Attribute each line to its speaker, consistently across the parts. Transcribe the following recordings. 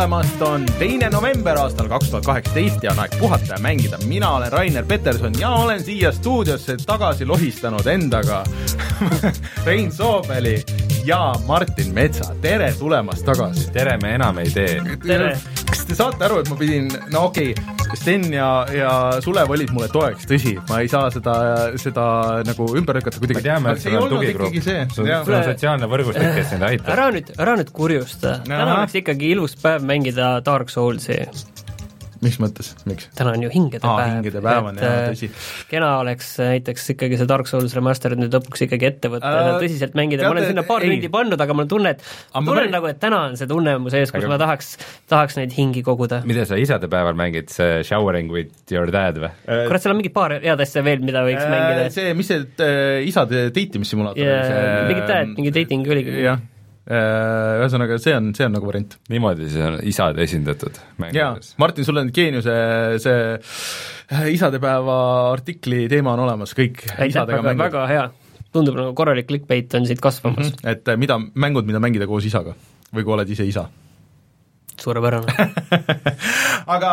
Speaker 1: tulemast, on teine november aastal kaks tuhat kaheksateist ja on aeg puhata ja mängida. mina olen Rainer Peterson ja olen siia stuudiosse tagasi lohistanud endaga Rein Soobeli ja Martin Metsa, tere tulemast tagasi!
Speaker 2: tere, me enam ei tee.
Speaker 1: kas te saate aru, et ma pidin, no okei okay,, Sten ja, ja Sulev olid mulle toeks, tõsi, ma ei saa seda, seda nagu ümber lükata kuidagi.
Speaker 2: me teame, et sul on tugigrupp, sul on sotsiaalne võrgustik, kes sind aitab.
Speaker 3: ära nüüd, ära nüüd kurjusta, täna oleks ikkagi ilus päev mängida Dark Soulsi
Speaker 1: mis mõttes, miks?
Speaker 3: täna on ju hingede Aa, päev.
Speaker 1: hingede päev on jah, tõsi.
Speaker 3: kena oleks näiteks ikkagi see Dark Souls Remastered nüüd lõpuks ikkagi ette võtta äh, ja tõsiselt mängida, ma olen sinna paar tundi pannud, aga mul on tunne, et tunnen ma... nagu, et täna on see tunne mu sees, kus aga... ma tahaks, tahaks neid hingi koguda.
Speaker 2: mida sa isadepäeval mängid, see Showering with your dad või
Speaker 3: äh,? kurat, seal on mingi paar head asja veel, mida võiks äh, mängida.
Speaker 1: see, mis see äh, isade deitimisssimulaator
Speaker 3: yeah, oli, see mingi dad, mingi dating oligi.
Speaker 1: jah Äh, ühesõnaga, see on, see on nagu variant.
Speaker 2: niimoodi siis on isad esindatud
Speaker 1: jaa, Martin, sul on geeniuse see äh, isadepäeva artikli teema on olemas, kõik
Speaker 3: aitäh, väga, väga hea. tundub nagu korralik clickbait on siit kasvamas mm.
Speaker 1: -hmm. et äh, mida, mängud, mida mängida koos isaga või kui oled ise isa
Speaker 3: suurepärane.
Speaker 1: Aga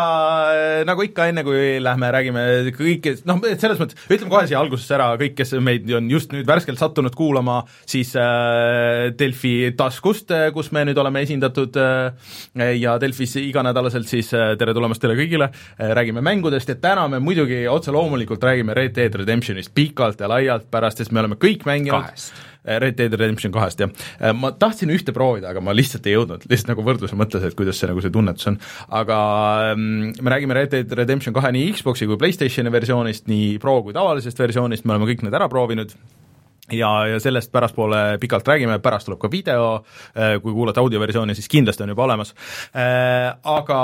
Speaker 1: äh, nagu ikka, enne kui lähme räägime kõike, noh, selles mõttes, ütleme kohe siia algusesse ära, kõik, kes meid on just nüüd värskelt sattunud kuulama, siis äh, Delfi taskust, äh, kus me nüüd oleme esindatud äh, ja Delfis iganädalaselt siis äh, tere tulemast teile kõigile äh,, räägime mängudest ja täna me muidugi otse loomulikult räägime Red Dead Redemptionist pikalt ja laialt pärast, sest me oleme kõik mänginud.
Speaker 2: Kahest
Speaker 1: Red Dead Redemption kahest, jah. Äh, ma tahtsin ühte proovida, aga ma lihtsalt ei jõudnud, lihtsalt nagu võrdluse mõttes, et kuidas see nagu see tunnetus on. aga ähm, me räägime Red Dead Redemption kahe nii Xbox'i kui PlayStationi versioonist, nii Pro kui tavalisest versioonist, me oleme kõik need ära proovinud. Ja, ja sellest pärastpoole pikalt räägime, pärast tuleb ka video, äh, kui kuulate audioversiooni, siis kindlasti on juba olemas, aga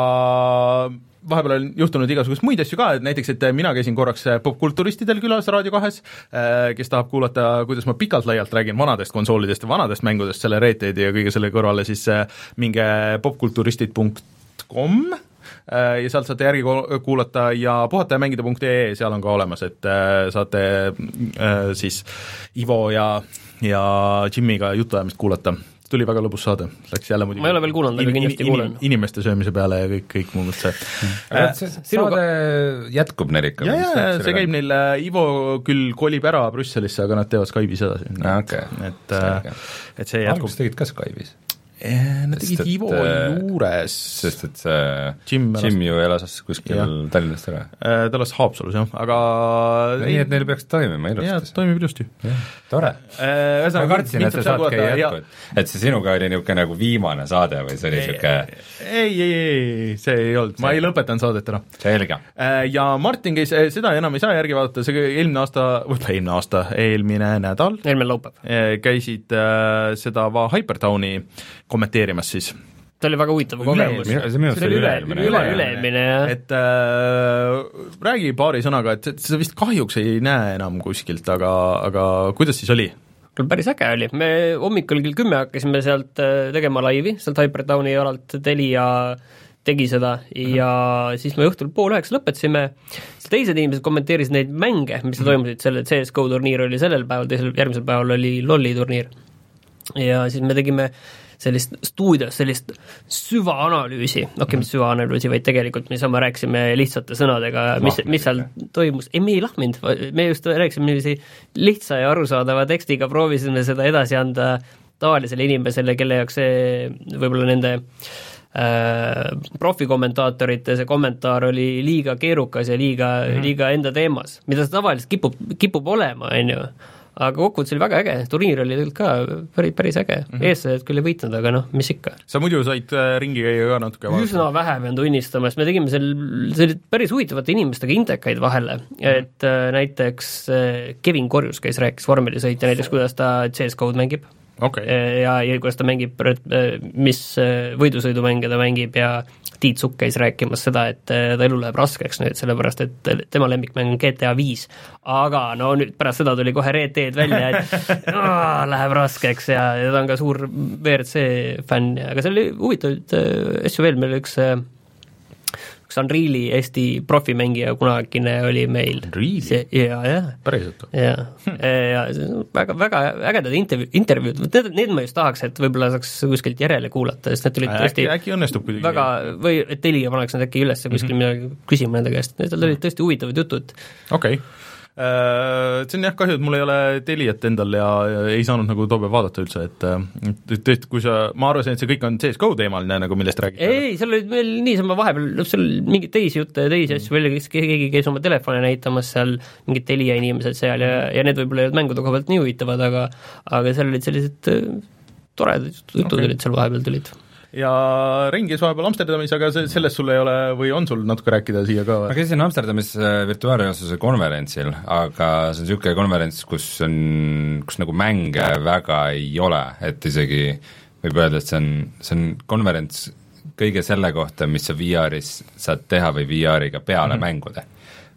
Speaker 1: vahepeal on juhtunud igasuguseid muid asju ka, et näiteks, et mina käisin korraks popkulturistidel külas Raadio kahes, äh, kes tahab kuulata, kuidas ma pikalt-laialt räägin vanadest konsoolidest ja vanadest mängudest selle Red Deadi ja kõige selle kõrvale, siis äh, minge popkulturistid.com äh, ja sealt saate järgi kuulata ja puhata ja mängida.ee, seal on ka olemas, et saate siis Ivo ja, ja Jimiga jutuajamist kuulata tuli väga lõbus saade, läks jälle muidugi
Speaker 3: ma ei ole veel kuulanud, aga kindlasti kuulan.
Speaker 1: inimeste söömise peale ja kõik, kõik muud see
Speaker 2: äh,. see saade jätkub neil ikka?
Speaker 1: jaa, jaa, see käib neil, äh, Ivo küll kolib ära Brüsselisse, aga nad teevad Skype'is edasi.
Speaker 2: Okay.
Speaker 1: et, äh, et see jätkub.
Speaker 2: alguses tegid ka Skype'is?
Speaker 1: Eh, nad tegid Ivo äh, juures.
Speaker 2: sest et see Jim, Jim ju elas kuskil ja. Tallinnast ära.
Speaker 1: Äh, ta elas Haapsalus jah, aga
Speaker 2: nii et neil peaks toimima ilusti.
Speaker 1: jaa, toimib ilusti.
Speaker 2: tore.
Speaker 1: Äh,
Speaker 2: ma kartsin, et see saatke ei jätku, et et see sinuga oli niisugune nagu viimane saade või see oli niisugune
Speaker 1: ei, ei, ei, see ei olnud, ma ei lõpetanud saadet ära.
Speaker 2: selge.
Speaker 1: Ja Martin käis, seda enam ei saa järgi vaadata, see eelmine aasta, võib-olla eelmine aasta, eelmine nädal
Speaker 3: eelmine laupäev.
Speaker 1: käisid äh, seda Va Hypertowni kommenteerimas siis
Speaker 3: see oli väga huvitav kogemus.
Speaker 2: see minu arust oli üle-eelmine.
Speaker 3: üle-eelmine, jah.
Speaker 1: et äh, räägi paari sõnaga, et seda vist kahjuks ei näe enam kuskilt, aga, aga kuidas siis oli?
Speaker 3: küll päris äge oli, me hommikul kell kümme hakkasime sealt äh, tegema laivi, sealt Hypertowni alalt Telia tegi seda ja siis me õhtul pool üheksa lõpetasime, teised inimesed kommenteerisid neid mänge, mis mm -hmm. toimusid, selle CS GO turniir oli sellel päeval, teisel, järgmisel päeval oli LOL-i turniir. ja siis me tegime äh, sellist stuudios sellist süvaanalüüsi, okei okay,, mis süvaanalüüsi, vaid tegelikult me niisama rääkisime lihtsate sõnadega, mis, mis seal toimus, ei, me ei lahminud, me just rääkisime niiviisi lihtsa ja arusaadava tekstiga, proovisime seda edasi anda tavalisele inimesele, kelle jaoks see võib-olla nende äh, profikommentaatorite see kommentaar oli liiga keerukas ja liiga mm, -hmm. liiga enda teemas, mida see tavaliselt kipub, kipub olema, on ju aga kokkuvõttes oli väga äge, turniir oli tegelikult ka päris, päris äge mm -hmm., eestlased küll ei võitnud, aga noh, mis ikka.
Speaker 1: sa muidu said äh, ringi käia ka natuke?
Speaker 3: üsna vähe pean tunnistama, sest me tegime seal, see oli päris huvitavate inimestega indekaid vahele mm, -hmm. et äh, näiteks äh, Kevin Korjus käis, rääkis vormelisõitja näiteks, kuidas ta CS-GO-d mängib
Speaker 1: okay.
Speaker 3: ja, ja kuidas ta mängib, mis võidusõidumänge ta mängib ja Tiit Sukk käis rääkimas seda, et äh, ta elu läheb raskeks nüüd, sellepärast et tema lemmikmäng on GTA viis. aga no nüüd pärast seda tuli kohe Red Dead välja, et aah, läheb raskeks ja, ja ta on ka suur WRC fänn aga seal oli huvitavaid äh, asju veel, meil üks äh, üks Unreali Eesti profimängija kunagine oli meil.
Speaker 1: Unreali?
Speaker 3: jaa, jah.
Speaker 1: päriselt
Speaker 3: või? jaa, ja väga, väga ägedad intervjuu, intervjuud, need, need ma just tahaks, et võib-olla saaks kuskilt järele kuulata, sest need tulid tõesti
Speaker 1: äkki, äkki õnnestub kuidagi
Speaker 3: väga, või et Telia paneks need äkki üles kuskil mm -hmm. midagi küsima nende käest, need olid tõesti huvitavad jutud.
Speaker 1: okei okay see on jah kahju, et mul ei ole Teliat endal ja, ja ei saanud nagu too päev vaadata üldse, et et tõesti, kui sa, ma arvasin, et see kõik on CSGO teemaline nagu, millest räägid.
Speaker 3: ei, seal olid veel niisama vahepeal, noh seal mingeid teisi jutte ja teisi asju veel, keegi käis oma telefone näitamas seal, mingid Telia inimesed seal ja, ja need võib-olla ei olnud mängude koha pealt nii huvitavad, aga aga seal olid sellised äh, toredad jutud okay. olid seal vahepeal tulid
Speaker 1: ja Rein käis vahepeal Amsterdamis, aga see, sellest sul ei ole või on sul natuke rääkida siia ka?
Speaker 2: ma käisin Amsterdamis äh, virtuaalreaalsuse konverentsil, aga see on niisugune konverents, kus on, kus nagu mänge väga ei ole, et isegi võib öelda, et see on, see on konverents kõige selle kohta, mis sa VR-is saad teha või VR-iga peale mm -hmm. mängude.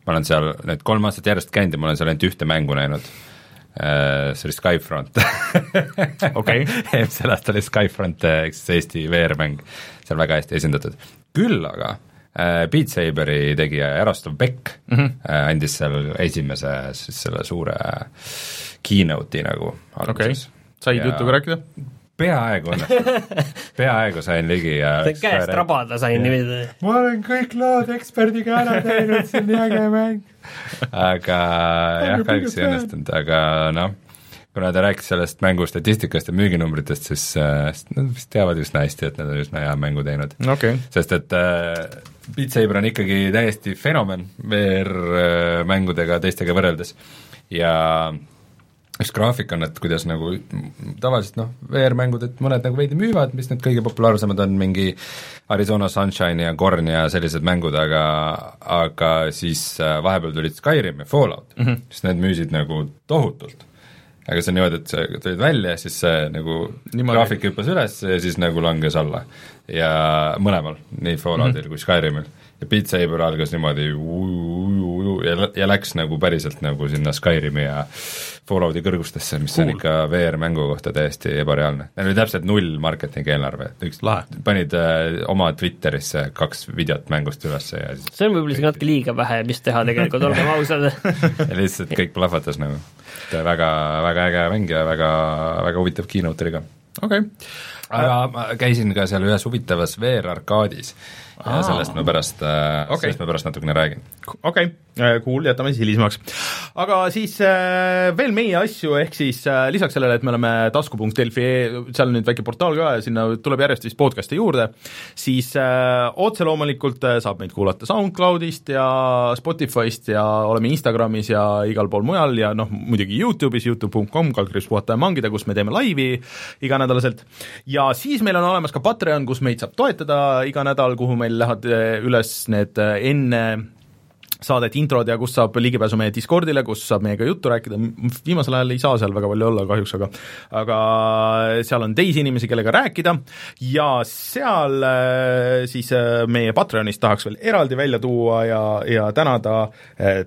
Speaker 2: ma olen seal nüüd kolm aastat järjest käinud ja ma olen seal ainult ühte mängu näinud see oli Skyfront
Speaker 1: okei,
Speaker 2: eelmisel aastal oli Skyfront ehk siis Eesti VR-mäng seal väga hästi esindatud. küll aga äh, Beat Saberi tegija Jaroslav Beck mm -hmm. äh, andis seal esimese siis selle suure keynote'i nagu
Speaker 1: alguses okay.. said ja... jutuga rääkida?
Speaker 2: Peaaegu õnnestus peaaegu sain ligi ja
Speaker 3: käest rabada sain niimoodi.
Speaker 2: ma olen kõik lood eksperdiga ära teinud, see on nii äge mäng. aga jah, kahjuks ei õnnestunud, aga noh, kuna ta rääkis sellest mängu statistikast ja müüginumbritest, siis äh, nad vist teavad üsna hästi, et nad on üsna hea mängu teinud.
Speaker 1: Okay..
Speaker 2: sest et äh, Beat Saber on ikkagi täiesti fenomen VR-mängudega teistega võrreldes. Ja äh, üks graafik on, et kuidas nagu tavaliselt noh, VR-mängud, et mõned nagu veidi müüvad, mis need kõige populaarsemad on, mingi Arizona Sunshine ja Korn ja sellised mängud, aga aga siis äh, vahepeal tulid Skyrim ja Fallout mm, -hmm. siis need müüsid nagu tohutult. aga see on niimoodi, et see tulid välja, siis see nagu Niimoodi. graafik hüppas üles ja siis nagu langes alla. ja mõlemal, nii Falloutil mm -hmm. kui Skyrimil ja Beat Saber algas niimoodi uju, ja, ja läks nagu päriselt nagu sinna Skyrimi ja Fallouti kõrgustesse, mis cool. on ikka VR-mängu kohta täiesti ebareaalne. Neil oli täpselt null marketingi eelarve, üks Lahe. panid äh, oma Twitterisse kaks videot mängust üles ja siis
Speaker 3: see on võib-olla isegi natuke liiga vähe, mis teha tegelikult, olgem ausad
Speaker 2: lihtsalt kõik plahvatas nagu. et väga, väga äge mäng ja väga, väga huvitav keynote oli ka.
Speaker 1: okei okay.
Speaker 2: aga ma käisin ka seal ühes huvitavas VR-arkaadis ja sellest ma pärast äh, okay., sellest ma pärast natukene räägin.
Speaker 1: okei okay., äh, cool, jätame siis hilisemaks. aga siis äh, veel meie asju, ehk siis lisaks sellele, et me oleme tasku.delfi, seal on nüüd väike portaal ka ja sinna tuleb järjest vist podcast'e juurde, siis otse loomulikult saab meid kuulata SoundCloudist ja Spotify'st ja oleme Instagramis ja igal pool mujal ja noh, muidugi YouTube'is, Youtube.com, kaldkriips puhata ja mangida, kus me teeme laivi iganädalaselt. ja siis meil on olemas ka Patreon, kus meid saab toetada iga nädal, kuhu me meil lähevad äh, üles need äh, enne saadet introd ja kus saab ligipääsu meie Discordile, kus saab meiega juttu rääkida, viimasel ajal ei saa seal väga palju olla kahjuks, aga aga seal on teisi inimesi, kellega rääkida. Ja seal äh, siis meie Patreonis tahaks veel eraldi välja tuua ja, ja tänada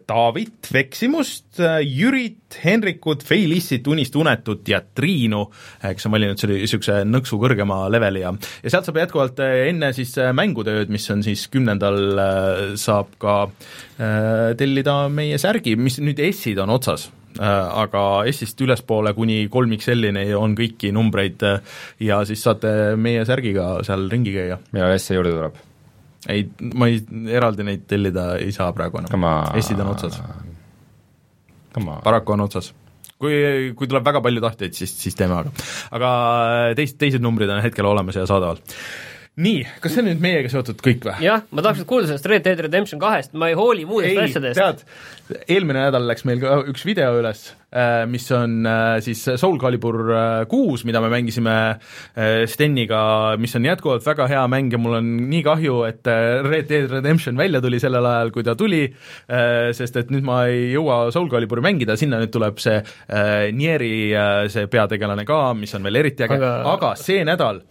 Speaker 1: David Veksimust, Jürit, Henrikut, Feilissit, Unist Unetut ja Triinu, kes on valinud selle niisuguse nõksu kõrgema leveli ja ja sealt saab jätkuvalt eh, enne siis mängutööd, mis on siis kümnendal, saab ka tellida meie särgi, mis nüüd S-id on otsas aga S-ist ülespoole kuni kolm XL-ini on kõiki numbreid ja siis saate meie särgiga seal ringi käia.
Speaker 2: millal S juurde tuleb?
Speaker 1: ei, ma ei, eraldi neid tellida ei saa praegu enam, S-id on otsas paraku on otsas. Kui, kui tuleb väga palju tahtjaid, siis, siis teeme, aga aga teist, teised numbrid on hetkel olemas ja saadaval nii, kas see on nüüd meiega seotud kõik või?
Speaker 3: jah, ma tahaks kuulda sellest Red Dead Redemption kahest, ma ei hooli muudest ei, asjadest.
Speaker 1: tead, eelmine nädal läks meil ka üks video üles, äh, mis on äh, siis Soul Calibur äh, kuus, mida me mängisime Steniga, mis on jätkuvalt väga hea mäng ja mul on nii kahju, et Red Dead Redemption välja tuli sellel ajal, kui ta tuli, sest et nüüd ma ei jõua Soul Caliburi mängida, sinna nüüd tuleb see Nieri see peategelane ka, mis on veel eriti äge aga see nädal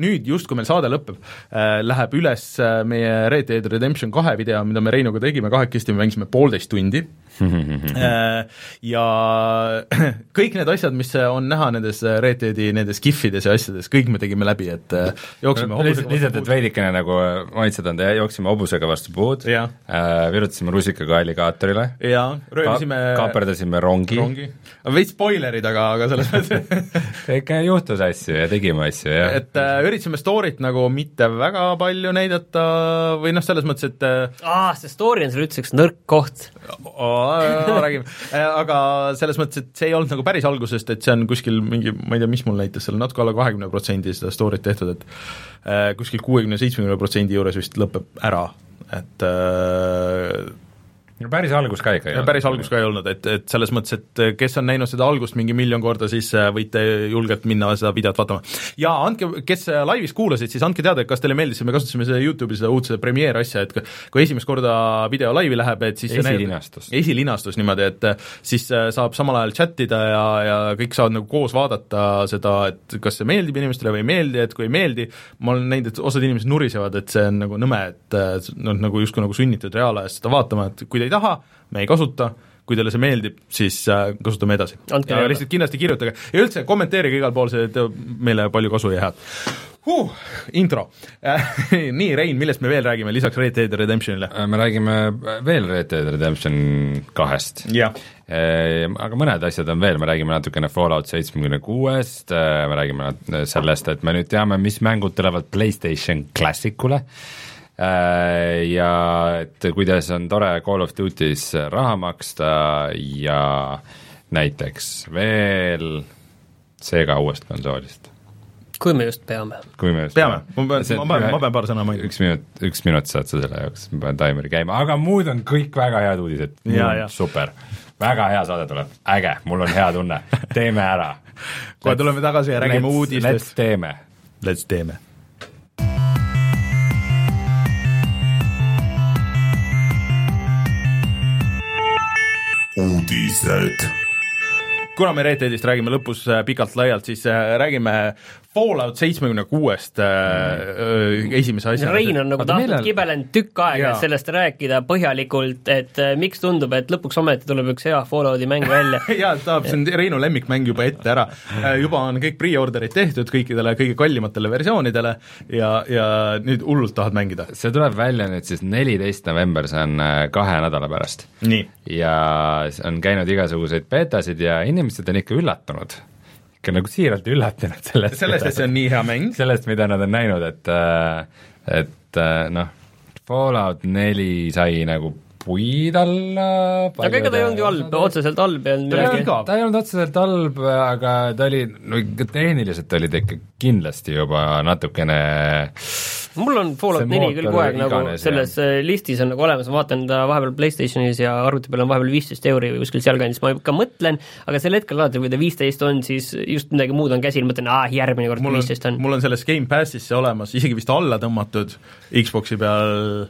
Speaker 1: nüüd just, kui meil saade lõpeb äh,, läheb üles äh, meie Red Dead Redemption kahe video, mida me Reinuga tegime kahekesti, me mängisime poolteist tundi ja kõik need asjad, mis on näha nendes Red Deadi nendes gif'ides ja asjades, kõik me tegime läbi, et äh, jooksime
Speaker 2: lihtsalt, lihtsalt, et veidikene nagu maitsed anda, jooksime hobusega vastu puud.
Speaker 1: Jah.
Speaker 2: äh,, virutasime rusikaga alligaaatorile
Speaker 1: ja röövisime
Speaker 2: kaaperdasime rongi,
Speaker 1: rongi, veits spoilerid, aga, aga selles mõttes
Speaker 2: ikka juhtus asju ja tegime asju ja
Speaker 1: et äh, üritasime story't nagu mitte väga palju näidata või noh, selles mõttes, et äh,
Speaker 3: aa, see story on seal üldse üks nõrk koht.
Speaker 1: räägime, aga selles mõttes, et see ei olnud nagu päris algusest, et see on kuskil mingi, ma ei tea, mis mul näitas seal natuke alla kahekümne protsendi seda story't tehtud, et äh, kuskil kuuekümne, seitsmekümne protsendi juures vist lõpeb ära, et äh,
Speaker 2: no päris algus ka ikka ei
Speaker 1: ja päris algus ka ei olnud, et, et selles mõttes, et kes on näinud seda algust mingi miljon korda, siis äh, võite julgelt minna seda videot vaatama. ja andke, kes äh, laivis kuulasid, siis andke teada, et kas teile meeldis, me kasutasime seda Youtube'i seda uudse premiere asja, et kui- esimest korda video laivi läheb, et siis
Speaker 2: Esilinastus.
Speaker 1: esilinastus niimoodi, et äh, siis saab samal ajal chat ida ja, ja kõik saavad nagu koos vaadata seda, et kas see meeldib inimestele või ei meeldi, et kui ei meeldi, ma olen näinud, et osad inimesed nurisevad, et see on nagu nõme, et noh, nagu justkui nagu sunnitud reaalajas seda vaatama, et kui te ei taha, me ei kasuta, kui teile see meeldib, siis äh, kasutame edasi. Ja lihtsalt kindlasti kirjutage ja üldse kommenteerige igal pool, see teeb meile palju kasu ja head huh,. intro nii, Rein, millest me veel räägime lisaks Red Dead Redemptionile?
Speaker 2: Äh, me räägime veel Red Dead Redemption kahest. Aga mõned asjad on veel, me räägime natukene Fallout seitsmekümne kuuest, me räägime nat- sellest, et me nüüd teame, mis mängud tulevad PlayStation Classicule ja et kuidas on tore Call of Duty's raha maksta ja näiteks veel Sega uuest konsoolist.
Speaker 3: kui me just peame.
Speaker 2: kui me just
Speaker 1: peame, ma pean, ma pean, ma pean paar sõna mainima.
Speaker 2: üks minut, üks minut saad sa selle jaoks, ma panen taimeri käima, aga muud on kõik väga head uudised.
Speaker 1: Ja, ja.
Speaker 2: super, väga hea saade tuleb, äge, mul on hea tunne, teeme ära.
Speaker 1: kohe tuleme tagasi ja räägime
Speaker 2: Let's
Speaker 1: uudistest.
Speaker 2: teeme.
Speaker 1: Let's teeme.
Speaker 4: Uudised.
Speaker 1: Kuna me Red Deadist räägime lõpus äh, pikalt-laialt, siis äh, räägime Fallout seitsmekümne kuuest äh, esimese asjana.
Speaker 3: Rein on nagu tahtnud
Speaker 2: millal-
Speaker 3: kibelenud tükk aega et sellest rääkida põhjalikult, et äh, miks tundub, et lõpuks ometi tuleb üks hea Fallouti mäng välja.
Speaker 1: jaa, tahab, see on Reinu lemmikmäng juba ette ära. juba on kõik pre-order'id tehtud kõikidele kõige kallimatele versioonidele ja, ja nüüd hullult tahad mängida.
Speaker 2: see tuleb välja nüüd siis neliteist november, see on äh, kahe nädala pärast. ja on käinud igasuguseid beetasid ja inimesed on ikka üllatunud. Ikka nagu siiralt üllatunud sellest.
Speaker 1: sellest, et see on nii hea mäng.
Speaker 2: sellest, mida nad on näinud, et äh, et äh, noh, Fallout neli sai nagu puid alla
Speaker 3: aga ega ta ei olnud ju halb, otseselt halb ei olnud midagi.
Speaker 2: ta ei olnud otseselt halb, aga ta oli, no ikka tehniliselt oli ta ikka kindlasti juba natukene
Speaker 3: mul on Fallout neli küll kogu aeg nagu selles äh, listis on nagu olemas, ma vaatan ta vahepeal Playstationis ja arvuti peal on vahepeal viisteist euri või kuskil sealkandis, ma ikka mõtlen, aga sel hetkel alati, kui ta viisteist on, siis just midagi muud on käsil, mõtlen, aa, järgmine kord
Speaker 1: mul on
Speaker 3: viisteist, on.
Speaker 1: mul on selles Game Passis see olemas, isegi vist alla tõmmatud Xbox'i peal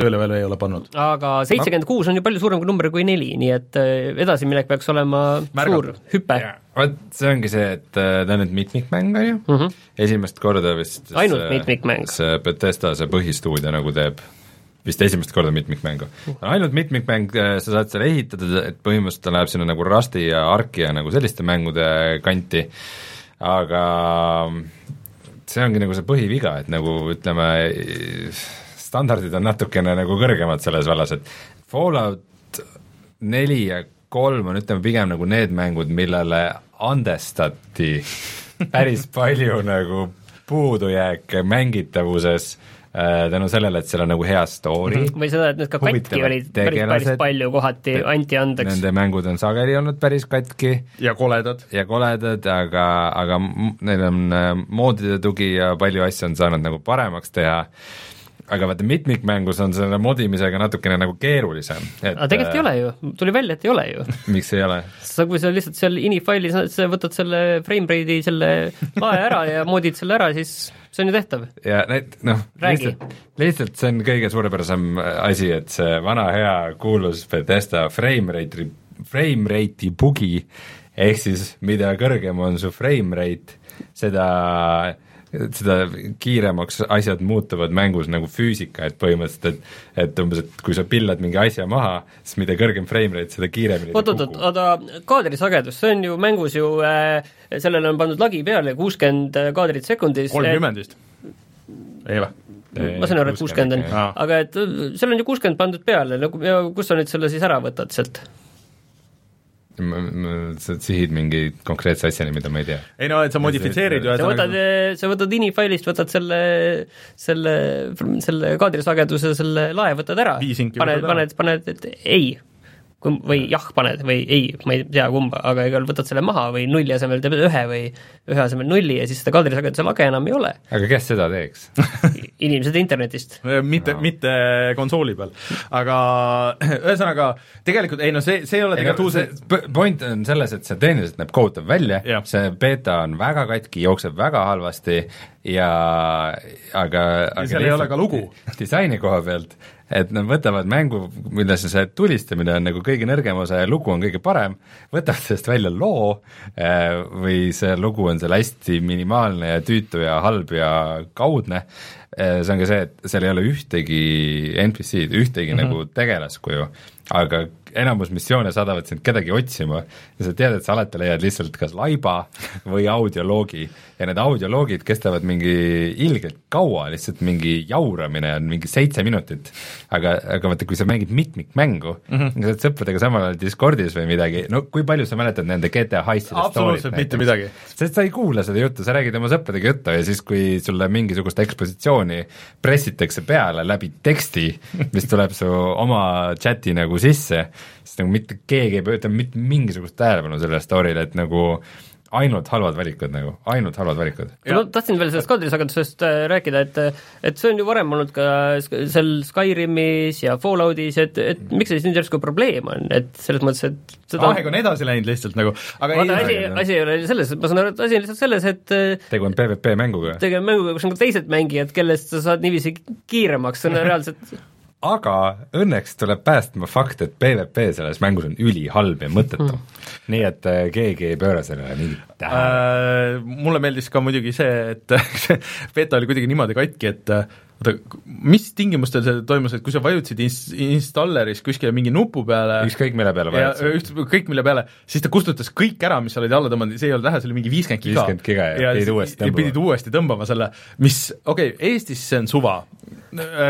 Speaker 1: tööle veel ei ole pannud.
Speaker 3: aga seitsekümmend kuus on ju palju suurem kui number kui neli, nii et äh, edasiminek peaks olema
Speaker 1: Märgatav.
Speaker 3: suur hüpe.
Speaker 2: vot see ongi see, et äh, ta on nüüd mitmikmäng, on ju mm, -hmm. esimest korda vist.
Speaker 3: Ainult
Speaker 2: see-
Speaker 3: mitmikmäng.
Speaker 2: see Bethesda, see põhistuudio nagu teeb vist esimest korda mitmikmängu. ainult mitmikmäng, sa saad seal ehitada, et põhimõtteliselt ta läheb sinna nagu Rusti ja Arki ja nagu selliste mängude kanti, aga see ongi nagu see põhiviga, et nagu ütleme, standardid on natukene nagu kõrgemad selles vallas, et Fallout neli ja kolm on ütleme pigem nagu need mängud, millele andestati päris palju nagu puudujääke mängitavuses äh, tänu sellele, et seal on nagu hea story. Mm,
Speaker 3: või seda, et need ka katki olid päris, päris palju kohati, anti andeks.
Speaker 2: nende mängud on sageli olnud päris katki.
Speaker 1: Ja koledad.
Speaker 2: ja koledad, aga, aga neil on äh, moodide tugi ja palju asju on saanud nagu paremaks teha, aga vaata mitmikmängus on selle modimisega natukene nagu keerulisem.
Speaker 3: aga tegelikult ei ole ju, tuli välja, et ei ole ju.
Speaker 2: miks ei ole?
Speaker 3: sa, kui sa lihtsalt seal ini failis, sa võtad selle frame rate'i selle lae ära ja moodid selle ära, siis see on ju tehtav.
Speaker 2: ja need noh, lihtsalt, lihtsalt see on kõige suurepärasem asi, et see vana hea kuulus Bethesda frame rate'i, frame rate'i bugi, ehk siis mida kõrgem on su frame rate, seda seda kiiremaks asjad muutuvad mängus nagu füüsika, et põhimõtteliselt, et et umbes, et kui sa pillad mingi asja maha, siis mida kõrgem frame rate, seda kiiremini
Speaker 3: oot, oot, oot, oota, kaadrisagedus, see on ju mängus ju äh,, sellele on pandud lagi peale, kuuskümmend kaadrit sekundis.
Speaker 1: kolmkümmend vist? ei või?
Speaker 3: ma saan aru, et kuuskümmend on, aga et seal on ju kuuskümmend pandud peale, nagu ja kust sa nüüd selle siis ära võtad sealt?
Speaker 2: Sa sihid mingi konkreetse asjani, mida ma ei tea.
Speaker 1: ei no et sa modifitseerid
Speaker 3: ju sa võtad, sa võtad ini-failist, võtad selle, selle, selle kaadrisageduse, selle lae võtad ära, paned, paned, paned, et ei kui või jah paned või ei, ma ei tea kumba, aga igal võtad selle maha või nulli asemel teed ühe või ühe asemel nulli ja siis seda kaadrisageduse lage enam ei ole.
Speaker 2: aga kes seda teeks
Speaker 3: inimesed internetist.
Speaker 1: mitte no., mitte konsooli peal. aga ühesõnaga, tegelikult ei no see, see ei ole tegelikult
Speaker 2: see point on selles, et see tehniliselt näeb kohutav välja, see beeta on väga katki, jookseb väga halvasti ja aga
Speaker 1: ja seal ei ole ka lugu.
Speaker 2: disaini koha pealt et nad võtavad mängu, milles see tulistamine on nagu kõige nõrgem osa ja lugu on kõige parem, võtavad sellest välja loo äh, või see lugu on seal hästi minimaalne ja tüütu ja halb ja kaudne, äh, see on ka see, et seal ei ole ühtegi NPC-d, ühtegi mm -hmm. nagu tegelaskuju, aga enamus missioone saadavad sind kedagi otsima ja sa tead, et sa alati leiad lihtsalt kas laiba või audioloogi ja need audioloogid kestavad mingi ilgelt kaua, lihtsalt mingi jauramine on mingi seitse minutit. aga, aga vaata, kui sa mängid mitmikmängu mm, -hmm. sa oled sõpradega samal ajal Discordis või midagi, no kui palju sa mäletad nende GTA heistide
Speaker 1: absoluutselt mitte midagi.
Speaker 2: sest sa ei kuula seda juttu, sa räägid oma sõpradega juttu ja siis, kui sulle mingisugust ekspositsiooni pressitakse peale läbi teksti, mis tuleb su oma chati nagu sisse, siis nagu mitte keegi ei pööra mitte mingisugust tähelepanu sellele story'le, et nagu ainult halvad valikud nagu, ainult halvad valikud.
Speaker 3: ma tahtsin veel sellest kaadrisagedusest äh, rääkida, et et see on ju varem olnud ka seal Skyrimis ja Falloutis, et, et miks see siis nüüd järsku probleem on, et selles mõttes, et
Speaker 1: seda aeg on edasi läinud lihtsalt nagu,
Speaker 3: aga vaata, asi, asi ei ole selles, ma saan aru, et asi on lihtsalt selles, et
Speaker 2: äh, tegu on PVP mänguga.
Speaker 3: tegu on mänguga, kus on ka teised mängijad, kellest sa saad niiviisi kiiremaks, see on reaalselt
Speaker 2: aga õnneks tuleb päästma fakt, et PVP selles mängus on ülihalb ja mõttetu mm.. nii et äh, keegi ei pööra sellele mingit tähelepanu
Speaker 1: äh,. Mulle meeldis ka muidugi see, et see beta oli kuidagi niimoodi katki, et äh, oota, mis tingimustel see toimus, et kui sa vajutasid ins-, installeris kuskile mingi nupu peale?
Speaker 2: Ükskõik mille peale vajutasid.
Speaker 1: ükskõik mille peale, siis ta kustutas kõik ära, mis sa olid alla tõmmanud, see ei olnud vähe, see oli mingi viiskümmend giga.
Speaker 2: viiskümmend giga ja, ja pidid uuesti
Speaker 1: tõmbama. pidid uuesti tõmbama selle, mis, okei okay,, Eestis see on suva,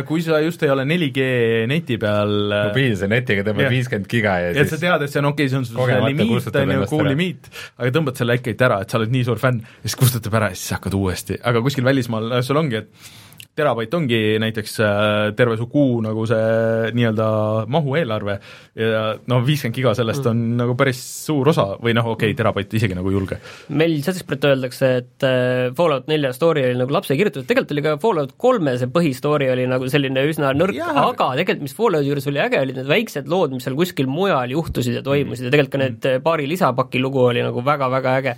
Speaker 1: kui sa just ei ole 4G neti peal
Speaker 2: äh, mobiilse netiga tõmbad viiskümmend giga ja,
Speaker 1: ja siis sa tead, et see on okei okay,, see on sul limiit, on ju, kuu limiit, aga tõmbad selle ikkagi ära, et sa oled nii suur fänn, ja siis kustutab ära ja siis hakkad uuesti, aga kuskil välismaal äh, sul ongi, et terabait ongi näiteks äh, terve su kuu nagu see nii-öelda mahueelarve ja no viiskümmend giga sellest on mm. nagu päris suur osa või noh, okei okay,, terabait isegi nagu julge.
Speaker 3: meil Satisfyt öeldakse, et äh, Fallout nelja story oli nagu lapse kirjutatud, tegelikult oli ka Fallout kolme see põhistory oli nagu selline üsna nõrk, aga tegelikult mis Fallouti juures oli äge, olid need väiksed lood, mis seal kuskil mujal juhtusid ja toimusid ja tegelikult ka need mm. paari lisapaki lugu oli nagu väga-väga äge.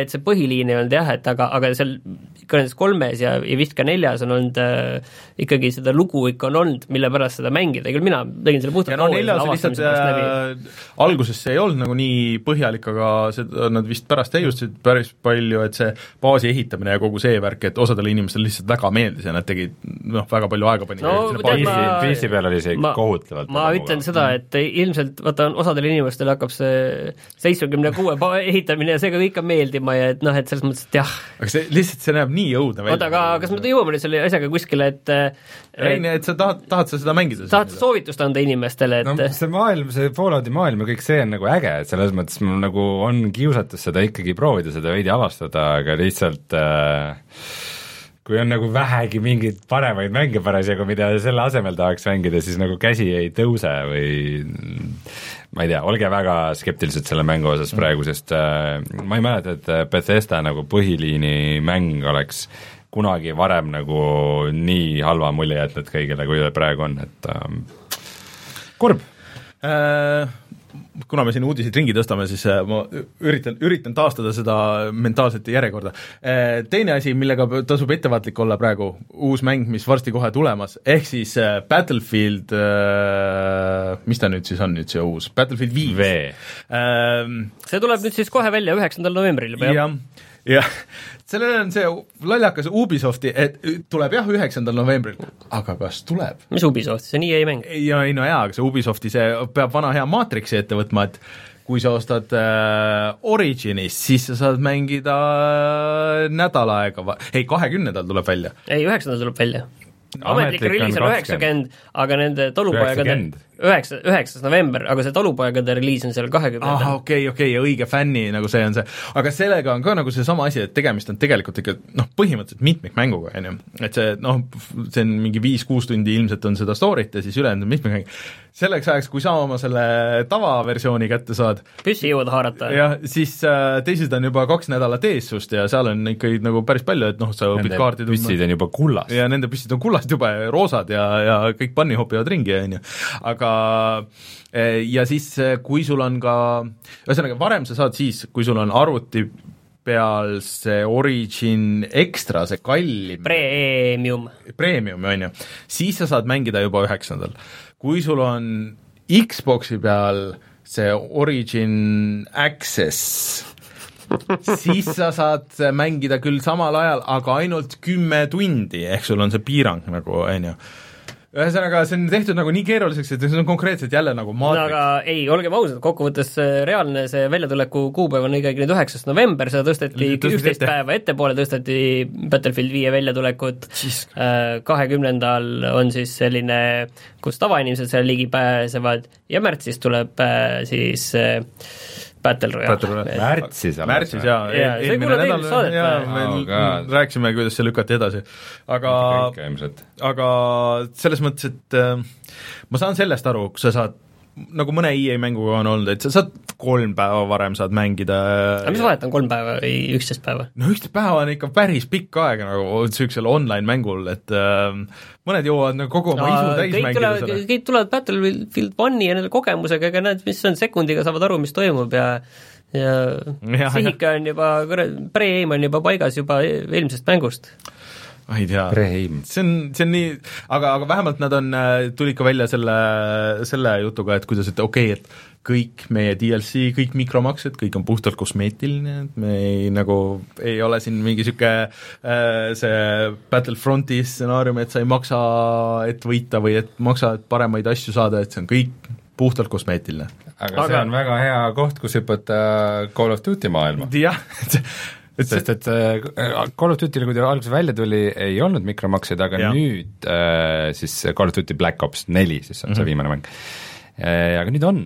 Speaker 3: et see põhiliin ei olnud jah, et aga, aga seal ikka nendes kolmes ja, ja vist ka neljas on olnud äh, ikkagi seda lugu ikka on olnud, mille pärast seda mängida, küll mina tegin selle puhtalt
Speaker 1: no neljas lihtsalt äh, alguses see ei olnud nagu nii põhjalik, aga seda nad vist pärast täiustasid päris palju, et see baasi ehitamine ja kogu see värk, et osadele inimestele lihtsalt väga meeldis ja nad tegid noh, väga palju aega panid
Speaker 2: no, PC peal oli see ikka kohutavalt
Speaker 3: ma ütlen seda, et ilmselt vaata, osadele inimestele hakkab see seitsmekümne kuue ehitamine ja see ka kõik ka meeldima ja et noh, et selles mõttes, et jah.
Speaker 1: aga see lihtsalt, see näeb nii õudne välja.
Speaker 3: oota, aga kas me jõuame nüüd selle asjaga kuskile, et
Speaker 1: ei, et sa tahad, tahad sa seda mängida?
Speaker 3: tahad soovitust anda inimestele, et
Speaker 2: no see maailm, see Fallouti maailm ja kõik see on nagu äge, et selles mõttes mul nagu on kiusatus seda ikkagi proovida, seda veidi avastada, aga lihtsalt äh, kui on nagu vähegi mingeid paremaid mänge parasjagu, mida selle asemel tahaks mängida, siis nagu käsi ei tõuse või ma ei tea, olge väga skeptilised selle mängu osas praegu, sest äh, ma ei mäleta, et Bethesda nagu põhiliini mäng oleks kunagi varem nagu nii halva mulje jätnud kõigile, kui ta praegu on, et ähm, kurb.
Speaker 1: Äh, kuna me siin uudiseid ringi tõstame, siis äh, ma üritan, üritan taastada seda mentaalset järjekorda. Äh, teine asi, millega tasub ettevaatlik olla praegu, uus mäng, mis varsti kohe tulemas, ehk siis äh, Battlefield, mis ta nüüd siis on nüüd see uus, Battlefield viis.
Speaker 3: see tuleb nüüd siis kohe välja üheksandal novembril juba,
Speaker 1: jah? jah, sellel on see lollakas Ubisofti, et tuleb jah, üheksandal novembril, aga kas tuleb?
Speaker 3: mis Ubisoft, see on EA mäng.
Speaker 1: ja ei no jaa, aga see Ubisofti, see peab vana hea Matrixi ette võtma, et kui sa ostad äh, Originis, siis sa saad mängida äh, nädal aega, ei kahekümnendal tuleb välja.
Speaker 3: ei, üheksandal tuleb välja. Ametlik reliis on üheksakümmend, aga nende talupojagade
Speaker 2: 90.
Speaker 3: üheksa, üheksas november, aga see talupojagade reliis on seal
Speaker 1: ahah,
Speaker 3: kahekümnendal.
Speaker 1: okei, okei, ja õige fänni nagu see on see, aga sellega on ka nagu seesama asi, et tegemist on tegelikult ikka noh, põhimõtteliselt mitmikmänguga, on ju, et see noh, see on mingi viis-kuus tundi ilmselt on seda story't ja siis ülejäänud on mitmikmäng. Selleks ajaks, kui sa oma selle tavaversiooni kätte saad,
Speaker 3: püssi jõuad haarata.
Speaker 1: jah, siis äh, teised on juba kaks nädalat ees sust ja seal on ikkagi nagu päris palju, et noh, sa õpid
Speaker 2: Nende
Speaker 1: kaardi
Speaker 2: püssid on juba kullast.
Speaker 1: ja nende püssid on kullast juba ja roosad ja, ja kõik bunny hopivad ringi, on ju, aga eh, ja siis, kui sul on ka, ühesõnaga varem sa saad siis, kui sul on arvuti peal see Origin Extra, see kallim
Speaker 3: Premium.
Speaker 1: premium, on ju, siis sa saad mängida juba üheksandal. Kui sul on Xbox'i peal see Origin Access, siis sa saad mängida küll samal ajal, aga ainult kümme tundi, ehk sul on see piirang nagu, on ju. ühesõnaga, see on tehtud nagu nii keeruliseks, et see on konkreetselt jälle nagu
Speaker 3: no
Speaker 1: maatrix
Speaker 3: aga ei, olgem ausad, kokkuvõttes see reaalne see väljatuleku kuupäev on ikkagi nüüd üheksas november, seda tõsteti üksteist
Speaker 1: ette.
Speaker 3: päeva ettepoole, tõsteti Battlefield viie väljatulekut, kahekümnendal on siis selline, kus tavainimesed seal ligi pääsevad ja märtsis tuleb äh, siis äh, Battle Royale.
Speaker 2: Märtsis alles
Speaker 1: märtsis jaa.
Speaker 3: Ei
Speaker 1: eelmine nädal jaa, me
Speaker 2: Oh
Speaker 1: rääkisime, kuidas see lükati edasi, aga aga selles mõttes, et äh, ma saan sellest aru, kui sa saad nagu mõne EA mänguga on olnud, et sa saad kolm päeva varem saad mängida
Speaker 3: aga mis vahet on kolm päeva või üksteist päeva?
Speaker 1: no üksteist päeva on ikka päris pikk aeg nagu niisugusel online mängul, et äh, mõned jõuavad nagu kogu oma isu täis
Speaker 3: kõik
Speaker 1: mängida
Speaker 3: tulevad,
Speaker 1: selle.
Speaker 3: kõik tulevad Battlefield One'i ja nende kogemusega, ega nad, mis on sekundiga saavad aru, mis toimub ja ja
Speaker 1: Jah,
Speaker 3: sihika on juba, pre-aim on juba paigas juba eelmisest mängust.
Speaker 1: Ma ei tea, see on, see on nii, aga, aga vähemalt nad on, tulid ka välja selle, selle jutuga, et kuidas, et okei okay,, et kõik meie DLC, kõik mikromaksed, kõik on puhtalt kosmeetiline, et me ei nagu, ei ole siin mingi niisugune äh, see Battlefronti stsenaarium, et sa ei maksa, et võita või et maksa, et paremaid asju saada, et see on kõik puhtalt kosmeetiline.
Speaker 2: aga, see on väga hea koht, kus hüpata Call of Duty maailma.
Speaker 1: jah,
Speaker 2: sest et äh, Call of Duty'le, kui ta alguses välja tuli, ei olnud mikromakseid, aga ja. nüüd äh, siis Call of Duty Black Ops neli, siis on mm -hmm. see viimane mäng äh,, aga nüüd on.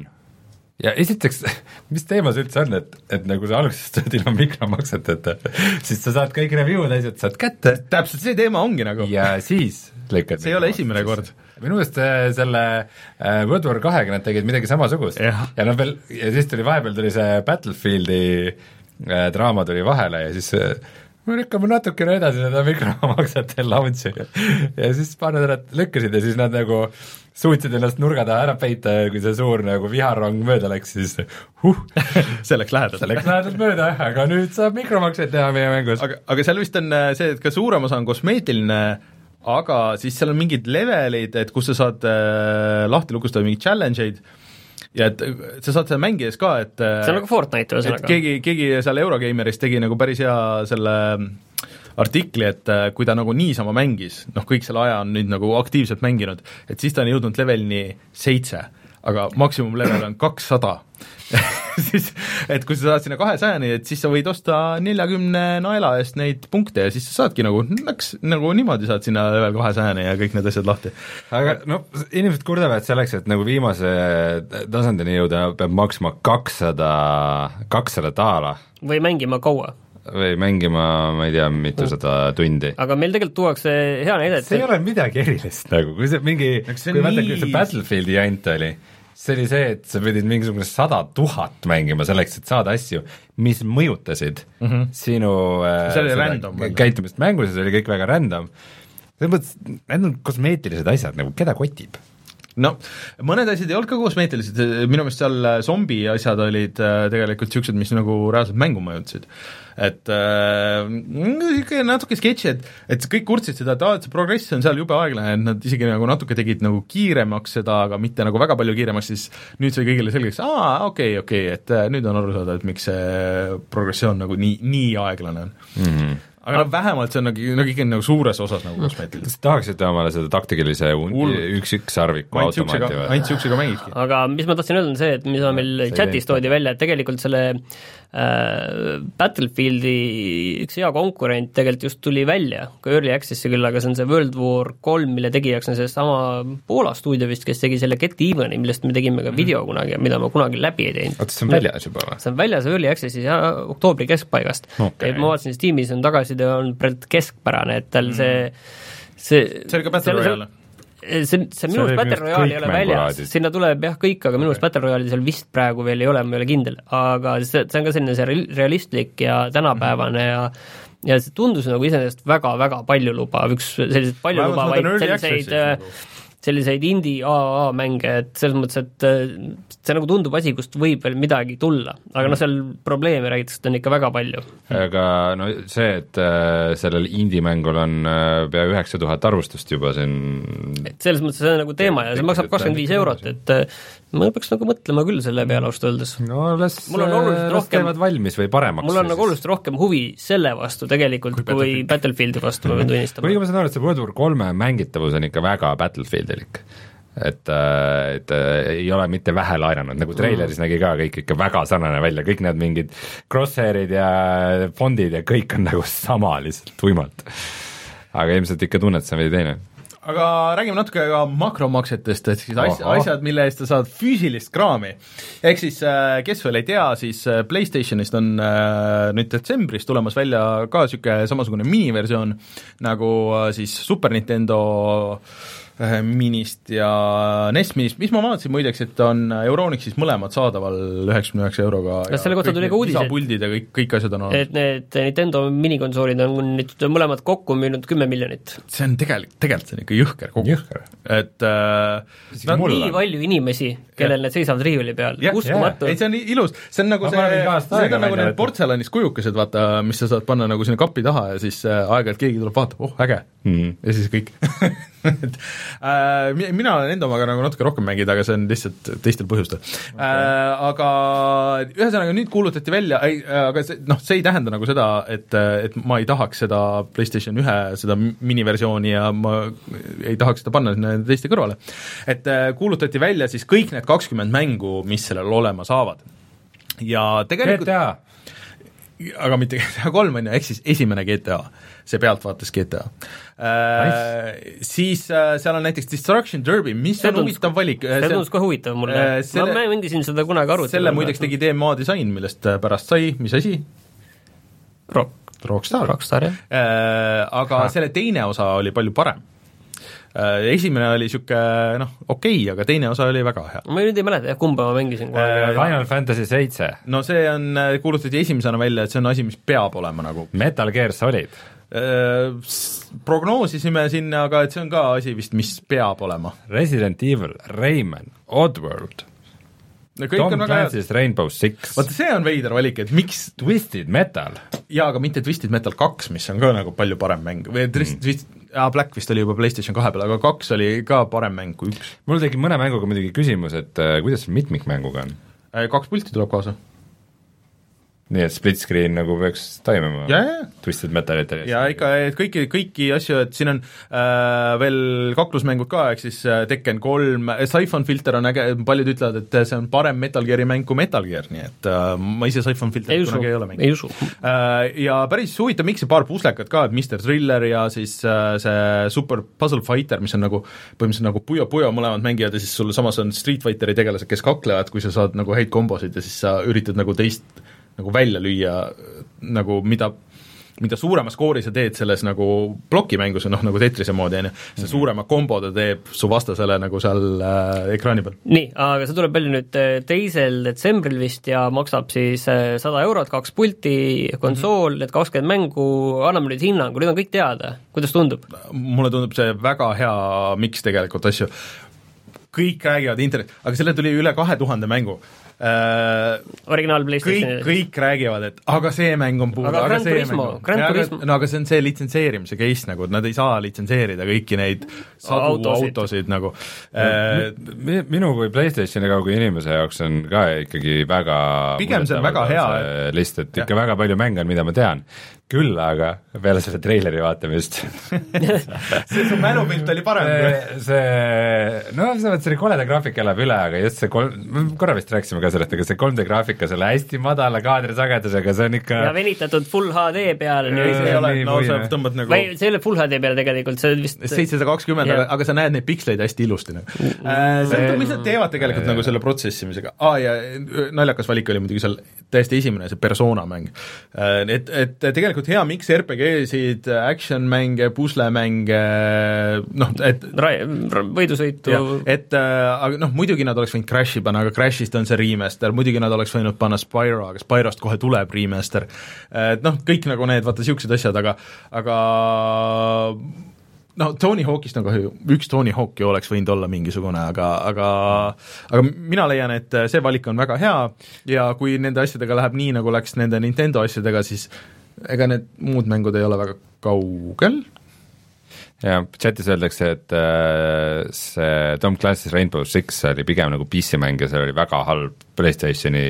Speaker 2: ja esiteks, mis teema see üldse on, et, et nagu sa alguses tuled ilma mikromakseteta, siis sa saad kõik review'd, asjad saad kätte
Speaker 1: täpselt see teema ongi nagu,
Speaker 2: ja siis lõikad
Speaker 1: see ei ole esimene kord.
Speaker 2: minu meelest äh, selle äh, World War kahega nad tegid midagi samasugust
Speaker 1: Jah.
Speaker 2: ja noh veel, ja siis tuli vahepeal tuli see Battlefieldi äh, draama tuli vahele ja siis äh, me lükkame natukene edasi seda mikromaksete launch'i ja siis paar nädalat lükkasid ja siis nad nagu suutsid ennast nurga taha ära peita ja kui see suur nagu viharong mööda läks, siis huh,
Speaker 1: see läks lähedalt.
Speaker 2: see läks lähedalt mööda, aga nüüd saab mikromakseid teha meie mängus.
Speaker 1: aga, aga seal vist on äh, see, et ka suurem osa on kosmeetiline, aga siis seal on mingid levelid, et kus sa saad äh, lahti lukustada mingeid challenge eid ja et äh, sa saad seda mängides ka, et
Speaker 3: see on nagu Fortnite
Speaker 1: et
Speaker 3: ühesõnaga.
Speaker 1: keegi, keegi seal Eurogeimeris tegi nagu päris hea selle artikli, et äh, kui ta nagu niisama mängis, noh kõik selle aja on nüüd nagu aktiivselt mänginud, et siis ta on jõudnud levelini seitse, aga maksimumlevel on kakssada. siis, et kui sa saad sinna kahesajani, et siis sa võid osta neljakümne naela eest neid punkte ja siis sa saadki nagu, läks nagu niimoodi saad sinna level kahesajani ja kõik need asjad lahti.
Speaker 2: aga noh, inimesed kurdavad selleks, et nagu viimase tasandini jõuda, peab maksma kakssada, kakssada daala
Speaker 3: või mängima kaua.
Speaker 2: või mängima, ma ei tea, mitusada tundi.
Speaker 3: aga meil tegelikult tuuakse hea näide,
Speaker 2: see ei
Speaker 3: et
Speaker 2: ole midagi erilist nagu, kui see mingi, kui vaata, kui see Battlefieldi jant oli, see oli see, et sa pidid mingisugune sada tuhat mängima selleks, et saada asju, mis mõjutasid mm -hmm. sinu äh, käitumist mängus ja see oli kõik väga random. selles mõttes, need on kosmeetilised asjad nagu, keda kotib?
Speaker 1: No mõned asjad ei olnud ka kosmeetilised, minu meelest seal äh, zombi asjad olid äh, tegelikult niisugused, mis nagu reaalselt mängu mõjutasid. et niisugune äh, natuke sketši, et, et kõik kurtsid seda, et aa, et see progress on seal jube aeglane, et nad isegi nagu natuke tegid nagu kiiremaks seda, aga mitte nagu väga palju kiiremaks, siis nüüd sai kõigile selgeks, aa, okei okay,, okei okay,, et äh, nüüd on aru saada, et miks see progressioon nagu nii, nii aeglane on
Speaker 2: mm. -hmm
Speaker 1: aga vähemalt see on nagu, nagu ikkagi nagu suures osas nagu kosmeetiline.
Speaker 2: kas tahaksite omale seda taktikalise üks-ükssarviku automaati või?
Speaker 1: ainult niisugusega mängidki.
Speaker 3: aga mis ma tahtsin öelda, on see, et mis meil chatis toodi välja, et tegelikult selle Battlefieldi üks hea konkurent tegelikult just tuli välja, ka Early Access'i küll, aga see on see World War kolm, mille tegijaks on seesama Poola stuudio vist, kes tegi selle Get Even'i, millest me tegime ka mm. video kunagi mida ma kunagi läbi ei teinud.
Speaker 2: oota, see on väljas juba või?
Speaker 3: see on väljas Early Access'is ja oktoobri keskpaigast okay.. ma vaatasin, Steamis on tagasi tagasiside on praegu keskpärane, et tal see see
Speaker 1: see oli ka Battle Royale?
Speaker 3: See, see minu arust Battle Royale ei ole väljas, sinna tuleb jah kõik, aga minu arust okay. Battle Royale'i seal vist praegu veel ei ole, ma ei ole kindel, aga see, see on ka selline see realistlik ja tänapäevane ja ja see tundus nagu iseenesest väga-väga paljulubav, üks selliseid paljulubavaid selliseid nagu selliseid indie aa mänge, et selles mõttes, et äh, see nagu tundub asi, kust võib veel midagi tulla, aga noh, seal probleeme räägitakse, on ikka väga palju.
Speaker 2: aga no see, et äh, sellel indie-mängul on äh, pea üheksa tuhat arvustust juba, on
Speaker 3: et selles mõttes see on nagu teema ja see maksab kakskümmend viis eurot, et ma peaks nagu mõtlema küll selle peale ausalt öeldes.
Speaker 2: no las, las teevad valmis või paremaks.
Speaker 3: mul on nagu oluliselt rohkem huvi selle vastu tegelikult kui, kui Battlefieldi vastu, ma pean tunnistama.
Speaker 2: kuigi ma saan aru, et see World War kolme mängitavus on ikka väga Battlefield Battlefieldilik et, äh, et äh, ei ole mitte vähe laenanud, nagu treileris nägi ka kõik ikka väga sarnane välja, kõik need mingid crosshair'id ja fondid ja kõik on nagu sama lihtsalt tuimalt. aga ilmselt ikka tunned, see on veidi teine
Speaker 1: aga räägime natuke ka makromaksetest, et siis asj, asjad, mille eest sa saad füüsilist kraami. ehk siis, äh, kes veel ei tea, siis PlayStationist on nüüd detsembris tulemas välja ka niisugune samasugune miniversioon nagu siis Super Nintendo Äh, minist ja NES minist, mis ma vaatasin muideks, et on Euronixis mõlemad saadaval üheksakümne üheksa euroga.
Speaker 3: kas selle kohta tuli ka uudis,
Speaker 1: et lisapuldid ja kõik, kõik asjad on
Speaker 3: olemas? et need Nintendo minikonsoolid on nüüd mõlemad kokku müünud kümme miljonit.
Speaker 1: see on tegelikult, tegelikult see on ikka jõhker kogu. et äh,
Speaker 3: no, nii palju inimesi, kellel need seisavad riiuli peal, uskumatu.
Speaker 1: ei, see on ilus, see on nagu ma see, see on nagu need portselanist kujukesed, vaata, mis sa saad panna nagu sinna kapi taha ja siis äh, aeg-ajalt keegi tuleb, vaatab, oh äge mm, -hmm. ja siis kõik et mina olen enda omaga nagu natuke rohkem mänginud, aga see on lihtsalt teistel põhjustel okay.. Äh, aga ühesõnaga nüüd kuulutati välja, ei, aga see, noh, see ei tähenda nagu seda, et, et ma ei tahaks seda PlayStation ühe seda miniversiooni ja ma ei tahaks seda panna sinna teiste kõrvale. et äh, kuulutati välja siis kõik need kakskümmend mängu, mis sellel olema saavad. ja tegelikult
Speaker 2: GTA
Speaker 1: aga mitte GTA kolm, on ju, ehk siis esimene GTA, see pealtvaates GTA äh, nice.. Siis äh, seal on näiteks Destruction Derby, mis see on huvitav valik.
Speaker 3: see äh, tundus ka huvitav mulle äh,, selle, ma mängisin seda kunagi arvuti
Speaker 1: selle muideks tegi DMA disain, millest äh, pärast sai, mis asi?
Speaker 3: Rock.
Speaker 1: Rockstar.
Speaker 3: Rockstar, jah
Speaker 1: äh,. Aga ha. selle teine osa oli palju parem Äh, esimene oli niisugune noh, okei okay,, aga teine osa oli väga hea.
Speaker 3: ma nüüd ei mäleta jah, kumba ma mängisin kohe
Speaker 2: äh,. Final Fantasy seitse.
Speaker 1: no see on, äh, kuulutati esimesena välja, et see on asi, mis peab olema nagu.
Speaker 2: Metal Gear Solid
Speaker 1: äh,? Prognoosisime sinna, aga et see on ka asi vist, mis peab olema.
Speaker 2: Resident Evil, Rayman, Oddworld
Speaker 1: no kõik
Speaker 2: Tom
Speaker 1: on väga
Speaker 2: head. Rainbow Six.
Speaker 1: vaata, see on veider valik, et miks
Speaker 2: Twisted Metal.
Speaker 1: jaa, aga mitte Twisted Metal kaks, mis on ka nagu palju parem mäng, või Twist- mm., Twist-, jaa, Black vist oli juba PlayStation kahe peal, aga kaks oli ka parem mäng kui üks.
Speaker 2: mul tekib mõne mänguga muidugi küsimus, et äh, kuidas mitmikmänguga on?
Speaker 1: Äh, kaks pulti tuleb kaasa
Speaker 2: nii et split screen nagu peaks toimima Twisted Metalitel?
Speaker 1: ja ikka, et kõiki, kõiki asju, et siin on äh, veel kaklusmängud ka, ehk siis äh, Tekken kolm äh,, Siphon Filter on äge, paljud ütlevad, et see on parem Metal Geari mäng kui Metal Gear, nii et äh, ma ise Siphon Filterit kunagi ei ole mänginud.
Speaker 3: ei usu
Speaker 1: äh,. Ja päris huvitav miks ja paar puslekat ka, et Mr Thriller ja siis äh, see Super Puzzle Fighter, mis on nagu põhimõtteliselt nagu Puyo Puyo mõlemad mängijad ja siis sul samas on Street Fighteri tegelased, kes kaklevad, kui sa saad nagu häid kombosid ja siis sa üritad nagu teist nagu välja lüüa, nagu mida mida suurema skoori sa teed selles nagu plokimängus, noh nagu Tetrise moodi, on ju, see mhm. suurema kombo ta teeb su vastasele nagu seal äh, ekraani peal.
Speaker 3: nii, aga see tuleb välja nüüd äh, teisel detsembril vist ja maksab siis äh, sada eurot, kaks pulti, konsool mm, -hmm. need kakskümmend mängu, anname nüüd hinnangu, nüüd on kõik teada, kuidas tundub?
Speaker 1: mulle tundub see väga hea miks tegelikult asju kõik räägivad internet, aga selle tuli üle kahe tuhande mängu äh,
Speaker 3: originaal
Speaker 1: kõik,
Speaker 3: PlayStationi
Speaker 1: kõik räägivad, et aga see mäng on puudu,
Speaker 3: Aga
Speaker 1: aga see
Speaker 3: Turismo,
Speaker 1: mäng on Ja, no aga see on see litsenseerimise case nagu, et nad ei saa litsenseerida kõiki neid sadu
Speaker 3: Autosid.
Speaker 1: autosid nagu äh,
Speaker 2: Mi- minu kui PlayStationi kaugu inimese jaoks on ka ikkagi väga
Speaker 1: Pigem see on väga hea,
Speaker 2: list, et ikka väga palju mänge on, mida ma tean. Küll aga peale selle treileri vaatamist
Speaker 1: see su mälupilt oli parem kui
Speaker 2: see, see, no selles mõttes oli koleda graafika elab üle, aga just see kolm, korra vist rääkisime ka sellest, aga see 3D graafika selle hästi madala kaadrisagedusega, see on ikka
Speaker 3: ja venitatud full HD peale
Speaker 1: ei,
Speaker 3: nüüd
Speaker 1: see ei ole
Speaker 2: nii,
Speaker 1: no sa
Speaker 2: võime.
Speaker 1: tõmbad nagu
Speaker 3: või see ei ole full HD peale tegelikult, see on vist
Speaker 1: seitsesada kakskümmend, aga aga sa näed neid piksleid hästi ilusti nagu äh,. see, mis nad teevad tegelikult nagu selle protsessimisega ah,, ja äh, naljakas valik oli muidugi seal täiesti esimene, see persona mäng. Et, et tegelikult hea miks RPG-sid, action-mänge, puslemänge, noh, et
Speaker 3: ra- ra- võidusõitu
Speaker 1: jah, et äh, aga noh, muidugi nad oleks võinud Crashi panna, aga Crashist on see remaster, muidugi nad oleks võinud panna Spyro, aga Spyrost kohe tuleb remaster. et noh, kõik nagu need, vaata niisugused asjad, aga aga no Tony Hawkist on kahju, üks Tony Hawk ju oleks võinud olla mingisugune, aga, aga aga mina leian, et see valik on väga hea ja kui nende asjadega läheb nii, nagu läks nende Nintendo asjadega, siis ega need muud mängud ei ole väga kaugel,
Speaker 2: ja chatis öeldakse, et äh, see Tom Clancy's Rainbow Six oli pigem nagu PC-mäng ja seal oli väga halb PlayStationi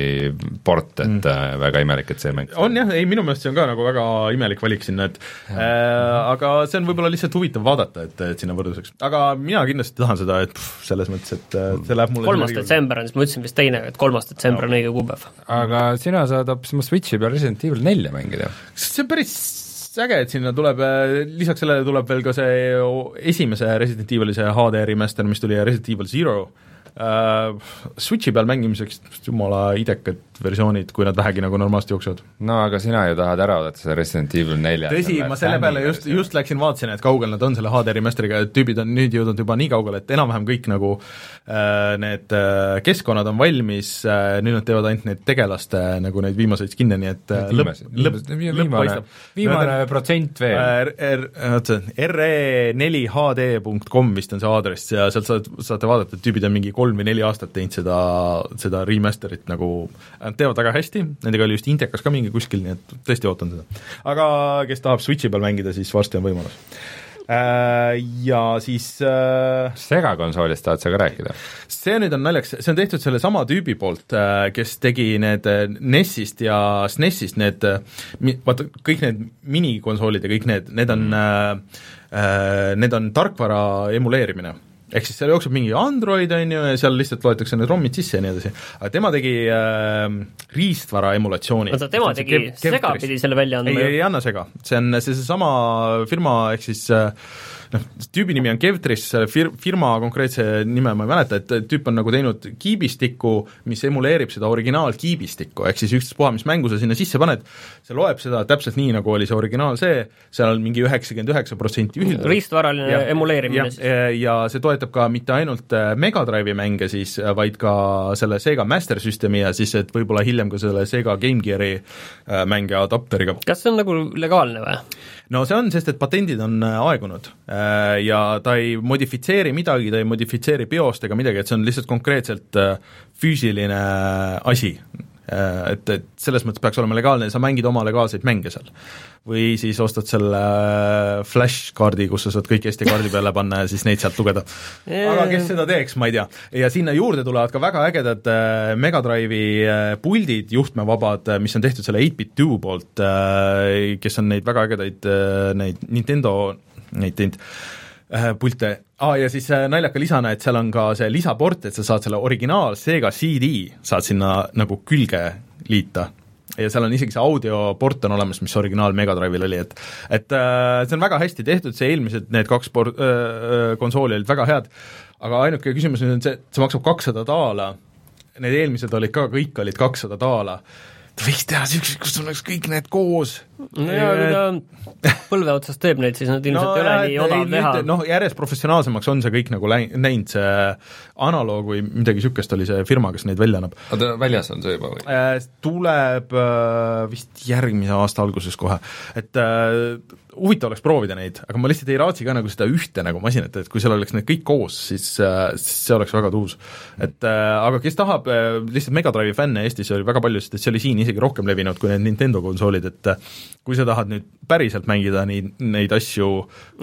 Speaker 2: port, et mm. äh, väga imelik, et see mäng
Speaker 1: on jah, ei minu meelest see on ka nagu väga imelik valik sinna, et äh, aga see on võib-olla lihtsalt huvitav vaadata, et, et sinna võrdluseks, aga mina kindlasti tahan seda, et pff, selles mõttes, et äh, see läheb mulle
Speaker 3: kolmas detsember on, siis ma ütlesin vist teine, et kolmas detsember on õige kuupäev.
Speaker 2: aga sina saad hoopis oma Switchi peal Resident Evil nelja mängida.
Speaker 1: see on päris äge, et sinna tuleb, lisaks sellele tuleb veel ka see esimese Resident Evil'i see HD remaster, mis tuli Resident Evil Zero Switchi peal mängimiseks jumala idekad versioonid, kui nad vähegi nagu normaalselt jooksevad.
Speaker 2: no aga sina ju tahad ära oodata seda Resident Evil nelja
Speaker 1: tõsi, ma selle peale just, just läksin vaatasin, et kaugel nad on selle HD remaster'iga, et tüübid on nüüd jõudnud juba nii kaugele, et enam-vähem kõik nagu äh, need äh, keskkonnad on valmis äh,, nüüd nad teevad ainult neid tegelaste nagu neid viimaseid skin'e, nii et äh, lõpp, lõpp, lõpp
Speaker 2: viimane
Speaker 1: paistab.,
Speaker 2: viimane protsent veel.
Speaker 1: R, R, oota, re4hd.com vist on see aadress ja sealt saad, saate vaadata, et tüübid on mingi kolm või neli aastat teinud seda, seda remaster'it nagu, nad teevad väga hästi, nendega oli just Intekas ka mingi kuskil, nii et tõesti ootan seda. aga kes tahab Switchi peal mängida, siis varsti on võimalus. Ja siis äh,
Speaker 2: segakonsoolist tahad sa ka rääkida?
Speaker 1: see nüüd on naljakas, see on tehtud sellesama tüübi poolt, kes tegi need äh, NES-ist ja SNES-ist need, vaata kõik need minikonsoolid ja kõik need, need on mm. äh,, need on tarkvara emuleerimine ehk siis seal jookseb mingi Android, on ju, ja seal lihtsalt loetakse need ROM-id sisse ja nii edasi. aga tema tegi äh, riistvara emulatsiooni.
Speaker 3: oota, tema tegi segapidi selle välja andma?
Speaker 1: ei, ei anna sega, see on see seesama firma, ehk siis äh, noh, tüübi nimi on Kevtris, fir-, firma konkreetse nime ma ei mäleta, et tüüp on nagu teinud kiibistikku, mis emuleerib seda originaalkiibistikku, ehk siis ükstaspuha, mis mängu sa sinna sisse paned, see loeb seda täpselt nii, nagu oli see originaal see, seal on mingi üheksakümmend üheksa protsenti ühildatud.
Speaker 3: riistvaraline ja, emuleerimine
Speaker 1: siis. ja see toetab ka mitte ainult Mega Drive'i mänge siis, vaid ka selle Sega Master Systemi ja siis, et võib-olla hiljem ka selle Sega Game Gear'i mänge adapteriga.
Speaker 3: kas see on nagu legaalne või?
Speaker 1: No see on, sest et patendid on aegunud ja ta ei modifitseeri midagi, ta ei modifitseeri BIOS-t ega midagi, et see on lihtsalt konkreetselt füüsiline asi. Et, et selles mõttes peaks olema legaalne ja sa mängid oma legaalseid mänge seal. või siis ostad selle flash-kaardi, kus sa saad kõik Eesti kaardi peale panna ja siis neid sealt lugeda. aga kes seda teeks, ma ei tea. ja sinna juurde tulevad ka väga ägedad äh, Mega Drive'i äh, puldid, juhtmevabad, mis on tehtud selle 8-bit2 poolt äh,, kes on neid väga ägedaid äh, neid Nintendo neid teinud pilte ah,, ja siis naljaka lisana, et seal on ka see lisaport, et sa saad selle originaal Sega CD, saad sinna nagu külge liita. ja seal on isegi see audioport on olemas, mis originaal Mega Drive'il oli, et et äh, see on väga hästi tehtud, see eelmised, need kaks por-, äh, konsooli olid väga head, aga ainuke küsimus nüüd on see, et see maksab kakssada daala, need eelmised olid ka, kõik olid kakssada daala, võiks teha niisugused, kus oleks kõik need koos
Speaker 3: no jaa, kui ta põlve otsas teeb neid, siis nad ilmselt no, ei ole jah, nii odav teha.
Speaker 1: noh, järjest professionaalsemaks on see kõik nagu läi-, näinud, see analoog või midagi niisugust oli see firma, kes neid välja annab.
Speaker 2: oota, väljas on see juba või?
Speaker 1: Tuleb vist järgmise aasta alguses kohe, et huvitav oleks proovida neid, aga ma lihtsalt ei raatsi ka nagu seda ühte nagu masinat, et kui seal oleks need kõik koos, siis, äh, siis see oleks väga tuus. et äh, aga kes tahab äh, lihtsalt Mega Drive'i fänne Eestis oli väga palju, sest et see oli siin isegi rohkem levinud kui need Nintendo konsoolid, et kui sa tahad nüüd päriselt mängida neid, neid asju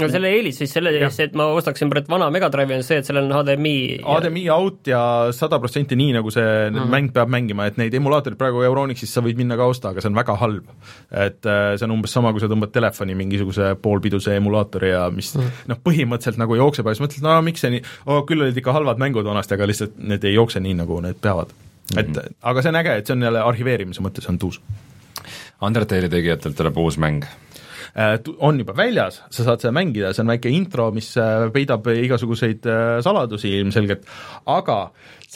Speaker 3: no selle eelis siis selle ees, et ma ostaksin praegu vana Mega Drive'i, on see, et sellel on HDMI
Speaker 1: HDMI out ja sada protsenti nii, nagu see mm -hmm. mäng peab mängima, et neid emulaatoreid praegu Euronixis sa võid minna ka osta, aga see on väga halb. et see on umbes sama, kui sa tõmbad telefoni mingisuguse poolpiduse emulaatori ja mis mm. noh, põhimõtteliselt nagu jookseb ja siis mõtled, no miks see nii oh,, küll olid ikka halvad mängud vanasti, aga lihtsalt need ei jookse nii, nagu need peavad mm. -hmm. et aga see on äge, et see on jälle arhiveerimise mõttes on tuus.
Speaker 2: Undertale'i tegijatelt tuleb uus mäng
Speaker 1: on juba väljas, sa saad seda mängida, see on väike intro, mis äh, peidab igasuguseid äh, saladusi ilmselgelt, aga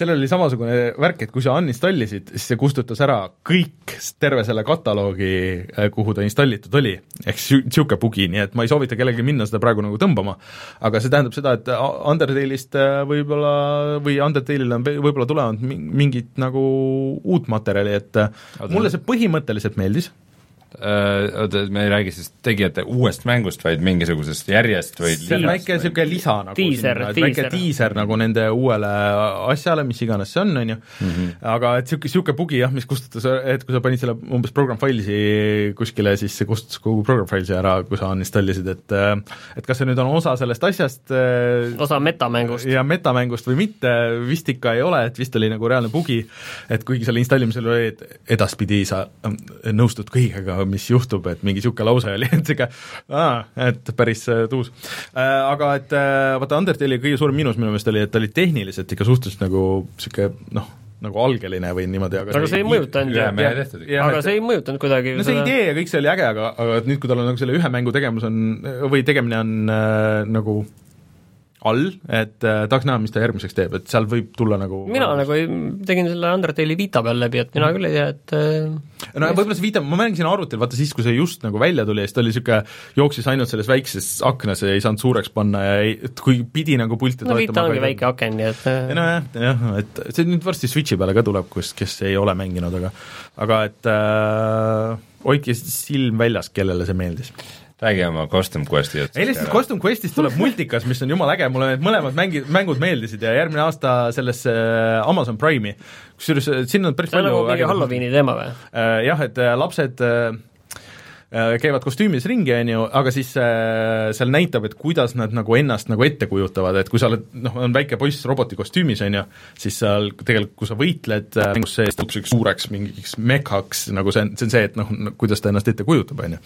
Speaker 1: sellel oli samasugune värk, et kui sa uninstallisid, siis see kustutas ära kõik, terve selle kataloogi, äh, kuhu ta installitud oli, ehk niisugune bugi, nii et ma ei soovita kellelgi minna seda praegu nagu tõmbama, aga see tähendab seda, et Undertale'ist äh, võib-olla või Undertale'ile on võib-olla tulevad mingit nagu uut materjali, et äh, mulle see põhimõtteliselt meeldis.
Speaker 2: Äh, oota, me ei räägi siis tegijate uuest mängust, vaid mingisugusest järjest või
Speaker 1: see on väike niisugune lisa nagu
Speaker 3: tiiser,
Speaker 1: sinna, väike diiser nagu nende uuele asjale, mis iganes see on, on ju, mhm. aga et niisugune, niisugune bugi jah, mis kustutas, et kui sa panid selle umbes program failsi kuskile, siis see kustutas kogu program failsi ära, kui sa uninstallisid, et et kas see nüüd on osa sellest asjast
Speaker 3: osa metamängust.
Speaker 1: ja metamängust või mitte, vist ikka ei ole, et vist oli nagu reaalne bugi, et kuigi selle installimisel oli, et edaspidi sa nõustud kõigega, mis juhtub, et mingi niisugune lause oli, et sihuke aa, et päris äh, tuus. Äh, aga et äh, vaata, Undertale'i kõige suurem miinus minu meelest oli, et ta oli tehniliselt ikka suhteliselt nagu niisugune noh, nagu algeline või niimoodi,
Speaker 3: aga, aga see ei mõjutanud ju, aga see ei mõjutanud kuidagi
Speaker 1: no see seda... idee ja kõik see oli äge, aga, aga nüüd, kui tal on nagu selle ühe mängu tegemus on, või tegemine on äh, nagu all, et äh, tahaks näha, mis ta järgmiseks teeb, et seal võib tulla nagu
Speaker 3: mina nagu ei, tegin selle Undertale'i Vita peal läbi, et mina küll ei tea, et
Speaker 1: äh, no võib-olla see Vita, ma mängisin arvutil, vaata siis, kui see just nagu välja tuli ja siis ta oli niisugune, jooksis ainult selles väikses aknas ja ei saanud suureks panna ja ei, et kui pidi nagu pulti
Speaker 3: no Vita ongi väike aken, nii et
Speaker 1: äh, nojah, jah, et see nüüd varsti Switchi peale ka tuleb, kus, kes ei ole mänginud, aga aga et äh, hoidke silm väljas, kellele see meeldis
Speaker 2: räägi oma Custom Questi
Speaker 1: jutust. ei lihtsalt Custom Questist tuleb multikas, mis on jumala äge, mulle need mõlemad mängi-, mängud meeldisid ja järgmine aasta sellesse äh, Amazon Prime'i, kusjuures äh, sinna on päris
Speaker 3: see on nagu mingi Halloweeni teema või?
Speaker 1: Äh, jah, et lapsed käivad kostüümis ringi, on ju, aga siis äh, seal näitab, et kuidas nad nagu ennast nagu ette kujutavad, et kui sa oled noh, on väike poiss roboti kostüümis, on ju, siis seal tegelikult, kui sa võitled äh, mängus sees, tõuseb niisuguseks suureks mingiks mekaks, nagu see on, see on see, et noh, kuidas ta ennast ette kujutab, on ju.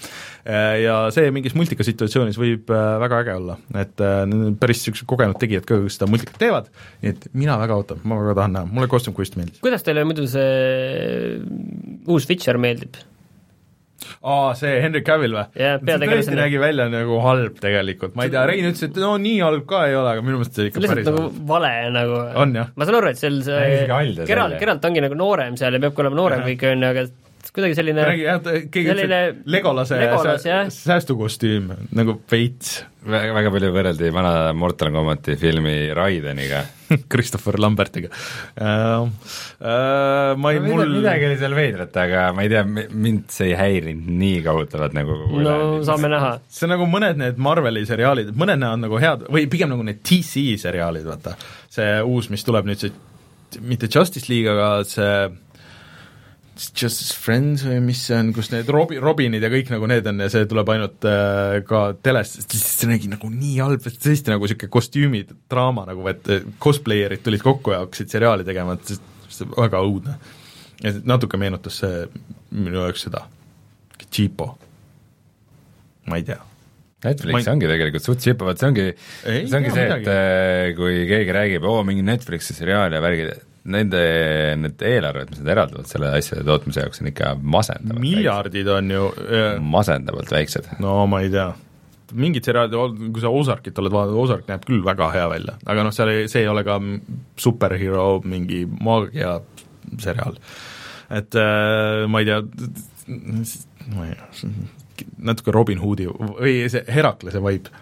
Speaker 1: ja see mingis multikasituatsioonis võib väga äge olla, et päris niisugused kogenud tegijad ka, seda multikat teevad, nii et mina väga ootan, ma väga tahan näha, mulle Costume Quest meeldis.
Speaker 3: kuidas teile muidu see uus Witcher meeldib?
Speaker 1: Aa, see Henry Cavill või?
Speaker 3: See tõesti
Speaker 1: nägi välja nagu halb tegelikult, ma ei tea, Rein ütles, et no nii halb ka ei ole, aga minu meelest see ikka
Speaker 3: lihtsalt nagu halb. vale nagu. ma saan aru, et seal see Geralt, Geralt ongi nagu noorem seal ja peabki olema noorem kõik, on ju, aga kuidagi selline
Speaker 1: räägi jah, keegi selline Legolase Legolas, sää, säästukostüüm nagu veits.
Speaker 2: väga, väga palju võrreldi vana Mortal Combati filmi Raideniga
Speaker 1: Christopher Lambertiga uh,. Uh, ma ei
Speaker 2: no,, mul midagi oli seal veidrat, aga ma ei tea, mind see ei häirinud nii kohutavalt nagu
Speaker 3: no saame näha.
Speaker 1: see on nagu mõned need Marveli seriaalid, mõned näevad nagu head, või pigem nagu need DC seriaalid, vaata. see uus, mis tuleb nüüd, see mitte Justice League, aga see Justice Friends või mis see on, kus need Robi-, Robinid ja kõik nagu need on ja see tuleb ainult äh, ka telest, siis see nägi nagu nii halb, et tõesti nagu niisugune kostüümidraama nagu, et cosplayer'id tulid kokku ja hakkasid seriaali tegema, et see väga õudne. ja natuke meenutas see minu jaoks seda, Cheapo, ma ei tea.
Speaker 2: Netflix ei... ongi tegelikult suht cheap, vaat see ongi, see ongi see, et äh, kui keegi räägib, oo, mingi Netflixi seriaal ja värgid, nende, need eelarved, mis nad eraldavad selle asjade tootmise jaoks, on ikka masendavalt
Speaker 1: miljardid väiksed. on ju
Speaker 2: äh, masendavalt väiksed.
Speaker 1: no ma ei tea mingid seriaalid, kui sa Ozarkit oled vaadanud, Ozark näeb küll väga hea välja, aga noh, seal ei, see ei ole ka superhero mingi maagia seriaal. et äh, ma ei tea, ma ei tea, natuke Robin Hoodi või see Heraklase vibe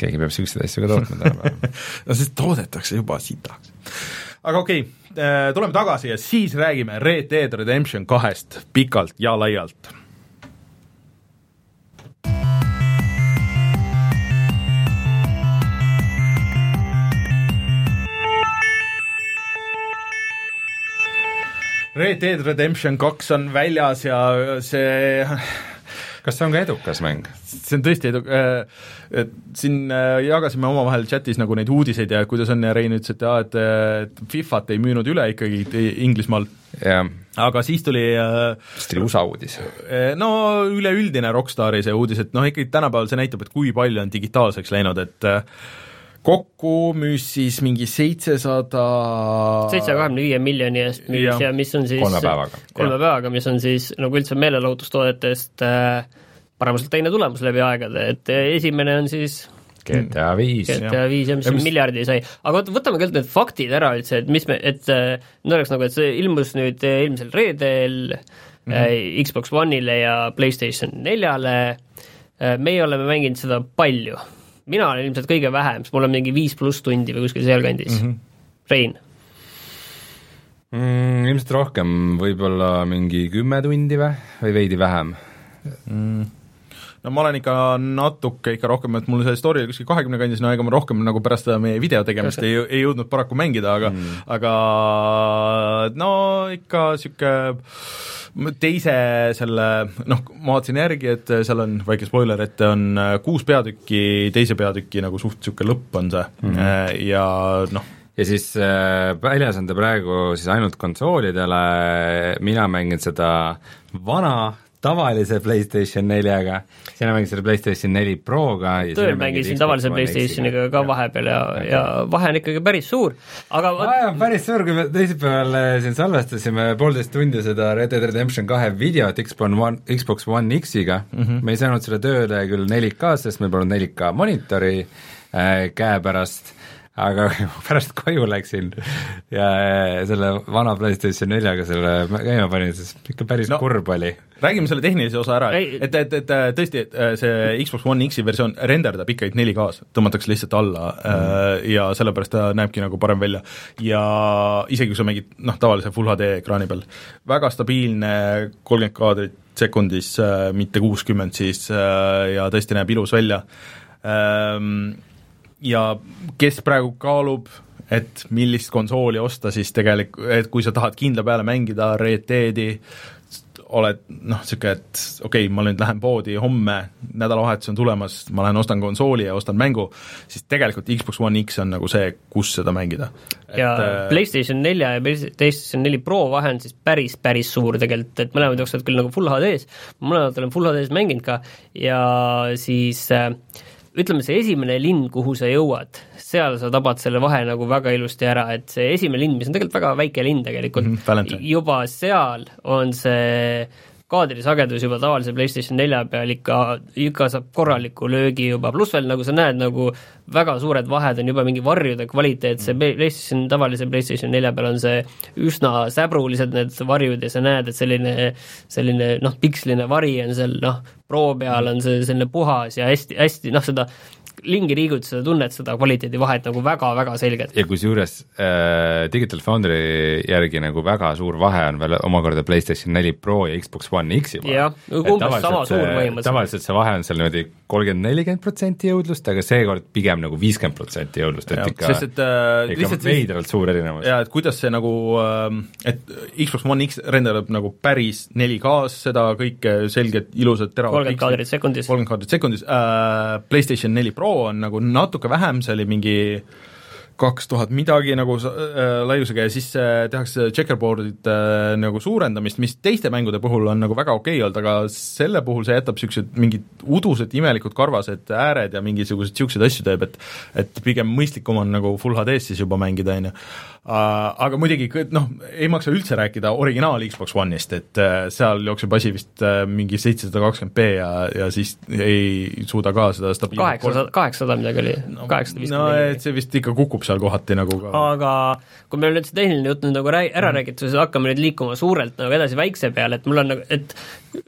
Speaker 2: keegi peab niisuguseid asju ka tootma tänapäeval
Speaker 1: no sest toodetakse juba sitaks. Aga okei okay,, tuleme tagasi ja siis räägime Red Dead Redemption kahest pikalt ja laialt. Red Dead Redemption kaks on väljas ja see
Speaker 2: kas see on ka edukas mäng?
Speaker 1: see on tõesti edu-, äh, et siin äh, jagasime omavahel chatis nagu neid uudiseid ja kuidas on ja Rein ütles, et jaa, et, et Fifat ei müünud üle ikkagi Inglismaal. aga siis tuli
Speaker 2: siis tuli USA uudis.
Speaker 1: no üleüldine Rockstari see uudis, et noh, ikkagi tänapäeval see näitab, et kui palju on digitaalseks läinud, et kokku müüs siis mingi seitsesada
Speaker 3: seitsesaja kahekümne viie miljoni eest müüs ja. ja mis on siis
Speaker 2: kolme päevaga.
Speaker 3: kolme päevaga, mis on siis nagu üldse meelelahutustoodetest äh, paremuselt teine tulemus läbi aegade, et esimene on siis
Speaker 2: GTA viis.
Speaker 3: GTA viis ja mis ja mis... miljardi sai, aga vot võtame kõigepealt need faktid ära üldse, et mis me, et äh, nüüd oleks nagu, et see ilmus nüüd eelmisel reedel mm -hmm. Xbox One'ile ja PlayStation neljale, meie oleme mänginud seda palju mina olen ilmselt kõige vähem, sest mul on mingi viis pluss tundi või kuskil sealkandis mm. -hmm. Rein
Speaker 2: mm,? Ilmselt rohkem, võib-olla mingi kümme tundi või, või veidi vähem
Speaker 1: mm no ma olen ikka natuke ikka rohkem, et mul see story oli kuskil kahekümne kandis, no ega ma rohkem nagu pärast seda meie video tegemist ei, ei jõudnud paraku mängida, aga mm. aga no ikka niisugune teise selle, noh, ma vaatasin järgi, et seal on väike spoiler, et on kuus peatükki, teise peatüki nagu suht niisugune lõpp on see mm -hmm. ja noh,
Speaker 2: ja siis äh, väljas on ta praegu siis ainult konsoolidele, mina mängin seda vana tavalise PlayStation neljaga, sina mängisid selle PlayStation neli Proga
Speaker 3: tõel mängisin tavalise PlayStationiga ka. vahepeal ja, ja vahe on ikkagi päris suur, aga
Speaker 2: vahe on päris suur, kui me teisipäeval eh, siin salvestasime poolteist tundi seda Red Dead Redemption kahe videot Xbox One, Xbox One X-iga. Mm, -hmm. me ei saanud selle tööle küll 4K-s, sest meil polnud 4K monitori äh, käepärast aga pärast koju läksin ja selle vana PlayStation neljaga selle käima panin, siis ikka päris no, kurb oli.
Speaker 1: räägime selle tehnilise osa ära, et, et, et tõesti, et äh, see Xbox One X-i versioon renderdab ikkagi 4K-s, tõmmatakse lihtsalt alla mm. ja sellepärast ta näebki nagu parem välja. ja isegi kui sa mängid noh, tavalise Full HD ekraani peal, väga stabiilne kolmkümmend kaadrit sekundis, äh, mitte kuuskümmend siis, ja tõesti näeb ilus välja ehm, ja kes praegu kaalub, et millist konsooli osta, siis tegelikult, et kui sa tahad kindla peale mängida Red Deadi, oled noh, niisugune, et okei okay,, ma nüüd lähen poodi homme, nädalavahetus on tulemas, ma lähen ostan konsooli ja ostan mängu, siis tegelikult Xbox One X on nagu see, kus seda mängida.
Speaker 3: ja et, äh, PlayStation nelja ja PlayStation neli Pro vahe on siis päris, päris suur tegelikult, et mõlemad jooksevad küll nagu full HD-s, mõlemad olen full HD-s mänginud ka ja siis äh, ütleme, see esimene linn, kuhu sa jõuad, seal sa tabad selle vahe nagu väga ilusti ära, et see esimene linn, mis on tegelikult väga väike linn tegelikult mm, -hmm, juba seal on see kaadrisagedus juba tavalise PlayStation nelja peal ikka, ikka saab korraliku löögi juba, pluss veel nagu sa näed, nagu väga suured vahed on juba mingi varjude kvaliteet, see mm. PlayStation, tavalise PlayStation nelja peal on see üsna säbrulised need varjud ja sa näed, et selline, selline noh, piksline vari on seal noh, Pro peal on see selline puhas ja hästi, hästi noh, seda lingi liigud, sa tunned seda kvaliteedivahet nagu väga-väga selgelt.
Speaker 2: ja kusjuures äh, Digital Foundry järgi nagu väga suur vahe on veel omakorda PlayStation neli Pro ja Xbox One X-i
Speaker 3: vahel. jah, umbes sama suur põhimõtteliselt.
Speaker 2: tavaliselt see vahe on seal niimoodi kolmkümmend, nelikümmend protsenti jõudlust, aga seekord pigem nagu viiskümmend protsenti jõudlust, et ikka,
Speaker 1: sest et äh,
Speaker 2: ikka veidralt suur erinevus.
Speaker 1: jaa, et kuidas see nagu äh,, et Xbox One X renderdab nagu päris 4K-s seda kõike selget, ilusat, teravat
Speaker 3: kolmkümmend kaadrit sekundis.
Speaker 1: kolmkümmend kaadrit sekundis äh,, PlayStation neli Pro on nagu natuke vähem, see oli mingi kaks tuhat midagi nagu äh, laiusega ja siis äh, tehakse checkerboard'ide äh, nagu suurendamist, mis teiste mängude puhul on nagu väga okei okay olnud, aga selle puhul see jätab niisugused mingid udused imelikud karvased ääred ja mingisuguseid niisuguseid asju teeb, et et pigem mõistlikum on nagu full HD-s siis juba mängida, on ju. Aga muidugi noh, ei maksa üldse rääkida originaal Xbox One'ist, et äh, seal jookseb asi vist äh, mingi seitsesada kakskümmend B ja, ja siis ei suuda ka seda stabiilset
Speaker 3: kaheksasada, kaheksasada midagi oli no,, kaheksasada
Speaker 1: viiskümmend no, et see vist ikka kukub seal kohati nagu ka.
Speaker 3: Aga kui meil nüüd see tehniline jutt nüüd nagu räägi, ära räägitud, siis hakkame nüüd liikuma suurelt nagu edasi väikse peale, et mul on nagu, et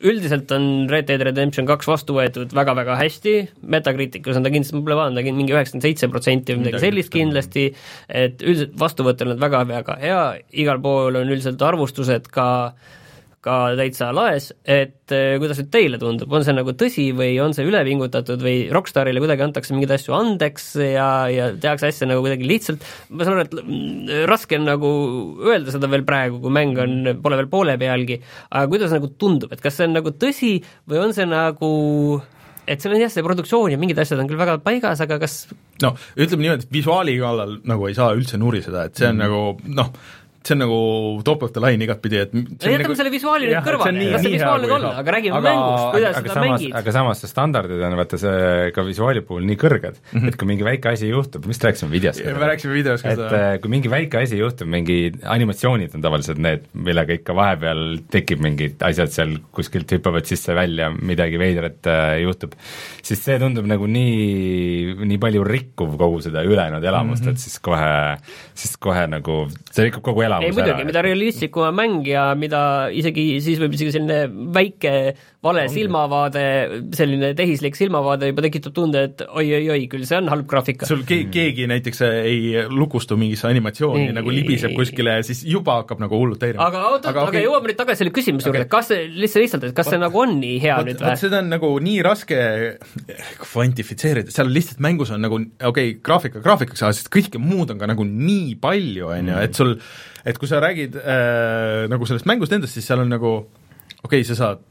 Speaker 3: üldiselt on Red Dead Redemption kaks vastu võetud väga-väga hästi, Metacriticus on ta kindlasti, ma pole vaadanud, mingi üheksakümmend seitse protsenti või midagi sellist kindlasti, et üldiselt vastuvõtt on väga-väga hea, igal pool on üldiselt arvustused ka ka täitsa laes, et eh, kuidas nüüd teile tundub, on see nagu tõsi või on see ülepingutatud või Rockstarile kuidagi antakse mingeid asju andeks ja, ja tehakse asja nagu kuidagi lihtsalt, ma saan aru, et mm, raske on nagu öelda seda veel praegu, kui mäng on, pole veel poole pealgi, aga kuidas nagu tundub, et kas see on nagu tõsi või on see nagu et seal on jah, see produktsioon ja mingid asjad on küll väga paigas, aga kas
Speaker 1: no ütleme niimoodi, et visuaali kallal nagu ei saa üldse nuriseda, et see on mm. nagu noh, see on nagu top of the line igatpidi, et
Speaker 3: jätame nagu... selle visuaali nüüd kõrvale, las see visuaal nüüd olla, aga räägime aga, mängust, kuidas
Speaker 2: aga
Speaker 3: seda
Speaker 2: samas,
Speaker 3: mängid.
Speaker 2: aga samas see standardid on vaata see ka visuaali puhul nii kõrged mm, -hmm. et kui mingi väike asi juhtub, mis rääkisime videost?
Speaker 1: me rääkisime videost ka
Speaker 2: seda. et äh, kui mingi väike asi juhtub, mingi animatsioonid on tavaliselt need, millega ikka vahepeal tekib mingid asjad seal kuskilt hüppavad sisse-välja, midagi veidrat äh, juhtub, siis see tundub nagu nii, nii palju rikkuv kogu seda ülejäänud elamust mm, -hmm. et siis kohe, siis kohe nagu see rikub kogu elamuse
Speaker 3: ei muidugi, mida realistlikum on mäng ja mida isegi, siis võib isegi selline väike vale Ongi. silmavaade, selline tehislik silmavaade juba tekitab tunde, et oi-oi-oi, küll see on halb graafika.
Speaker 1: sul ke-, keegi näiteks ei lukustu mingisse animatsiooni ei, nagu libiseb kuskile ja siis juba hakkab nagu hullult häirima.
Speaker 3: aga oot-oot, aga, aga okay. jõuame nüüd tagasi selle küsimuse okay. juurde, kas see, lihtsalt, lihtsalt, et kas see nagu on nii hea
Speaker 1: Vaat,
Speaker 3: nüüd või?
Speaker 1: seda on nagu nii raske kvantifitseerida, seal lihtsalt mängus on nagu okei okay,, graafika graafikaks, aga sest kõike muud on ka nagu nii palju, on ju, et sul et kui sa räägid äh, nagu sellest mängust endast, siis seal on nagu okei okay,, sa saad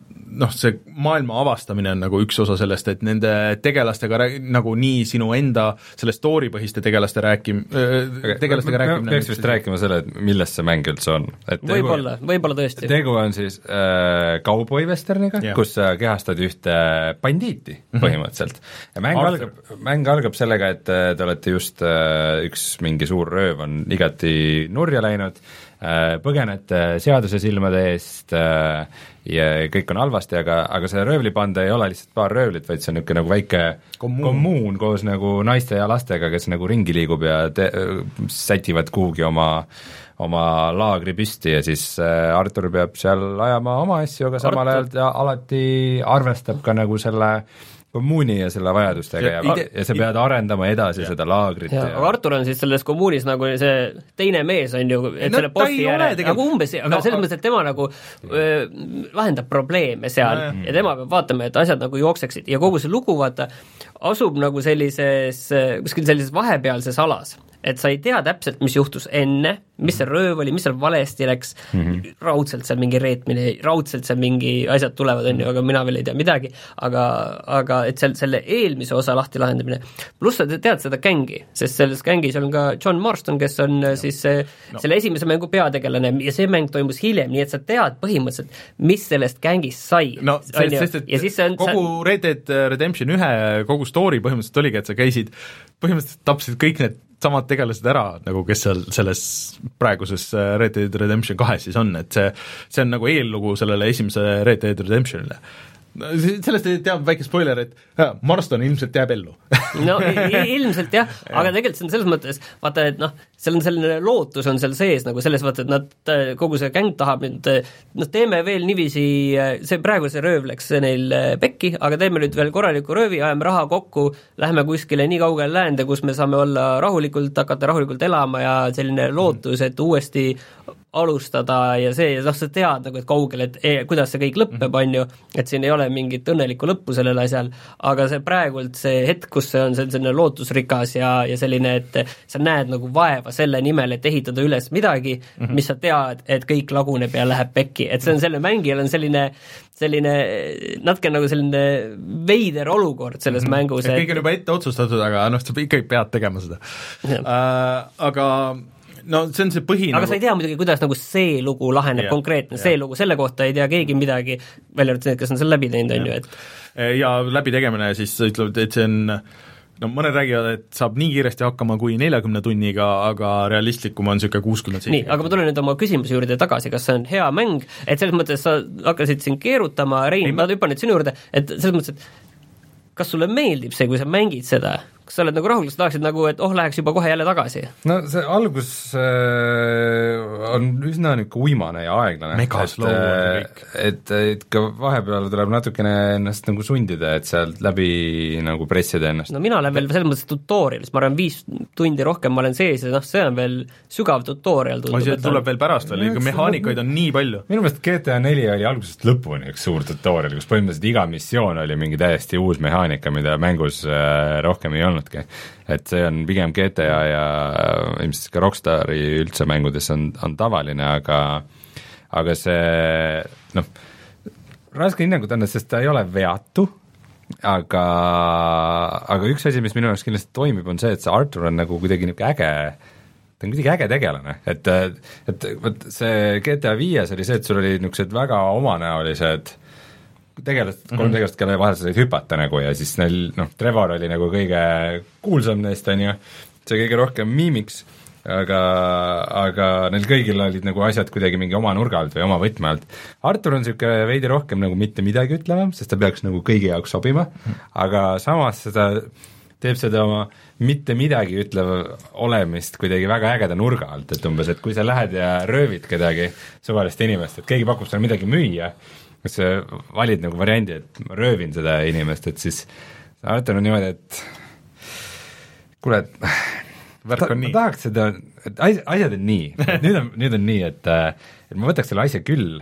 Speaker 1: noh, see maailma avastamine on nagu üks osa sellest, et nende tegelastega rääg-, nagu nii sinu enda selle story põhiste tegelaste rääkim-, tegelastega rääkimine
Speaker 2: peaks vist rääkima selle, et millest see mäng üldse on.
Speaker 3: võib-olla, võib-olla tõesti.
Speaker 2: tegu on siis äh, kauboivesterniga, kus sa kehastad ühte bandiiti mm -hmm. põhimõtteliselt. ja mäng Arthur. algab, mäng algab sellega, et äh, te olete just äh, üks mingi suur rööv on igati nurja läinud äh,, põgenete seaduse silmade eest äh,, ja kõik on halvasti, aga, aga see röövlipande ei ole lihtsalt paar röövlit, vaid see on niisugune nagu väike kommuun. kommuun koos nagu naiste ja lastega, kes nagu ringi liigub ja te-, sätivad kuhugi oma oma laagri püsti ja siis äh, Artur peab seal ajama oma asju, aga samal ajal ta alati arvestab ka nagu selle kommuuni ja selle vajadustega ja, ja, ja sa pead arendama edasi ja. seda laagrit
Speaker 3: ja, aga Artur on siis selles kommuunis nagu see teine mees, on ju, et no, selle bossi järel, nagu umbes, aga no, selles mõttes, et tema nagu öö, lahendab probleeme seal ja, ja tema peab vaatama, et asjad nagu jookseksid. Ja kogu see lugu, vaata, asub nagu sellises, kuskil sellises vahepealses alas et sa ei tea täpselt, mis juhtus enne, mis see rööv oli, mis seal valesti läks mm, -hmm. raudselt seal mingi reetmine, raudselt seal mingi asjad tulevad, on ju, aga mina veel ei tea midagi, aga, aga et seal selle eelmise osa lahti lahendamine, pluss sa tead seda gängi, sest selles gängis on ka John Marston, kes on no. siis no. selle esimese mängu peategelane ja see mäng toimus hiljem, nii et sa tead põhimõtteliselt, mis sellest gängist sai.
Speaker 1: no sest, et ja siis on, kogu sa... Red Dead Redemption ühe kogu story põhimõtteliselt oligi, et sa käisid, põhimõtteliselt tapsid kõik need samad tegelased ära, nagu kes seal selles praeguses äh, Red Dead Redemption kahes siis on, et see, see on nagu eellugu sellele esimesele Red Dead Redemptionile sellest teab väike spoiler, et äh, Marston ilmselt jääb ellu.
Speaker 3: No ilmselt jah, aga tegelikult see on selles mõttes, vaata, et noh, seal on selline lootus on seal sees nagu selles mõttes, et nad, äh, kogu see gäng tahab nüüd, noh, teeme veel niiviisi, äh, see praegu see rööv läks neil pekki, aga teeme nüüd veel korraliku röövi, ajame raha kokku, lähme kuskile nii kaugele läände, kus me saame olla rahulikult, hakata rahulikult elama ja selline lootus, et uuesti alustada ja see, ja noh, sa tead nagu, et kaugel, et e, kuidas see kõik lõpeb, on ju, et siin ei ole mingit õnnelikku lõppu sellel asjal, aga see praegult, see hetk, kus see on, see on selline lootusrikas ja, ja selline, et sa näed nagu vaeva selle nimel, et ehitada üles midagi mm, -hmm. mis sa tead, et kõik laguneb ja läheb pekki, et see on selle mängijal on selline selline natuke nagu selline veider olukord selles mm -hmm. mängus.
Speaker 1: kõik on juba ette otsustatud, aga noh, sa ikkagi pead tegema seda. Uh, aga no see on see põhi
Speaker 3: aga nagu... sa ei tea muidugi, kuidas nagu see lugu laheneb konkreetne yeah., see lugu, selle kohta ei tea keegi midagi, välja arvatud need, kes on selle läbi teinud, on ju,
Speaker 1: et ja läbitegemine siis ütlevad, et see on no mõned räägivad, et saab nii kiiresti hakkama kui neljakümne tunniga, aga realistlikum on niisugune kuuskümmend
Speaker 3: seitse. nii, aga ma tulen nüüd oma küsimuse juurde tagasi, kas see on hea mäng, et selles mõttes sa hakkasid siin keerutama, Rein, ma hüppan nüüd sinu juurde, et selles mõttes, et kas sulle meeldib see, kui sa mängid seda, kas sa oled nagu rahul, kas sa tahaksid nagu, et oh, läheks juba kohe jälle tagasi?
Speaker 2: no see algus äh, on üsna niisugune uimane ja aeglane.
Speaker 1: Mega slow on see
Speaker 2: äh,
Speaker 1: kõik.
Speaker 2: et, et ka vahepeal tuleb natukene ennast nagu sundida, et sealt läbi nagu pressida ennast.
Speaker 3: no mina olen veel selles mõttes tutorial'is, ma arvan, viis tundi rohkem ma olen sees ja noh, see on veel sügav tutorial tundub.
Speaker 1: see tuleb veel pärast veel, ikka mehaanikaid on nii palju.
Speaker 2: minu meelest GTA neli oli algusest lõpuni üks suur tutorial, kus põhimõtteliselt iga missioon oli mingi täiesti uus mehaanika, mida mängus äh, rohkem ei olnudki. et see on pigem GTA ja ilmselt ka Rockstari üldse mängudes on, on tavaline, aga aga see noh, raske hinnangut anda, sest ta ei ole veatu, aga, aga üks asi, mis minu jaoks kindlasti toimib, on see, et see Artur on nagu kuidagi niisugune äge ta on kuidagi äge tegelane, et, et vot see GTA viies oli see, et sul olid niisugused väga omanäolised tegelased, kolm mm -hmm. tegelast, kelle vahel sa said hüpata nagu ja siis neil noh, Trevor oli nagu kõige kuulsam neist, on ju, see kõige rohkem miimiks, aga, aga neil kõigil olid nagu asjad kuidagi mingi oma nurga alt või oma võtme alt. Artur on niisugune veidi rohkem nagu mitte midagi ütlevam, sest ta peaks nagu kõigi jaoks sobima, aga samas seda teeb seda oma mitte midagi ütlev olemist kuidagi väga ägeda nurga alt, et umbes, et kui sa lähed ja röövid kedagi, suvalist inimest, et keegi pakub sulle midagi müüa, kas sa valid nagu variandi, et ma röövin seda inimest, et siis Artur on niimoodi, et kuule, et
Speaker 1: värk on nii.
Speaker 2: tahaks seda, et asjad on nii, nüüd on, nüüd on nii, et et ma võtaks selle asja küll,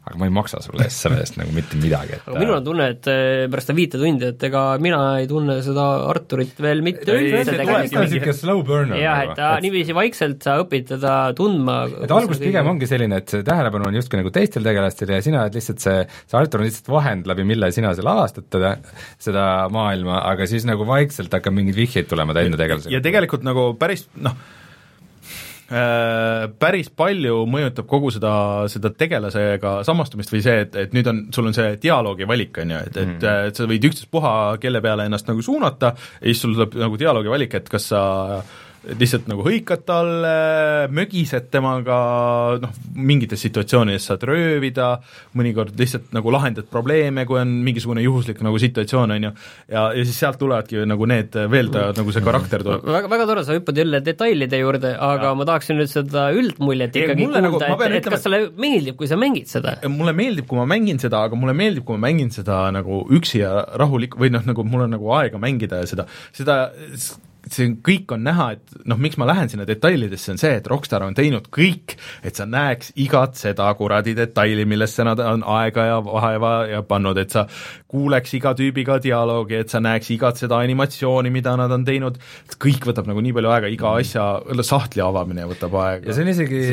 Speaker 2: aga ma ei maksa sulle eest selle eest nagu mitte midagi, et
Speaker 3: aga minul on tunne, et eh, pärast seda viite tundi, et ega mina ei tunne seda Arturit veel mitte üldse
Speaker 1: see
Speaker 2: ta on
Speaker 3: tegelikult.
Speaker 2: niisugune slow burner
Speaker 3: jah,
Speaker 2: nagu,
Speaker 3: et ta niiviisi vaikselt sa õpid teda tundma.
Speaker 2: et algus pigem ongi selline, et see tähelepanu on justkui nagu teistel tegelastel ja sina oled lihtsalt see, see Artur on lihtsalt vahend, läbi mille sina seal avastad teda, seda maailma, aga siis nagu vaikselt hakkab mingeid vihjeid tulema ta enda tegelasega.
Speaker 1: ja tegelikult nagu päris noh, päris palju mõjutab kogu seda, seda tegelasega samastumist või see, et, et nüüd on, sul on see dialoogi valik, on ju, et, et mm. et sa võid ükstaspuha kelle peale ennast nagu suunata ja siis sul tuleb nagu dialoogi valik, et kas sa lihtsalt nagu hõikad talle, mögised temaga, noh, mingites situatsioonides saad röövida, mõnikord lihtsalt nagu lahendad probleeme, kui on mingisugune juhuslik nagu situatsioon, on ju, ja, ja siis sealt tulevadki nagu need veel ta, nagu see karakter tuleb.
Speaker 3: väga, väga tore, sa hüppad jälle detailide juurde, aga ja. ma tahaksin nüüd seda üldmuljet ikkagi
Speaker 1: nagu-
Speaker 3: kuulda nagu, et, et
Speaker 1: ütlema,
Speaker 3: kas sulle meeldib, kui sa mängid seda?
Speaker 1: mulle meeldib, kui ma mängin seda, aga mulle meeldib, kui ma mängin seda nagu üksi ja rahulik- või noh, nagu mul on nagu aega mängida ja seda, seda see kõik on näha, et noh, miks ma lähen sinna detailidesse, on see, et Rockstar on teinud kõik, et sa näeks igat seda kuradi detaili, millesse nad on aega ja vaeva ja pannud, et sa kuuleks iga tüübiga dialoogi, et sa näeks igat seda animatsiooni, mida nad on teinud, kõik võtab nagu nii palju aega, iga asja, sahtli avamine võtab aega.
Speaker 2: ja see on isegi,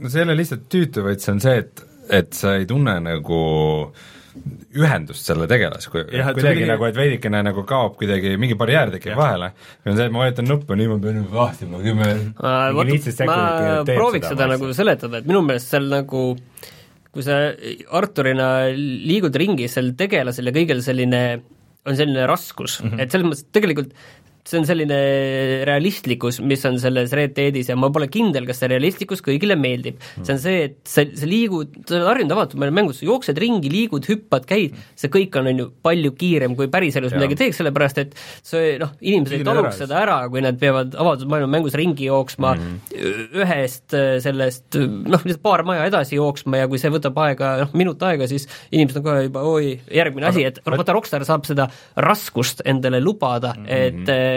Speaker 2: no see ei ole lihtsalt tüütu, vaid see on see, et, et sa ei tunne nagu ühendust selle tegelasega,
Speaker 1: Jah, et see
Speaker 2: kuidagi
Speaker 1: kuidagi-
Speaker 2: nagu, et veidikene nagu kaob kuidagi, mingi barjäär tekib vahele. või on see, et ma vajutan nuppu, nii ma pean vahtima kümme
Speaker 3: Äh, ma prooviks seda nagu seletada, et minu meelest seal nagu kui sa Arturina liigud ringi, sel tegelasel ja kõigil selline, on selline raskus mm, -hmm. et selles mõttes tegelikult see on selline realistlikkus, mis on selles Red Deadis ja ma pole kindel, kas see realistlikkus kõigile meeldib. see on see, et sa, sa liigud, sa oled harjunud avatud maailma mängus, sa jooksed ringi, liigud, hüppad, käid, see kõik on, on ju palju kiirem, kui päriselus midagi teeks, sellepärast et see noh, inimesed ei taluks seda ära, kui nad peavad avatud maailma mängus ringi jooksma mm,
Speaker 2: Mhm.
Speaker 3: ühest äh, sellest noh, lihtsalt paar maja edasi jooksma ja kui see võtab aega, noh, minut aega, siis inimesed on kohe juba oi, järgmine asi, et vaata, Rockstar saab seda raskust endale lubada mm,
Speaker 2: Mhm.
Speaker 3: -hmm. et äh,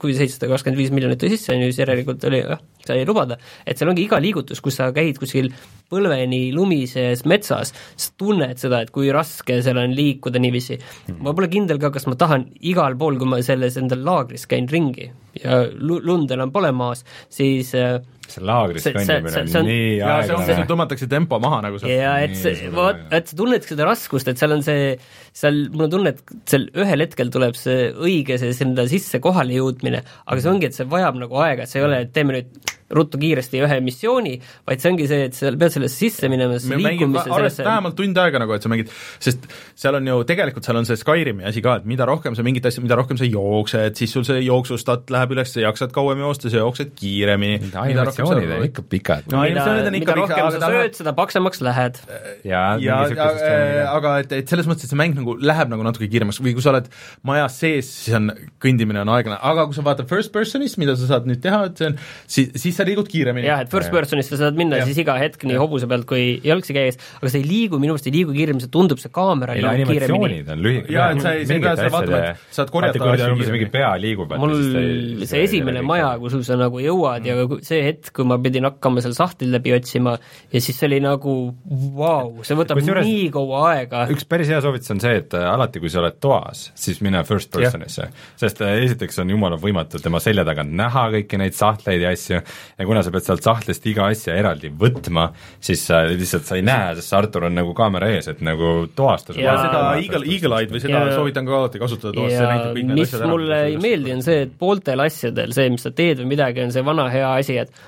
Speaker 3: kui seitsesada kakskümmend viis miljonit tõi sisse, on ju, siis järelikult oli jah, sai lubada, et seal ongi iga liigutus, kus sa käid kuskil põlveni lumises metsas, sa tunned seda, et kui raske seal on liikuda niiviisi. ma pole kindel ka, kas ma tahan igal pool, kui ma selles endal laagris käin ringi ja lu-, lund enam pole maas, siis äh,
Speaker 2: see laagris kõndimine
Speaker 3: see-
Speaker 2: on
Speaker 3: on-
Speaker 2: nii
Speaker 1: jaa,
Speaker 2: aeglane.
Speaker 1: tõmmatakse tempo maha nagu sealt.
Speaker 3: ja et see, vot, et sa tunnedki seda raskust, et seal on see, seal mul on tunne, et seal ühel hetkel tuleb see õige see sinna sisse kohale jõudmine, aga see ongi, et see vajab nagu aega, et see ei ole, et teeme nüüd ruttu kiiresti ühe missiooni, vaid see ongi see, et sa pead sellesse sisse minema,
Speaker 1: me mängime arvestades vähemalt tund aega nagu, et sa mängid, sest seal on ju, tegelikult seal on see Skyrimi asi ka, et mida rohkem sa mingit asja, mida rohkem sa jooksed, siis sul see jooksustat läheb üles, sa jaksad kauem joosta, sa jooksed kiiremini.
Speaker 2: animatsioonid on ikka pikad.
Speaker 3: no animatsioonid on ikka pikad, aga sa sööd, seda paksemaks lähed.
Speaker 1: ja, ja, ja aga et, et selles mõttes, et see mäng nagu läheb nagu natuke kiiremaks või kui sa oled majas sees, siis on, kõndimine on aeglane, aga kui sa vaatad first person'ist, mida sa saad nüüd teha, et see on, siis, siis sa liigud kiiremini.
Speaker 3: jah, et first person'ist sa saad minna ja. siis iga hetk nii hobuse pealt kui jalgsi käies, aga sa ei liigu, minu meelest ei liigu kiiremini, see tundub, see kaamera
Speaker 2: liigub kiiremini. on lühikesed.
Speaker 1: jaa, et sa ei, sa ei pea seda vaatama, et saad korjata
Speaker 2: asju kiiremini. mingi pea liigub.
Speaker 3: mul see esimene maja, kuhu sa nagu jõuad ja see hetk, kui ma pidin hakkama seal sahtli läbi otsima ja siis see oli nagu vau wow,, see võtab Kusjuures, nii kaua aega.
Speaker 2: üks päris hea soovitus on see, et äh, alati, kui sa oled toas, siis mine first person'isse, sest äh, esiteks on jumala võimatu tema selja taga näha kõiki neid sahtleid ja asju ja kuna sa pead sealt sahtlist iga asja eraldi võtma, siis sa lihtsalt, sa ei näe, sest see Artur on nagu kaamera ees, et nagu toastada.
Speaker 1: ja seda Eagle, Eagle Eye'd või seda ja, soovitan ka alati kasutada toas, see näitab kõik need asjad
Speaker 3: ära. mulle ei meeldi, on see, et pooltel asjadel see, mis sa teed või midagi, on see vana hea asi, et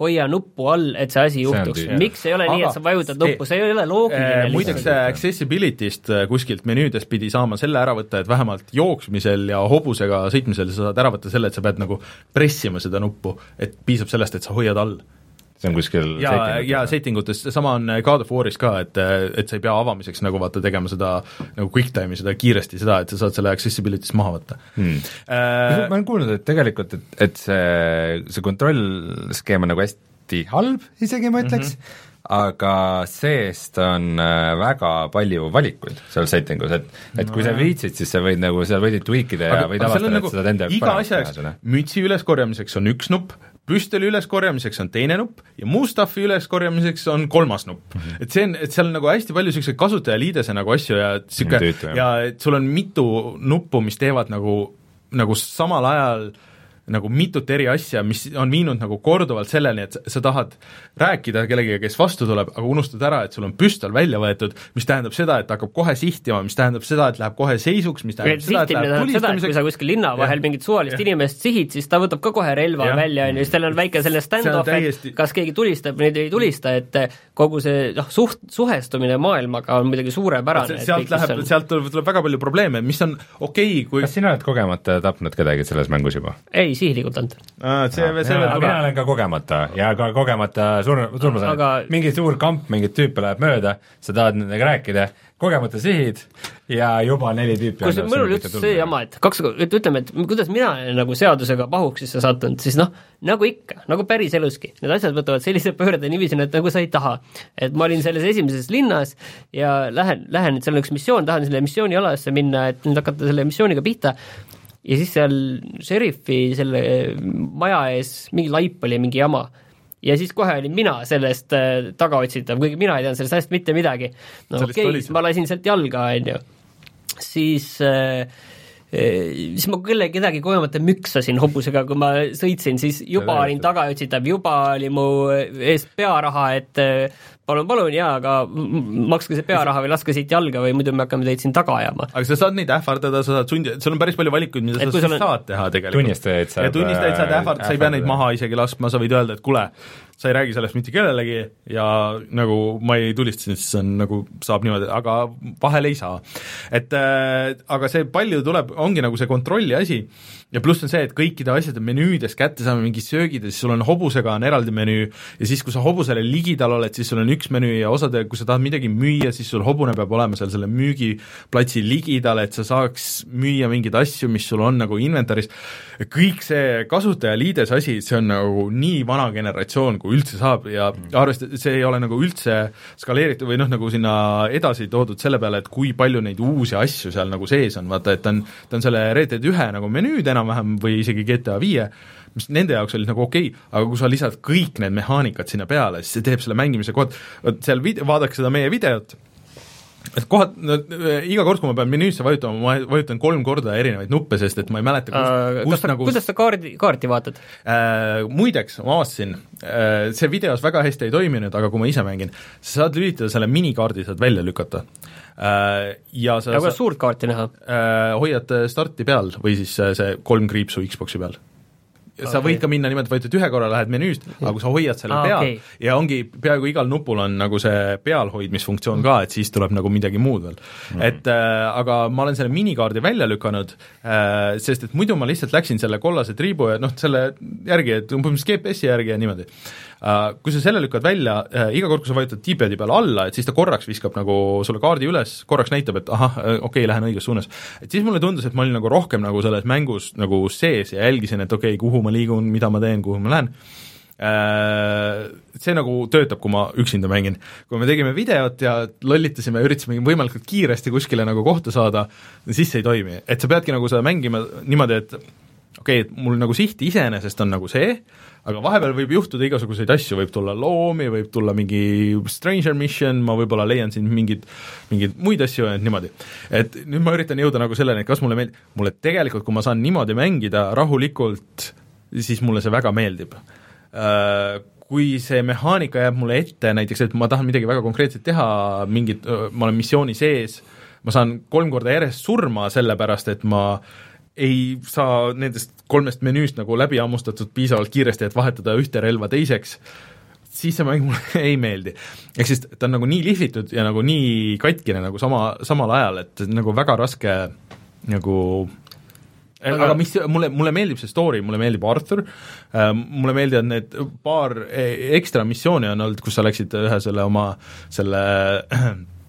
Speaker 3: hoia nuppu all, et see asi juhtuks, miks ei ole Aga, nii, et sa vajutad nuppu, see ei ole loogiline
Speaker 1: äh, muideks accessibility'st äh, kuskilt menüüdest pidi saama selle ära võtta, et vähemalt jooksmisel ja hobusega sõitmisel sa saad ära võtta selle, et sa pead nagu pressima seda nuppu, et piisab sellest, et sa hoiad all
Speaker 2: see on kuskil
Speaker 1: ja, ja settingutes, sama on God of War'is ka, et, et sa ei pea avamiseks nagu vaata tegema seda nagu quick time'i, seda kiiresti, seda, et sa saad selle accessibility'st maha võtta.
Speaker 2: Hmm.. Äh, ma olen kuulnud, et tegelikult, et, et see, see kontrollskeem on nagu hästi halb, isegi ma ütleks. Mm, -hmm aga seest on väga palju valikuid seal setting us, et et no, kui sa viitsid, siis sa võid nagu seal võid tweak ida ja võid avastada,
Speaker 1: nagu,
Speaker 2: et sa saad enda
Speaker 1: iga asja jaoks, mütsi üleskorjamiseks on üks nupp, püstoli üleskorjamiseks on teine nupp ja muu stuff'i üleskorjamiseks on kolmas nupp mm. -hmm. et see on, et seal on nagu hästi palju niisuguseid kasutajaliidese nagu asju ja niisugune ja et sul on mitu nuppu, mis teevad nagu, nagu samal ajal äh, nagu mitut eri asja, mis on viinud nagu korduvalt selleni, et sa tahad rääkida kellegagi, kes vastu tuleb, aga unustad ära, et sul on püstol välja võetud, mis tähendab seda, et hakkab kohe sihtima, mis tähendab seda, et läheb kohe seisuks, mis tähendab seda, et läheb tulistamiseks.
Speaker 3: kui sa kuskil linna vahel mingit suvalist ja. inimest sihid, siis ta võtab ka kohe relva ja. välja, on ju, siis tal on väike selline stand-off täiesti..., et kas keegi tulistab või ei tulista, et kogu see noh, suht-, suhestumine maailmaga on muidugi suurepärane.
Speaker 1: sealt läheb, sealt tuleb, tuleb väga palju probleeme, mis on okei okay,, kui
Speaker 2: kas sina oled kogemata tapnud kedagi selles mängus juba?
Speaker 3: ei, sihilikult ainult.
Speaker 1: see, see
Speaker 2: veel tuleb. mina olen ka kogemata ja ka kogemata sur-, surma saanud aga... mingi suur kamp, mingit tüüpe läheb mööda, sa tahad nendega rääkida, kogemata sihid ja juba neli tüüpi
Speaker 3: kus mul oli üldse see jama, et kaks, et ütleme, et kuidas mina olen nagu seadusega pahuksisse sattunud, siis noh, nagu ikka, nagu päriseluski, need asjad võtavad sellise pöörde niiviisi, et nagu sa ei taha. et ma olin selles esimeses linnas ja lähen, lähen, et seal on üks missioon, tahan selle missioonialasse minna, et nüüd hakata selle missiooniga pihta, ja siis seal šerifi selle maja ees mingi laip oli, mingi jama. ja siis kohe olin mina sellest äh, tagaotsitav, kuigi mina ei teadnud sellest asjast mitte midagi. no okei okay,, ma lasin sealt jalga, on ju. siis äh siis ma kelle, kedagi kogemata müksasin hobusega, kui ma sõitsin, siis juba olin tagaotsitav, juba oli mu ees pearaha, et äh, palun, palun, jaa, aga makske see pearaha või laske siit jalga või muidu me hakkame teid siin taga ajama.
Speaker 1: aga sa saad neid ähvardada, sa saad sundi, sul on päris palju valikuid, mida et sa siis on... saad teha tegelikult.
Speaker 2: tunnistajaid saab
Speaker 1: ja tunnistajaid saad ähvardada, sa ei pea neid maha isegi laskma, sa võid öelda, et kuule, sa ei räägi sellest mitte kellelegi ja nagu ma ei tulista, siis on nagu, saab niimoodi, aga vahel ei saa. et äh, aga see palju tuleb, ongi nagu see kontrolli asi ja pluss on see, et kõikide asjade menüüdes kätte saame mingi söögid ja siis sul on hobusega on eraldi menüü. Ja siis, kui sa hobusele ligidal oled, siis sul on üks menüü ja osade, kui sa tahad midagi müüa, siis sul hobune peab olema seal selle müügiplatsi ligidal, et sa saaks müüa mingeid asju, mis sul on nagu inventaris, kõik see kasutajaliides asi, see on nagu nii vana generatsioon, kui üldse saab ja arvestades, see ei ole nagu üldse skaleeritud või noh, nagu sinna edasi toodud selle peale, et kui palju neid uusi asju seal nagu sees on, vaata et ta on, ta on selle Red Dead ühe nagu menüü täna enam-vähem või isegi GTA viie, mis nende jaoks oli nagu okei okay,, aga kui sa lisad kõik need mehaanikad sinna peale, siis see teeb selle mängimise kohad, vot seal vid-, vaadake seda meie videot, et kohad, no iga kord, kui ma pean menüüsse vajutama, ma vajutan kolm korda erinevaid nuppe, sest et ma ei mäleta,
Speaker 3: kust uh,, kust nagu kuidas sa kaardi, kaarti vaatad
Speaker 1: uh,? Muideks, ma avastasin uh,, see videos väga hästi ei toiminud, aga kui ma ise mängin, sa saad lülitada selle minikaardi, saad välja lükata uh,. Ja sa
Speaker 3: aga kuidas suurt kaarti näha
Speaker 1: uh,? Hoiad starti peal või siis see kolm kriipsu Xbox'i peal sa
Speaker 3: Okei.
Speaker 1: võid ka minna niimoodi, et vajutad ühe korra, lähed menüüst, aga kui sa hoiad selle
Speaker 3: Aa,
Speaker 1: peal
Speaker 3: okei.
Speaker 1: ja ongi, peaaegu igal nupul on nagu see pealhoidmisfunktsioon ka, et siis tuleb nagu midagi muud veel mm.. et äh, aga ma olen selle minikaardi välja lükanud äh,, sest et muidu ma lihtsalt läksin selle kollase triibu ja noh, selle järgi, et umbes GPS-i järgi ja niimoodi äh,. Kui sa selle lükkad välja äh,, iga kord, kui sa vajutad D-pad'i peale alla, et siis ta korraks viskab nagu sulle kaardi üles, korraks näitab, et ahah, okei okay,, lähen õiges suunas. et siis mulle tundus, et ma olin nagu rohkem nagu selles mängus nagu sees ja jälgisin, et okei okay,, kuhu ma liigun, mida ma teen, kuhu ma lähen Äh, see nagu töötab, kui ma üksinda mängin. kui me tegime videot ja lollitasime üritasime võimalikult kiiresti kuskile nagu kohta saada, siis see ei toimi, et sa peadki nagu seda mängima niimoodi, et okei okay,, et mul nagu siht iseenesest on nagu see, aga vahepeal võib juhtuda igasuguseid asju, võib tulla loomi, võib tulla mingi stranger mission, ma võib-olla leian siin mingeid, mingeid muid asju ja niimoodi. et nüüd ma üritan jõuda nagu selleni, et kas mulle meeldib, mulle tegelikult, kui ma saan niimoodi mängida rahulikult, siis mulle see väga meeldib Äh, kui see mehaanika jääb mulle ette, näiteks et ma tahan midagi väga konkreetset teha, mingit, ma olen missiooni sees, ma saan kolm korda järjest surma, sellepärast et ma ei saa nendest kolmest menüüst nagu läbi hammustatud piisavalt kiiresti, et vahetada ühte relva teiseks, siis see mäng mulle ei meeldi. ehk siis ta on nagu nii lihvitud ja nagu nii katkine nagu sama, samal ajal, et nagu väga raske nagu aga, aga mis, mulle, mulle meeldib see story, mulle meeldib Arthur äh,, mulle meeldivad need paar e- ekstra missiooni on olnud, kus sa läksid ühe selle oma selle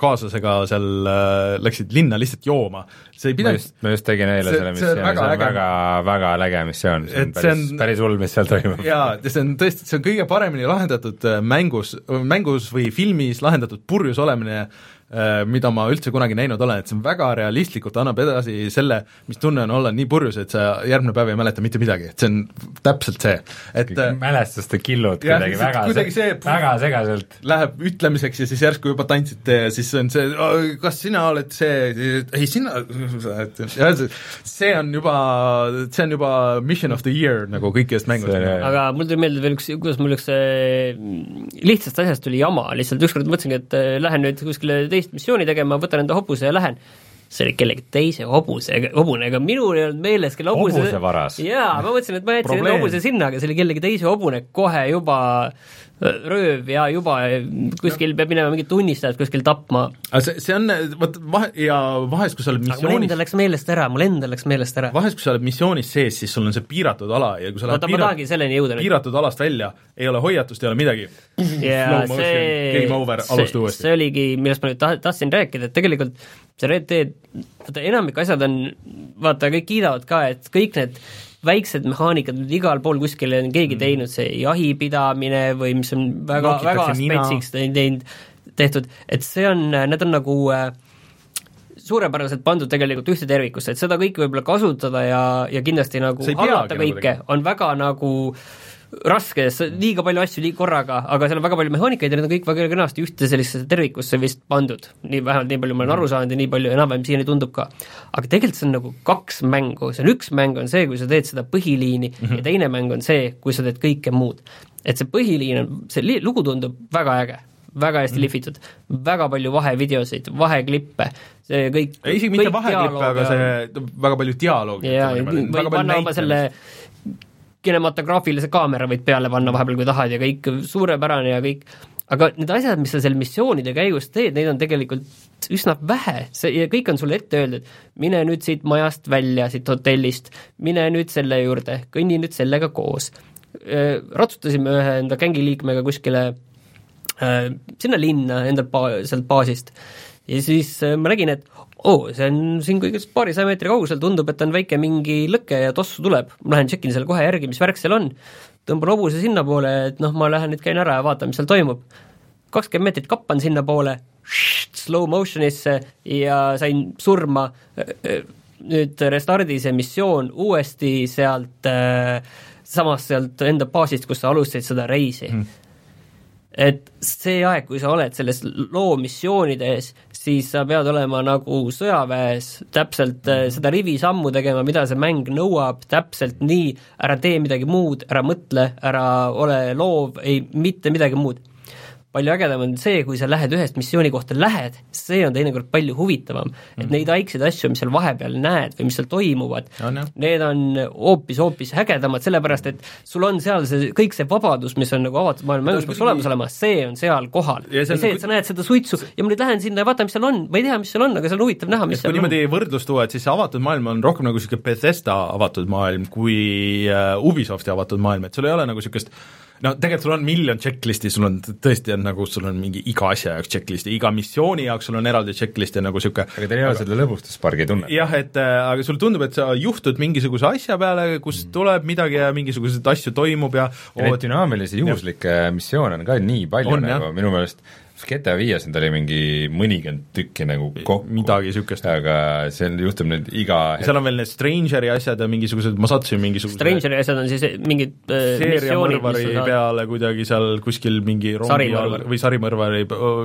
Speaker 1: kaaslasega seal äh, läksid linna lihtsalt jooma, see ei
Speaker 2: ma
Speaker 1: pidanud
Speaker 2: just, ma just tegin eile
Speaker 1: See-
Speaker 2: selle missiooni, see
Speaker 1: väga
Speaker 2: on
Speaker 1: äge.
Speaker 2: väga, väga läge missioon, see on päris päris hull, mis seal toimub.
Speaker 1: jaa, see on tõesti, see on kõige paremini lahendatud äh, mängus, mängus või filmis lahendatud purjus olemine, mida ma üldse kunagi näinud olen, et see on väga realistlikult, annab edasi selle, mis tunne on olla nii purjus, et sa järgmine päev ei mäleta mitte midagi, et see on täpselt see, et äh,
Speaker 2: mälestuste killud kuidagi väga
Speaker 1: kuidagi see-
Speaker 2: väga segaselt.
Speaker 1: läheb ütlemiseks ja siis järsku juba tantsite ja siis on see, kas sina oled see, ei sina, et jah, see- on juba, see on juba mission of the year nagu kõikidest mängudest
Speaker 3: aga mul tuli meelde veel üks, kuidas mul üks äh, lihtsast asjast tuli jama, lihtsalt. Ükskord mõtlesingi, et äh, lähen nüüd kuskile teist missiooni tegema, võtan enda hobuse ja lähen see oli kellegi teise hobuse, hobune, ega minul ei olnud meeles, kelle hobuse
Speaker 2: Hobuse varas.
Speaker 3: jaa, ma mõtlesin, et ma jätsin enda hobuse sinna, aga see oli kellegi teise hobune kohe juba äh, rööv ja juba kuskil peab minema mingit tunnistajat kuskil tapma.
Speaker 1: aga see, see on, vot vahe, ja vahest, kui sa oled
Speaker 3: aga mul
Speaker 1: missioonis
Speaker 3: endal läks meelest ära, mul endal läks meelest ära.
Speaker 1: vahest, kui sa oled missioonis sees, siis sul on see piiratud ala ja kui sa lähed
Speaker 3: jõuda nüüd.
Speaker 1: piiratud alast välja, ei ole hoiatust, ei ole midagi.
Speaker 3: see
Speaker 1: game over, alusta uuesti.
Speaker 3: see oligi, millest ma nüüd taht- tahtsin rääkida, et tegelikult see Red Dead, vaata enamik asjad on, vaata kõik kiidavad ka, et kõik need väiksed mehaanikad igal pool kuskil on keegi teinud, see jahipidamine või mis on väga, väga spetsiks teinud, tehtud, et see on, need on nagu äh, suurepäraselt pandud tegelikult ühte tervikusse, et seda kõike võib-olla kasutada ja, ja kindlasti nagu hallata
Speaker 1: nagu
Speaker 3: kõike. on väga nagu raske, liiga palju asju liiga korraga, aga seal on väga palju mehaanikaid ja need on kõik väga kenasti ühte sellisesse tervikusse vist pandud. nii vähemalt nii palju ma olen aru saanud ja nii palju enam-vähem siiani tundub ka. aga tegelikult see on nagu kaks mängu, see on üks mäng on see, kui sa teed seda põhiliini mm -hmm. ja teine mäng on see, kui sa teed kõike muud. et see põhiliin on, see lugu tundub väga äge väga hästi mm. lihvitud, väga palju vahevideosid, vaheklippe, see kõik
Speaker 1: ei, isegi mitte vaheklippe, aga see, väga palju dialoogi.
Speaker 3: jaa, võid panna oma selle kinematograafilise kaamera võid peale panna vahepeal, kui tahad ja kõik suurepärane ja kõik, aga need asjad, mis sa seal missioonide käigus teed, neid on tegelikult üsna vähe, see ja kõik on sulle ette öeldud, mine nüüd siit majast välja, siit hotellist, mine nüüd selle juurde, kõnni nüüd sellega koos. ratsutasime ühe enda gängiliikmega kuskile sinna linna enda ba-, sealt baasist. Ja siis ma nägin, et oo oh,, see on siin kõigest paarisaja meetri kaugusel, tundub, et on väike mingi lõke ja tossu tuleb, ma lähen tšekin selle kohe järgi, mis värk seal on, tõmban hobuse sinnapoole, et noh, ma lähen nüüd käin ära ja vaatan, mis seal toimub. kakskümmend meetrit kappan sinnapoole, slow motion'isse ja sain surma, nüüd restardi see missioon uuesti sealt äh, samast sealt enda baasist, kus sa alustasid seda reisi mm.. et see aeg, kui sa oled selles loo missioonides, siis sa pead olema nagu sõjaväes, täpselt mm. seda rivisammu tegema, mida see mäng nõuab, täpselt nii, ära tee midagi muud, ära mõtle, ära ole loov, ei mitte midagi muud. Palju ägedam on see, kui sa lähed ühest missiooni kohta, lähed, see on teinekord palju huvitavam. et neid väikseid asju, mis seal vahepeal näed või mis seal toimuvad,
Speaker 1: On, jah.
Speaker 3: need on hoopis-hoopis ägedamad, sellepärast et sul on seal see, kõik see vabadus, mis on nagu avatud maailma mängus peaks olemas olema, see on seal kohal.
Speaker 1: Ja see nagu-
Speaker 3: et sa näed seda suitsu ja ma nüüd lähen sinna ja vaatan, mis seal on, ma ei tea, mis seal on, aga see on huvitav näha, mis seal on.
Speaker 1: niimoodi võrdlust tuua, et siis avatud maailm on rohkem nagu niisugune Bethesda avatud maailm kui äh, Ubisofti avatud maailm, et sul ei ole nagu niisugust no tegelikult sul on miljon checklist'i, sul on tõesti on nagu, sul on mingi iga asja jaoks checklist ja iga missiooni jaoks sul on eraldi checklist ja nagu niisugune
Speaker 2: aga teil ei ole seda lõbustuspargi tunnet?
Speaker 1: jah, et äh, aga sulle tundub, et sa juhtud mingisuguse asja peale, kus tuleb midagi ja mingisuguseid asju toimub ja
Speaker 2: ja neid dünaamilisi juhuslikke missioone on ka nii palju
Speaker 1: On,
Speaker 2: nagu
Speaker 1: jah.
Speaker 2: minu meelest GTA viies neid oli mingi mõnikümmend tükki nagu kokku.
Speaker 1: midagi niisugust.
Speaker 2: aga seal juhtub nüüd iga
Speaker 1: seal on veel need Strangeri asjad ja mingisugused, ma sattusin mingisuguse
Speaker 3: Strangeri asjad on siis mingid äh,
Speaker 1: seeriamõrvari peale kuidagi seal kuskil mingi rongi all või sarimõrvari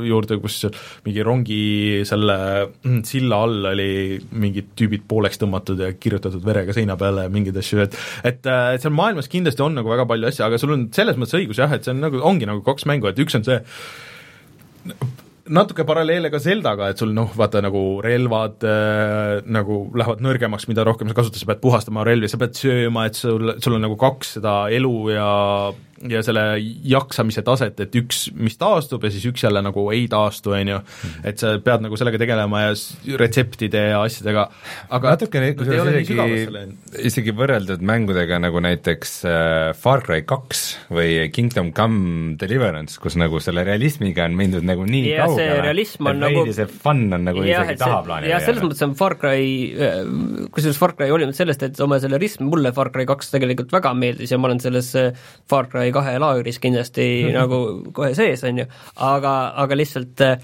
Speaker 1: juurde, kus mingi rongi selle mm, silla all oli mingid tüübid pooleks tõmmatud ja kirjutatud verega seina peale ja mingeid asju, et et äh, et seal maailmas kindlasti on nagu väga palju asju, aga sul on selles mõttes õigus jah, et see on nagu, ongi nagu kaks mängu, et üks on see natuke paralleele ka Zeldaga, et sul noh, vaata nagu relvad äh, nagu lähevad nõrgemaks, mida rohkem sa kasutad, sa pead puhastama relvi, sa pead sööma, et sul, sul on nagu kaks seda elu ja ja selle jaksamise taset, et üks, mis taastub ja siis üks jälle nagu ei taastu, on ju, et sa pead nagu sellega tegelema ja retseptide ja asjadega, aga
Speaker 2: natukene
Speaker 1: nii
Speaker 2: isegi isegi võrreldud mängudega nagu näiteks äh, Far Cry kaks või Kingdom Come Deliverance, kus nagu selle realismiga on mindud nagu nii
Speaker 3: see
Speaker 2: kaugele,
Speaker 3: realism on
Speaker 2: et
Speaker 3: nagu-
Speaker 2: veidi see fun on nagu
Speaker 3: jah,
Speaker 2: isegi
Speaker 3: et see,
Speaker 2: tahaplaanile
Speaker 3: jah, selles mõttes on Far Cry, kusjuures Far Cry hoolimata sellest, et oma selle rism, mulle Far Cry kaks tegelikult väga meeldis ja ma olen selles äh, Far Cry kahe laagris kindlasti nagu kohe sees, on ju, aga, aga lihtsalt äh,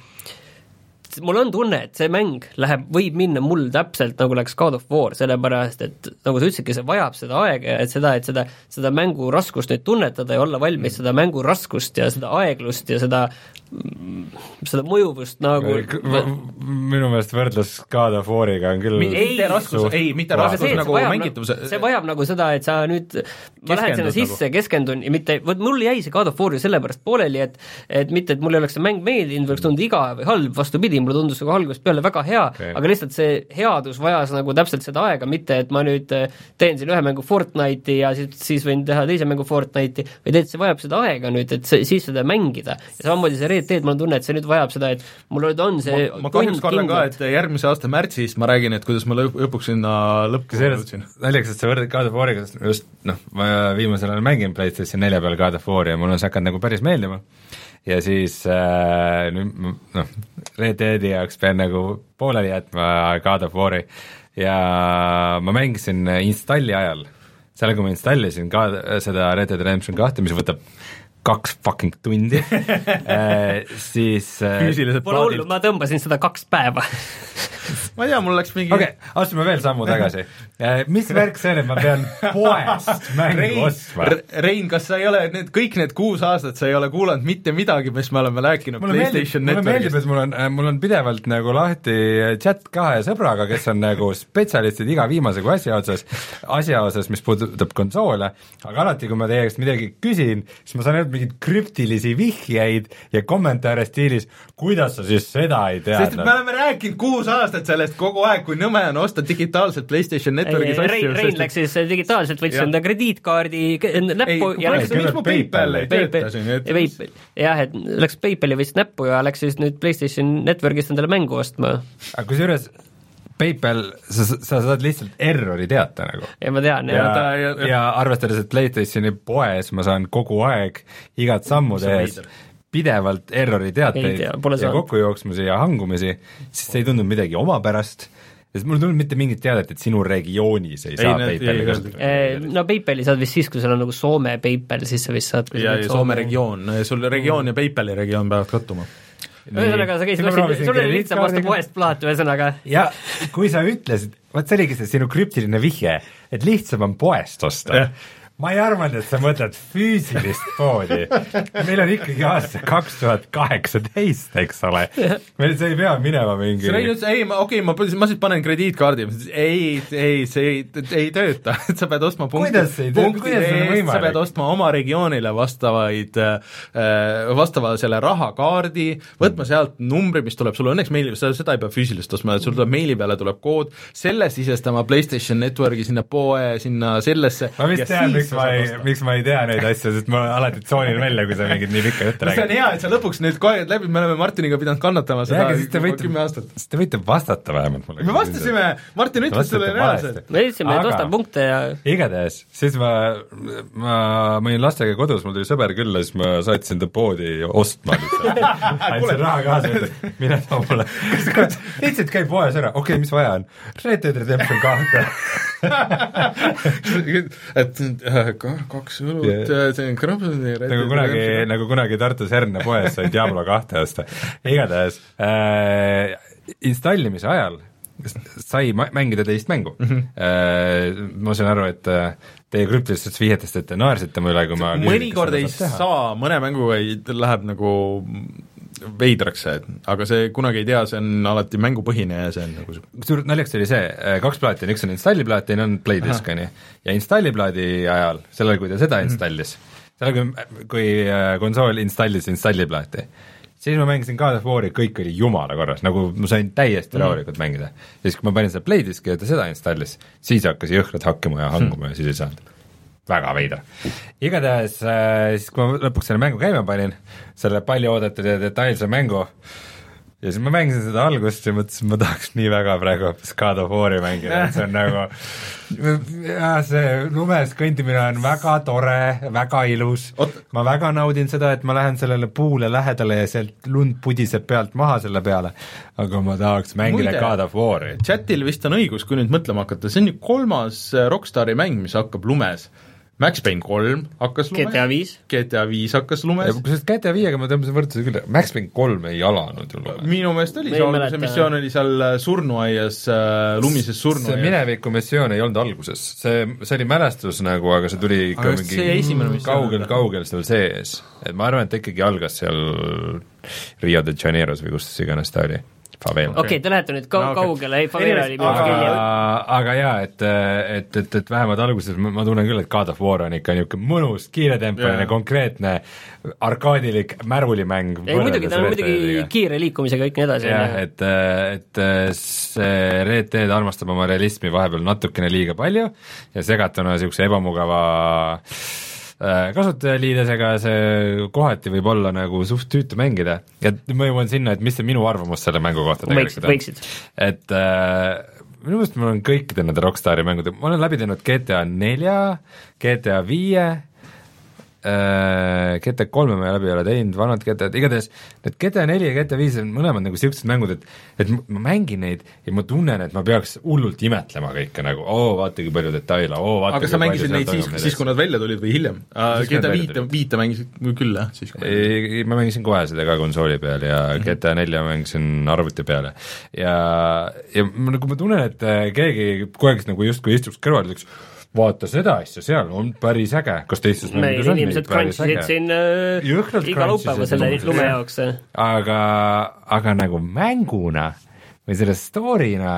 Speaker 3: mul on tunne, et see mäng läheb, võib minna mul täpselt nagu läks God of War, sellepärast et nagu sa ütlesidki, see vajab seda aega ja et seda, et seda, seda mängu raskust nüüd tunnetada ja olla valmis seda mängu raskust ja seda aeglust ja seda, seda mõjuvust nagu
Speaker 2: minu meelest võrdlus God of War'iga on küll
Speaker 1: mitte raskus, ei, mitte raskus
Speaker 3: see, et
Speaker 1: nagu
Speaker 3: see vajab,
Speaker 1: mängitavuse
Speaker 3: see vajab nagu seda, et sa nüüd, ma lähen sinna
Speaker 1: Keskendud
Speaker 3: sisse, keskendun ja mitte, vot mul jäi see God of War ju sellepärast pooleli, et et mitte, et mulle ei oleks see mäng meeldinud oleks tundunud igav või halb, vastupidi, mulle tundus nagu algusest peale väga hea okay., aga lihtsalt see headus vajas nagu täpselt seda aega, mitte et ma nüüd eh, teen siin ühe mängu Fortnite'i ja siis, siis võin teha teise mängu Fortnite'i, vaid et see vajab seda aega nüüd, et see, siis seda mängida. ja samamoodi see Red Dead, mul on tunne, et see nüüd vajab seda, et mul nüüd on see
Speaker 1: ma, ma kahjuks kardan ka, et järgmise aasta märtsis ma räägin, et kuidas ma lõp-, lõpuks sinna lõppu jõudsin.
Speaker 2: naljakas, et sa võrdled God of War'iga, sest just noh, ma viimasel ajal mängin PlayStation nelja peal God of War'i ja mulle on see hakanud nagu päris meeldima. Ja siis äh, nüüd noh, Red Deadi jaoks pean nagu pooleli jätma God of War'i. Ja ma mängisin installi ajal, seal, kui ma installisin ka seda Red Dead Redemption kahte, mis võtab kaks fucking tundi. Äh, siis äh,
Speaker 1: füüsiliselt
Speaker 3: Pole hullu, ma tõmbasin seda kaks päeva.
Speaker 1: Ma ei tea, mul läks mingi
Speaker 2: okei okay,, astume veel sammu tagasi. mis värk see on, et ma pean poest mängu
Speaker 1: Rein,
Speaker 2: ostma?
Speaker 1: Rein, kas sa ei ole need, kõik need kuus aastat, sa ei ole kuulanud mitte midagi, mis me oleme rääkinud
Speaker 2: mulle meeldib,
Speaker 1: PlayStation
Speaker 2: mulle meeldib, et mul on, mul on pidevalt nagu lahti chat kahe sõbraga, kes on nagu spetsialistid iga viimase kui asja otsas, asja osas, mis puudutab konsoole, aga alati, kui ma teie käest midagi küsin, siis ma saan ainult mingeid krüptilisi vihjeid ja kommentaare stiilis, kuidas sa siis seda ei
Speaker 1: sest et me
Speaker 2: teadnud.
Speaker 1: oleme rääkinud kuus aastat sellest kogu aeg, kui nõme on osta digitaalselt PlayStation Networkis asju.
Speaker 3: Rein, Rein läks siis digitaalselt, võttis enda krediitkaardi k- näppu
Speaker 1: Ei,
Speaker 3: ja läks
Speaker 1: miks mu PayPal ei tööta siin, et-
Speaker 3: PayPal, jah, et läks PayPali võttis näppu ja läks siis nüüd PlayStation Networkist endale mängu ostma.
Speaker 2: aga kusjuures PayPal, sa, sa saad lihtsalt errori teate nagu.
Speaker 3: Ja ma tean,
Speaker 2: ja,
Speaker 3: jah,
Speaker 1: ta- ja-
Speaker 2: ja arvestades, et PlayStationi poes ma saan kogu aeg igat sammu tehes pidevalt errori
Speaker 3: Ei
Speaker 2: teateid
Speaker 3: tea,
Speaker 2: ja kokkujooksmisi ja hangumisi, siis see ei tundunud midagi omapärast, sest mul ei tulnud mitte mingit teadet, et sinu regioonis ei saa
Speaker 1: need-
Speaker 2: PayPali
Speaker 1: ei
Speaker 2: kasutada.
Speaker 3: Eh, no PayPali saad vist siis, kui sul on nagu Soome PayPal, siis sa vist saad
Speaker 1: ja, ja Soome regioon, sul regioon ja PayPali regioon peavad kattuma.
Speaker 3: Ühesõnaga, sa käisid, ostsid, sul oli lihtsam osta poest plaat, ühesõnaga.
Speaker 2: Ja kui sa ütlesid, vot see oligi see sinu krüptiline vihje, et lihtsam on poest osta. Ma ei arvanud, et sa mõtled füüsilist poodi. meil on ikkagi aasta kaks tuhat kaheksateist, eks ole. meil, sa ei pea minema mingi
Speaker 1: sa räägid, ei, ma, okei okay,, ma, ma siis panen krediitkaardi, ei, ei, see ei, ei tööta, et sa pead ostma punkti, punkti eest, sa pead ostma oma regioonile vastavaid äh,, vastava selle rahakaardi, võtma sealt numbri, mis tuleb sulle. Õnneks meili, seda ei pea füüsiliselt ostma, sul tuleb meili peale tuleb kood, selle sisestama PlayStation Networki sinna poe, sinna sellesse.
Speaker 2: Ma vist tean, miks ma ei, miks ma ei tea neid asju, sest ma alati tsoonin välja, kui sa mingit nii pikka juttu
Speaker 1: räägid. see on hea, et sa lõpuks nüüd kohe läbi, me oleme Martiniga pidanud kannatama seda kümme aastat.
Speaker 2: siis te võite vastata vähemalt
Speaker 1: mulle. me vastasime, Martin ütles sulle reaalselt.
Speaker 3: me ütlesime, et osta punkte ja
Speaker 2: igatahes, siis ma, ma, ma olin lastega kodus, mul tuli sõber külla, siis ma saatsin ta poodi ostma lihtsalt andsin raha kaasa, et mine too mulle. lihtsalt käi poes ära, okei okay,, mis vaja on? Red Dead Redemption kahte
Speaker 1: et kaks õlut yeah., see on krõpsus
Speaker 2: nagu kunagi, nagu kunagi Tartus Herna poes sai Diablo kahte osta. igatahes äh, installimise ajal sai mängida teist mängu mm. -hmm. Äh, ma saan aru, et äh, teie krüptilistest vihjetest, et te naersite mu üle, kui ma
Speaker 1: mõnikord ei saa, mõne mänguga ei, läheb nagu veidraks see, aga see kunagi ei tea, see on alati mängupõhine ja see on nagu
Speaker 2: kusjuures naljaks oli see, äh, kaks plaati on, üks on installiplaat, teine on playdisk, on ju, ja installiplaadi ajal, sellel, kui ta seda mhm. installis mm, -hmm. sellel, kui, kui äh, konsool installis installiplaati, siis ma mängisin God of War'i, kõik oli jumala korras, nagu ma sain täiesti mhm. rahulikult mm -hmm. mängida. ja siis, kui ma panin seda playdiski ja ta seda installis, siis hakkas jõhkralt hakkima ja hanguma mm -hmm. ja siis ei saanud väga veider. igatahes äh, siis, kui ma lõpuks selle mängu käima panin, selle palju oodatud ja detailse mängu, ja siis ma mängisin seda algust ja mõtlesin, ma tahaks nii väga praegu hoopis God of War'i mängida, et see on nagu see lumes kõndimine on väga tore, väga ilus, ma väga naudin seda, et ma lähen sellele puule lähedale ja sealt lund pudiseb pealt maha selle peale, aga ma tahaks mängida Muide, God of War'i.
Speaker 1: chatil vist on õigus, kui nüüd mõtlema hakata, see on ju kolmas Rockstari mäng, mis hakkab lumes Max Payne kolm hakkas lumes,
Speaker 3: GTA viis,
Speaker 1: GTA viis hakkas lumes.
Speaker 2: kusjuures GTA viiega ma tõmbasin võrdluse küll, Max Payne kolm ei alanud ju lumes.
Speaker 1: minu meelest oli, see alguse missioon oli seal äh, surnuaias äh,, lumises surnuaias.
Speaker 2: see mineviku missioon ei olnud alguses, see, see oli mälestus nagu, aga see tuli ikka aga mingi kaugel-kaugel seal sees. et ma arvan, et ta ikkagi algas seal Rio de Janeiros või kus iganes ta oli.
Speaker 3: Okei okay, okay,, te lähete nüüd kau-, no, kaugele, ei Favela oli minust
Speaker 2: küll aga jaa, et, et, et, et vähemalt alguses ma, ma tunnen küll, et God of War on ikka niisugune mõnus, kiiretempoline yeah., konkreetne, arkaadilik märulimäng.
Speaker 3: ei muidugi, ta on muidugi kiire liikumisega kõik nii edasi.
Speaker 2: jah, et, et see Red Dead armastab oma realismi vahepeal natukene liiga palju ja segatuna niisuguse ebamugava kasutajaliidesega see kohati võib olla nagu suht tüütu mängida ja ma jõuan sinna, et mis see minu arvamus selle mängu kohta tegelikult
Speaker 3: on.
Speaker 2: et äh, minu meelest ma olen kõikide nende Rockstari mängude, ma olen läbi teinud GTA nelja, GTA viie äh, GTA kolme ma läbi ei ole teinud, vanad GTA-d, igatahes need GTA neli ja GTA viis on mõlemad nagu niisugused mängud, et et ma mängin neid ja ma tunnen, et ma peaks hullult imetlema kõike nagu, oo vaata kui palju detaile, oo vaata
Speaker 1: aga sa mängisid neid siis, siis kui nad välja tulid või hiljem uh,? GTA viite, viite mängisid küll jah, siis
Speaker 2: kui ei, ma mängisin kohe seda ka konsooli peal ja mm -hmm. GTA nelja mängisin arvuti peale. ja, ja ma nagu ma tunnen, et keegi kogu aeg nagu justkui istuks kõrval ja ütleks, vaata seda asja, seal on päris äge, kas teistes
Speaker 3: mängudes on inimesed crunchisid siin äh, iga laupäeva selle lume jaoks.
Speaker 2: aga, aga nagu mänguna või selle story'na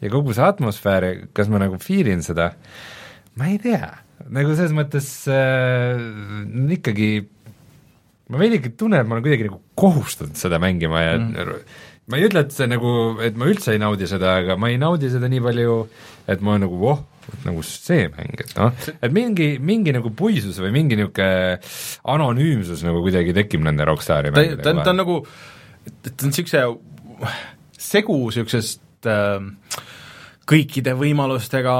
Speaker 2: ja kogu see atmosfäär, kas ma nagu feel in seda, ma ei tea, nagu selles mõttes äh, ikkagi ma veidike tunnen, et ma olen kuidagi nagu kohustatud seda mängima ja mm. ma ei ütle, et see nagu, et ma üldse ei naudi seda, aga ma ei naudi seda nii palju, et ma nagu voh, nagu see mäng, et noh, et mingi, mingi nagu puisus või mingi niisugune anonüümsus nagu kuidagi tekib nende Rockstari
Speaker 1: mängudega. ta, ta, ta on nagu, ta on niisuguse segu niisugusest äh, kõikide võimalustega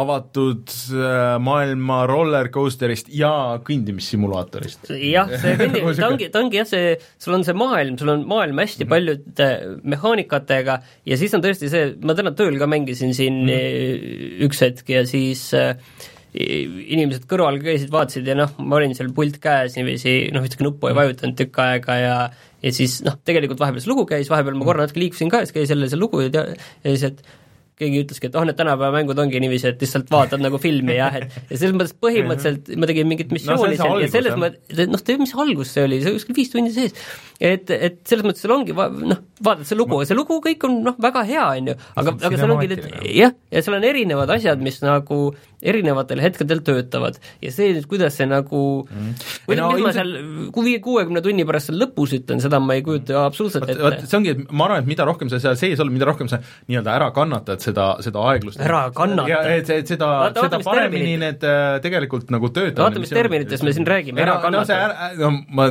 Speaker 1: avatud äh, maailma rollercoasterist ja kõndimissimulaatorist.
Speaker 3: jah, see kõndi-, ta ongi, ta ongi jah, see, sul on see maailm, sul on maailm hästi mhm. paljude mehaanikatega ja siis on tõesti see, ma täna tööl ka mängisin siin mm. üks hetk ja siis äh, inimesed kõrval käisid, vaatasid ja noh, ma olin seal pult käes niiviisi, noh, ühtegi nuppu ei mhm. vajutanud tükk aega ja ja siis noh, tegelikult vahepeal see lugu käis, vahepeal ma korra natuke liikusin ka siis käis jälle see lugu ja tea-, ja siis, et keegi ütleski, et oh, need tänapäeva mängud ongi niiviisi, et lihtsalt vaatad nagu filmi jah, et ja selles mõttes põhimõtteliselt ma tegin mingit missiooni
Speaker 1: see
Speaker 3: seal ja selles mõttes, noh, mis algus see oli, see oli kuskil viis tundi sees. Et, et selles mõttes seal ongi va-, noh, vaatad see lugu, see lugu kõik on noh, väga hea, on ju, aga, aga seal ongi need, jah, ja seal on erinevad asjad, mis nagu erinevatel hetkedel töötavad ja see nüüd, kuidas see nagu mm.
Speaker 1: Ei no
Speaker 3: mis ma
Speaker 1: ilmselt-
Speaker 3: seal kui viie, kuuekümne tunni pärast seal lõpus ütlen, seda ma ei kujuta absoluutselt
Speaker 1: vot, vot
Speaker 3: ette.
Speaker 1: see ongi, et ma arvan, et mida rohkem sa seal sees oled, mida rohkem sa nii-öelda ära kannatad seda, seda aeglust.
Speaker 3: Ära kannata.
Speaker 1: ja et, et seda, seda paremini
Speaker 3: terminid-
Speaker 1: need äh, tegelikult nagu töötavad.
Speaker 3: vaata, mis terminitest me siin räägime, ära
Speaker 1: no see ära, no ma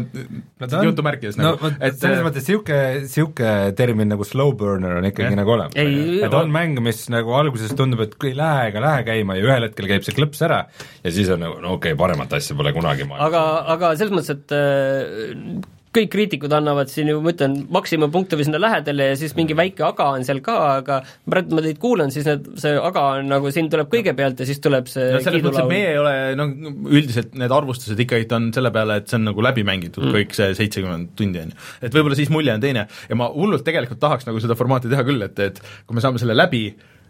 Speaker 1: jutumärkides
Speaker 2: no
Speaker 1: nagu et
Speaker 2: selles mõttes niisugune, niisugune termin nagu slow burner on ikkagi
Speaker 1: Jah.
Speaker 2: nagu olemas. Et on mäng, mis nagu alguses tundub, et kui ei lähe ega lähe käima ja ühel hetkel käib see klõps ära ja siis on nagu no okei okay,, paremat asja pole kunagi maailmas.
Speaker 3: aga, aga selles mõttes, et äh, kõik kriitikud annavad siin ju, ma ütlen, maksimumpunkte või sinna lähedale ja siis mingi väike aga on seal ka, aga praegu ma teid kuulan, siis need, see aga on nagu siin tuleb kõigepealt ja siis tuleb see
Speaker 1: no selles mõttes, et meie ei ole, no üldiselt need arvustused ikkagi on selle peale, et see on nagu läbi mängitud mm. kõik see seitsekümmend tundi, on ju. et võib-olla siis mulje on teine ja ma hullult tegelikult tahaks nagu seda formaati teha küll, et, et kui me saame selle läbi,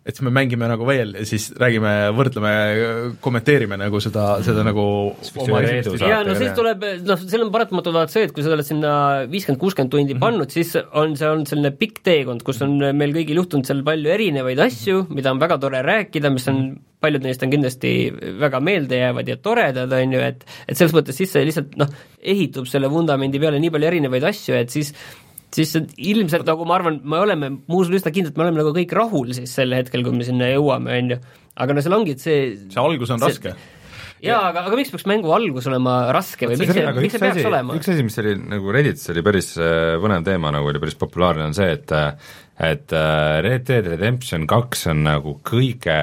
Speaker 1: et siis me mängime nagu veel ja siis räägime, võrdleme, kommenteerime nagu seda, seda nagu
Speaker 3: jaa, no siis
Speaker 2: jah.
Speaker 3: tuleb, noh, seal on paratamatult vaata see, et kui sa oled sinna viiskümmend, kuuskümmend tundi
Speaker 1: Mhm.
Speaker 3: pannud, siis on see olnud selline pikk teekond, kus on meil kõigil juhtunud seal palju erinevaid asju, mida on väga tore rääkida, mis on, paljud neist on kindlasti väga meeldejäävad ja toredad, on ju, et et selles mõttes siis see lihtsalt noh, ehitub selle vundamendi peale nii palju erinevaid asju, et siis siis see ilmselt nagu ma arvan, me oleme, ma usun üsna kindlalt, me oleme nagu kõik rahul siis sel hetkel, kui me sinna jõuame, on ju. aga no seal ongi, et see
Speaker 1: see algus on
Speaker 3: see-
Speaker 1: raske.
Speaker 3: jaa, aga, aga miks peaks mängu algus olema raske või miks see, miks see peaks olema?
Speaker 2: üks asi, mis oli nagu Redditis oli päris äh, põnev teema, nagu oli päris populaarne, on see, et äh, et äh, Red Dead Redemption kaks on nagu kõige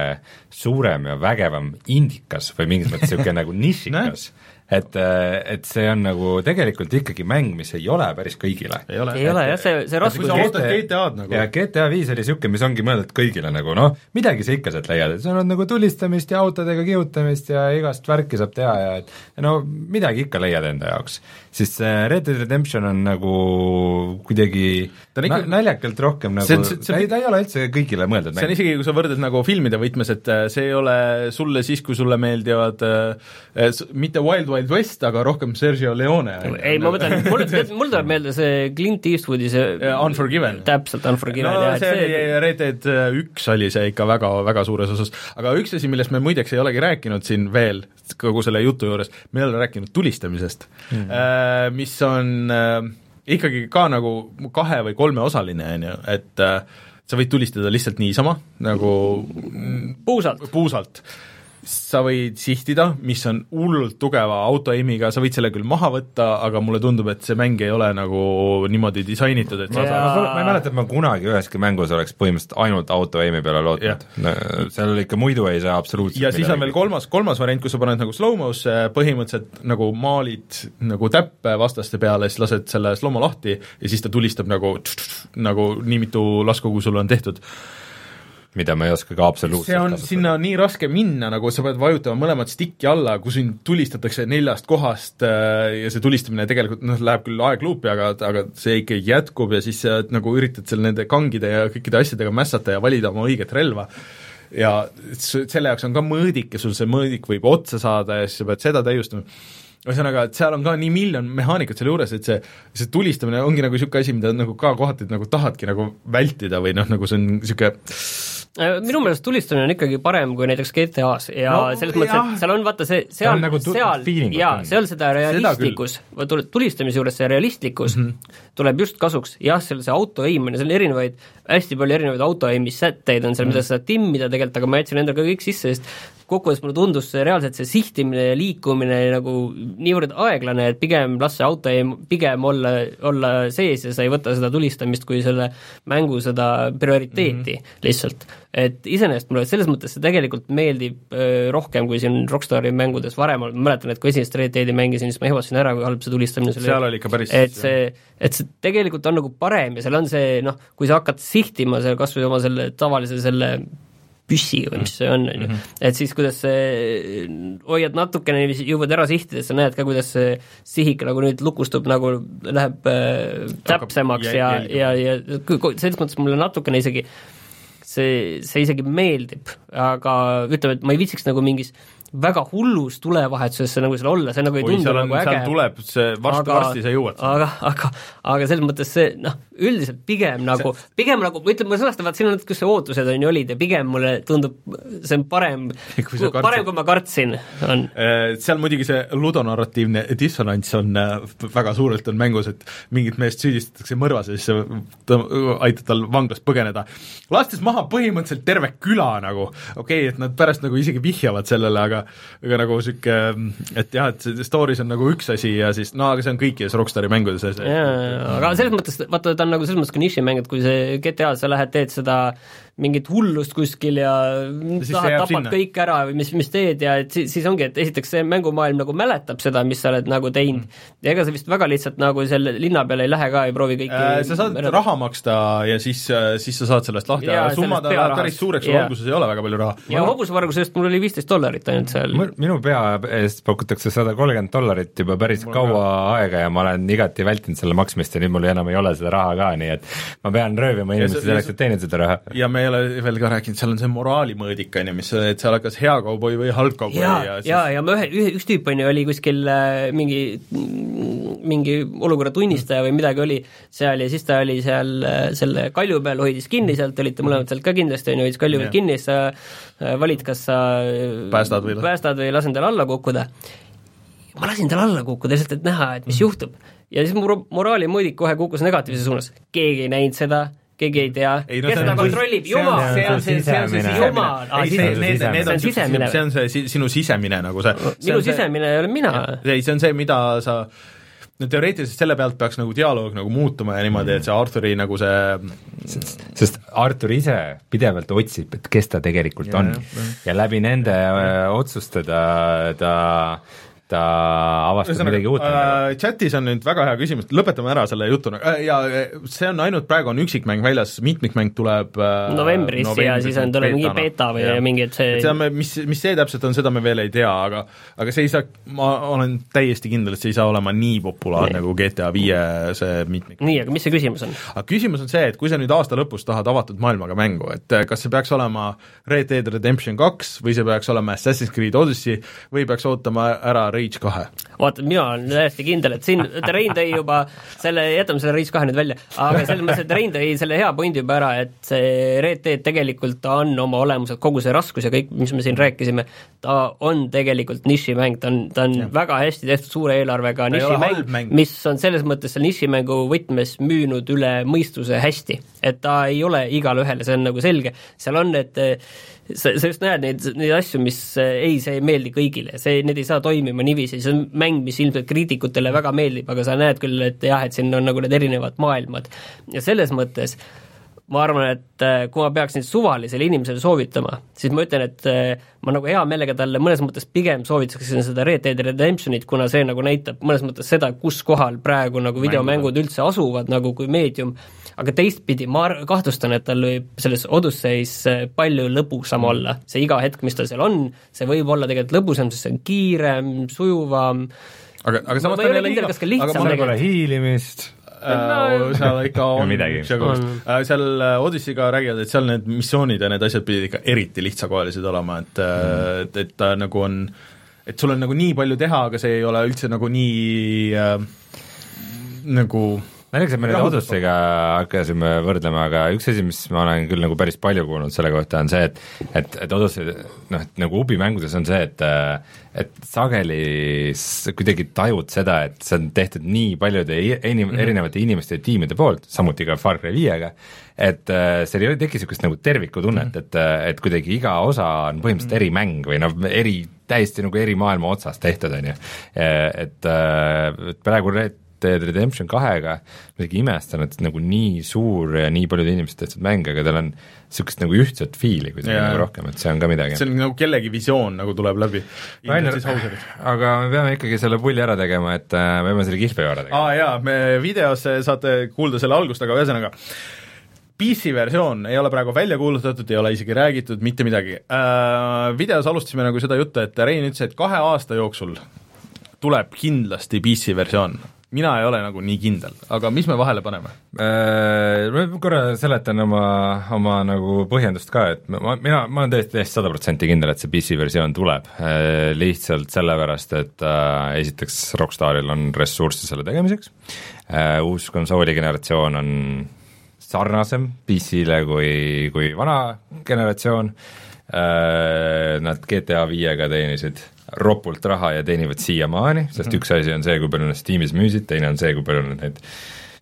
Speaker 2: suurem ja vägevam indikas või mingis mõttes niisugune nagu nišikas et, et see on nagu tegelikult ikkagi mäng, mis ei ole päris kõigile.
Speaker 1: ei ole,
Speaker 3: ei ole jah, see, see
Speaker 1: kui
Speaker 3: raskus
Speaker 1: sa ootad GTA-d nagu
Speaker 2: ja GTA viis oli niisugune, mis ongi mõeldud kõigile nagu noh, midagi sa ikka sealt leiad, et seal on nagu tulistamist ja autodega kihutamist ja igast värki saab teha ja et no midagi ikka leiad enda jaoks. siis see Red Dead Redemption on nagu kuidagi
Speaker 1: Ta on ikka-
Speaker 2: na- naljakalt rohkem nagu,
Speaker 1: See on- see- see-
Speaker 2: ta ei, ta ei ole üldse kõigile mõeldud
Speaker 1: see on
Speaker 2: mäng.
Speaker 1: isegi, kui sa võrdled nagu filmide võtmes, et äh, see ei ole sulle siis, kui sulle meeldivad äh, mitte Wild Wild West, aga rohkem Sergio Leone.
Speaker 3: ei, ma mõtlen, mul, mul tuleb meelde see Clint Eastwoodi see
Speaker 1: Unforgiven.
Speaker 3: täpselt, Unforgiven
Speaker 1: no
Speaker 3: jah,
Speaker 1: see oli, Red Dead äh, üks oli see ikka väga, väga suures osas, aga üks asi, millest me muideks ei olegi rääkinud siin veel, kogu selle jutu juures, me ei ole rääkinud tulistamisest mm, -hmm. mis on äh, ikkagi ka nagu kahe- või kolmeosaline, on ju, et äh, sa võid tulistada lihtsalt niisama, nagu
Speaker 3: puusalt.
Speaker 1: puusalt. Sa võid sihtida, mis on hullult tugeva autoaimiga, sa võid selle küll maha võtta, aga mulle tundub, et see mäng ei ole nagu niimoodi disainitud, et sa
Speaker 3: Jaa.
Speaker 1: saad
Speaker 2: ma, ei mäleta, et ma kunagi üheski mängus oleks põhimõtteliselt ainult auto-aim'i peale lootnud. seal ikka muidu ei saa absoluutselt
Speaker 1: ja siis on veel kolmas, kolmas variant, kus sa paned nagu slow-mo'sse, põhimõtteliselt nagu maalid nagu täppe vastaste peale, siis lased selle slow-mo lahti ja siis ta tulistab nagu nagu nii mitu lasku, kui sul on tehtud.
Speaker 2: Mida ma ei oska ka absoluutselt
Speaker 1: see on, sinna on nii raske minna, nagu sa pead vajutama mõlemat stikki alla, kui sind tulistatakse neljast kohast äh, ja see tulistamine tegelikult noh, läheb küll aegluupi, aga, aga see ikka jätkub ja siis sa nagu üritad seal nende kangide ja kõikide asjadega mässata ja valida oma õiget relva. Ja selle jaoks on ka mõõdik ja sul see mõõdik võib otsa saada ja siis sa pead seda täiustama. Ühesõnaga, et seal on ka nii miljon mehaanikat selle juures, et see, see tulistamine ongi nagu niisugune asi, mida nagu ka kohati nagu tahadki nagu vältida või noh, nagu see on niisugune
Speaker 3: minu meelest tulistamine on ikkagi parem kui näiteks GTA-s ja
Speaker 1: No
Speaker 3: selles mõttes, et seal on vaata see,
Speaker 2: Seal
Speaker 3: seal,
Speaker 2: nagu
Speaker 3: seal, jaa
Speaker 2: on.,
Speaker 3: seal seda realistlikkus, tulistamise juures see realistlikkus mm -hmm. tuleb just kasuks, jah, seal see autoaim on ja seal on erinevaid, hästi palju erinevaid autoaimi sätteid on seal mm, -hmm. mida sa saad timmida tegelikult, aga ma jätsin endale ka kõik sisse, sest kokkuvõttes mulle tundus see reaalselt see sihtimine ja liikumine nagu niivõrd aeglane, et pigem las see autoaim pigem olla, olla sees ja sa ei võta seda tulistamist kui selle mängu seda prioriteeti mm -hmm. lihtsalt. Et iseenesest mulle selles mõttes see tegelikult meeldib öö, rohkem, kui siin Rockstari mängudes varem, ma mäletan, et kui esimest Red Deadi mängisin, siis ma ehmatasin ära, kui halb see tulistamine seal
Speaker 1: seal oli ikka päris
Speaker 3: et see, et see tegelikult on nagu parem ja seal on see noh, kui sa hakkad sihtima seal kas või oma selle tavalise selle püssiga või mis see on, on ju, et siis kuidas see, hoiad natukene niiviisi, jõuad ära sihtides, sa näed ka, kuidas see sihik nagu nüüd lukustub, nagu läheb äh, täpsemaks ja, ja, ja ku- selles mõttes mulle natukene isegi see, see isegi meeldib, aga ütleme, et ma ei viitsiks nagu mingis väga hullus tulevahetusesse nagu seal olla, see nagu ei
Speaker 1: oi,
Speaker 3: tundu nagu äge.
Speaker 1: tuleb see varsti, varsti sa jõuad
Speaker 3: aga, aga, aga selles mõttes see noh, üldiselt pigem nagu, pigem nagu, ütleme, ma sõnastan, vaat siin on, kus see ootused on ju olid ja pigem mulle tundub, see on parem, parem, kui ma kartsin, on.
Speaker 1: Eh, seal muidugi see ludonarratiivne dissonants on äh, väga suurelt on mängus, et mingit meest süüdistatakse mõrvas ja siis sa tõ- aitad tal vanglast põgeneda. lastes maha põhimõtteliselt terve küla nagu, okei okay,, et nad pärast nagu isegi vihjavad sellele, aga aga nagu niisugune, et jah, et story's on nagu üks asi ja siis no aga see on kõikides Rockstari mängudes see,
Speaker 3: jaa, aga selles mõttes, vaata, ta on nagu selles mõttes ka nišimäng, et kui see GTA-s sa lähed, teed seda mingit hullust kuskil ja
Speaker 1: see
Speaker 3: tahad, tapad
Speaker 1: sinna.
Speaker 3: kõik ära või mis, mis teed ja et siis, siis ongi, et esiteks see mängumaailm nagu mäletab seda, mis sa oled nagu teinud mm. ja ega sa vist väga lihtsalt nagu selle linna peale ei lähe ka, ei proovi kõiki
Speaker 1: Äh, sa saad
Speaker 3: ära-
Speaker 1: raha maksta ja siis, siis sa saad sellest lahti ja summad lähevad päris suureks, sul alguses ei ole väga palju raha.
Speaker 3: ja hobusvarguse eest mul oli viisteist dollarit ainult seal.
Speaker 2: minu pea eest pakutakse sada kolmkümmend dollarit juba päris kaua aega ja ma olen igati vältinud selle maksmist ja nüüd mul enam ei ole seda raha ka, nii et ma pean röövima inimesi selleks, et teenida seda raha.
Speaker 1: ja me ei ole veel ka rääkinud, seal on see moraalimõõdik, on ju, mis, et sa oled kas hea kauboi või halb kauboi
Speaker 3: ja,
Speaker 1: ja,
Speaker 3: ja,
Speaker 1: siis
Speaker 3: ja, ja ma ühe, ühe, üks tüüp on ju, oli kuskil äh, mingi, mingi olukorra tunnistaja või midagi oli seal ja siis ta oli seal äh, selle kalju peal, hoidis kinni sealt, olite mõlemad sealt ka kindlasti, on ju, hoidis kalju peal kinni, siis sa äh, valid, kas sa
Speaker 1: Päästad või-
Speaker 3: päästad või lasen tal alla kukkuda. ma lasin tal alla kukkuda lihtsalt, et näha, et mis juhtub. ja siis mu moraalimõõdik kohe kukkus negatiivses suunas, keegi ei näinud seda, keegi ei tea,
Speaker 1: no
Speaker 3: kes
Speaker 1: see on-
Speaker 3: seda kontrollib,
Speaker 2: see on-
Speaker 3: jumal,
Speaker 2: see on see- see on see.
Speaker 3: Jumal,
Speaker 1: see, on
Speaker 3: sisemine.
Speaker 1: see on see si- sinu sisemine nagu see
Speaker 3: minu sisemine ei ole mina.
Speaker 1: ei, see on see, mida sa no teoreetiliselt selle pealt peaks nagu dialoog nagu muutuma ja niimoodi, et see Arthuri nagu see
Speaker 2: sest Artur ise pidevalt otsib, et kes ta tegelikult on. ja läbi nende öö, otsuste ta, ta, ta avastab midagi uut
Speaker 1: äh, chatis on nüüd väga hea küsimus, lõpetame ära selle jutu äh, ja äh, see on ainult, praegu on üksikmäng väljas, mitmikmäng tuleb äh,
Speaker 3: novembris ja siis on, tuleb mingi beeta või
Speaker 1: Jah.
Speaker 3: mingi, et see
Speaker 1: et seda me, mis, mis see täpselt on, seda me veel ei tea, aga aga see ei saa, ma olen täiesti kindel, et see ei saa olema nii populaarne nagu GTA viie see mitmik.
Speaker 3: nii, aga mis see küsimus on?
Speaker 1: aga küsimus on see, et kui sa nüüd aasta lõpus tahad avatud maailmaga mängu, et äh, kas see peaks olema Red Dead Redemption kaks või see peaks olema Assassin's Creed Odyssey või peaks ootama ära Rage kahe?
Speaker 3: vaata, mina olen täiesti kindel, et siin, Rein tõi juba selle, jätame selle Rage kahe nüüd välja, aga selles mõttes, et Rein tõi selle hea pointi juba ära, et see Red Dead tegelikult ta on oma olemuselt, kogu see raskus ja kõik, mis me siin rääkisime, ta on tegelikult nišimäng, ta on, ta on ja. väga hästi tehtud suure eelarvega nišimäng,
Speaker 1: mäng.
Speaker 3: mis on selles mõttes seal nišimängu võtmes müünud üle mõistuse hästi. et ta ei ole igale ühele, see on nagu selge, seal on need sa, sa just näed neid, neid asju, mis eh, ei, see ei meeldi kõigile, see, need ei saa toimima niiviisi, see on mäng, mis ilmselt kriitikutele väga meeldib, aga sa näed küll, et jah, et siin on nagu need erinevad maailmad. ja selles mõttes ma arvan, et eh, kui ma peaks nüüd suvalisele inimesele soovitama, siis ma ütlen, et eh, ma nagu hea meelega talle mõnes mõttes pigem soovitaksin seda Red Dead Redemptionit, kuna see nagu näitab mõnes mõttes seda, kus kohal praegu nagu videomängud üldse asuvad nagu kui meedium, aga teistpidi ma ar- kahtlustan, et tal võib selles Odysseis eh, palju lõbusam olla, see iga hetk, mis tal seal on, see võib olla tegelikult lõbusam, sest see on kiirem, sujuvam,
Speaker 1: aga, aga samas
Speaker 3: Ma ei ole kindel, kas ka lihtsam
Speaker 1: aga
Speaker 2: seal pole hiilimist,
Speaker 1: äh, seal ikka on
Speaker 2: midagi.
Speaker 3: On.
Speaker 1: Äh, seal äh, Odyssey'ga räägivad, et seal need missioonid ja need asjad pidid ikka eriti lihtsakoelised olema, et mm. et, et ta nagu on, et sul on nagu nii palju teha, aga see ei ole üldse nagu nii äh, nagu
Speaker 2: naljakas, et me nüüd. Odussega hakkasime võrdlema, aga üks asi, mis ma olen küll nagu päris palju kuulnud selle kohta, on see, et et, et Odyssey noh, et nagu Ubi mängudes on see, et et sageli s- kuidagi tajud seda, et see on tehtud nii paljude inim- -hmm. erinevate inimeste ja tiimide poolt, samuti ka Far Cry viiega, et äh, seal ei teki niisugust nagu tervikutunnet mm, -hmm. et, et kuidagi iga osa on põhimõtteliselt mm -hmm. erimäng või noh, eri, täiesti nagu eri maailma otsast tehtud, on ju. et, äh, et praegu Red Dead Redemption kahega ma isegi imestan, et nagu nii suur ja nii paljude inimeste tehtud mäng, aga tal on niisugust nagu ühtset fiili kuidagi nagu rohkem, et see on ka midagi.
Speaker 1: see on nagu kellegi visioon nagu tuleb läbi.
Speaker 2: Aga me peame ikkagi selle pulli ära tegema, et äh, me peame selle kihlveo ära tegema.
Speaker 1: aa jaa, me videos saate kuulda selle algust, aga ühesõnaga PC versioon ei ole praegu välja kuulutatud, ei ole isegi räägitud mitte midagi äh,. Videos alustasime nagu seda juttu, et Rein ütles, et kahe aasta jooksul tuleb kindlasti PC versioon. Mina ei ole nagu nii kindel, aga mis me vahele paneme?
Speaker 2: Äh, ma korra seletan oma, oma nagu põhjendust ka, et ma, mina, ma olen täiesti, täiesti sada protsenti kindel, et see PC versioon tuleb, äh, lihtsalt sellepärast, et äh, esiteks Rockstaril on ressurssi selle tegemiseks. Äh,, uus konsooligeneratsioon on sarnasem PC-le kui, kui vana generatsioon. äh,, nad GTA viiega teenisid ropult raha ja teenivad siiamaani, sest mm -hmm. üks asi on see, kui palju nad Steamis müüsid, teine on see, kui palju nad neid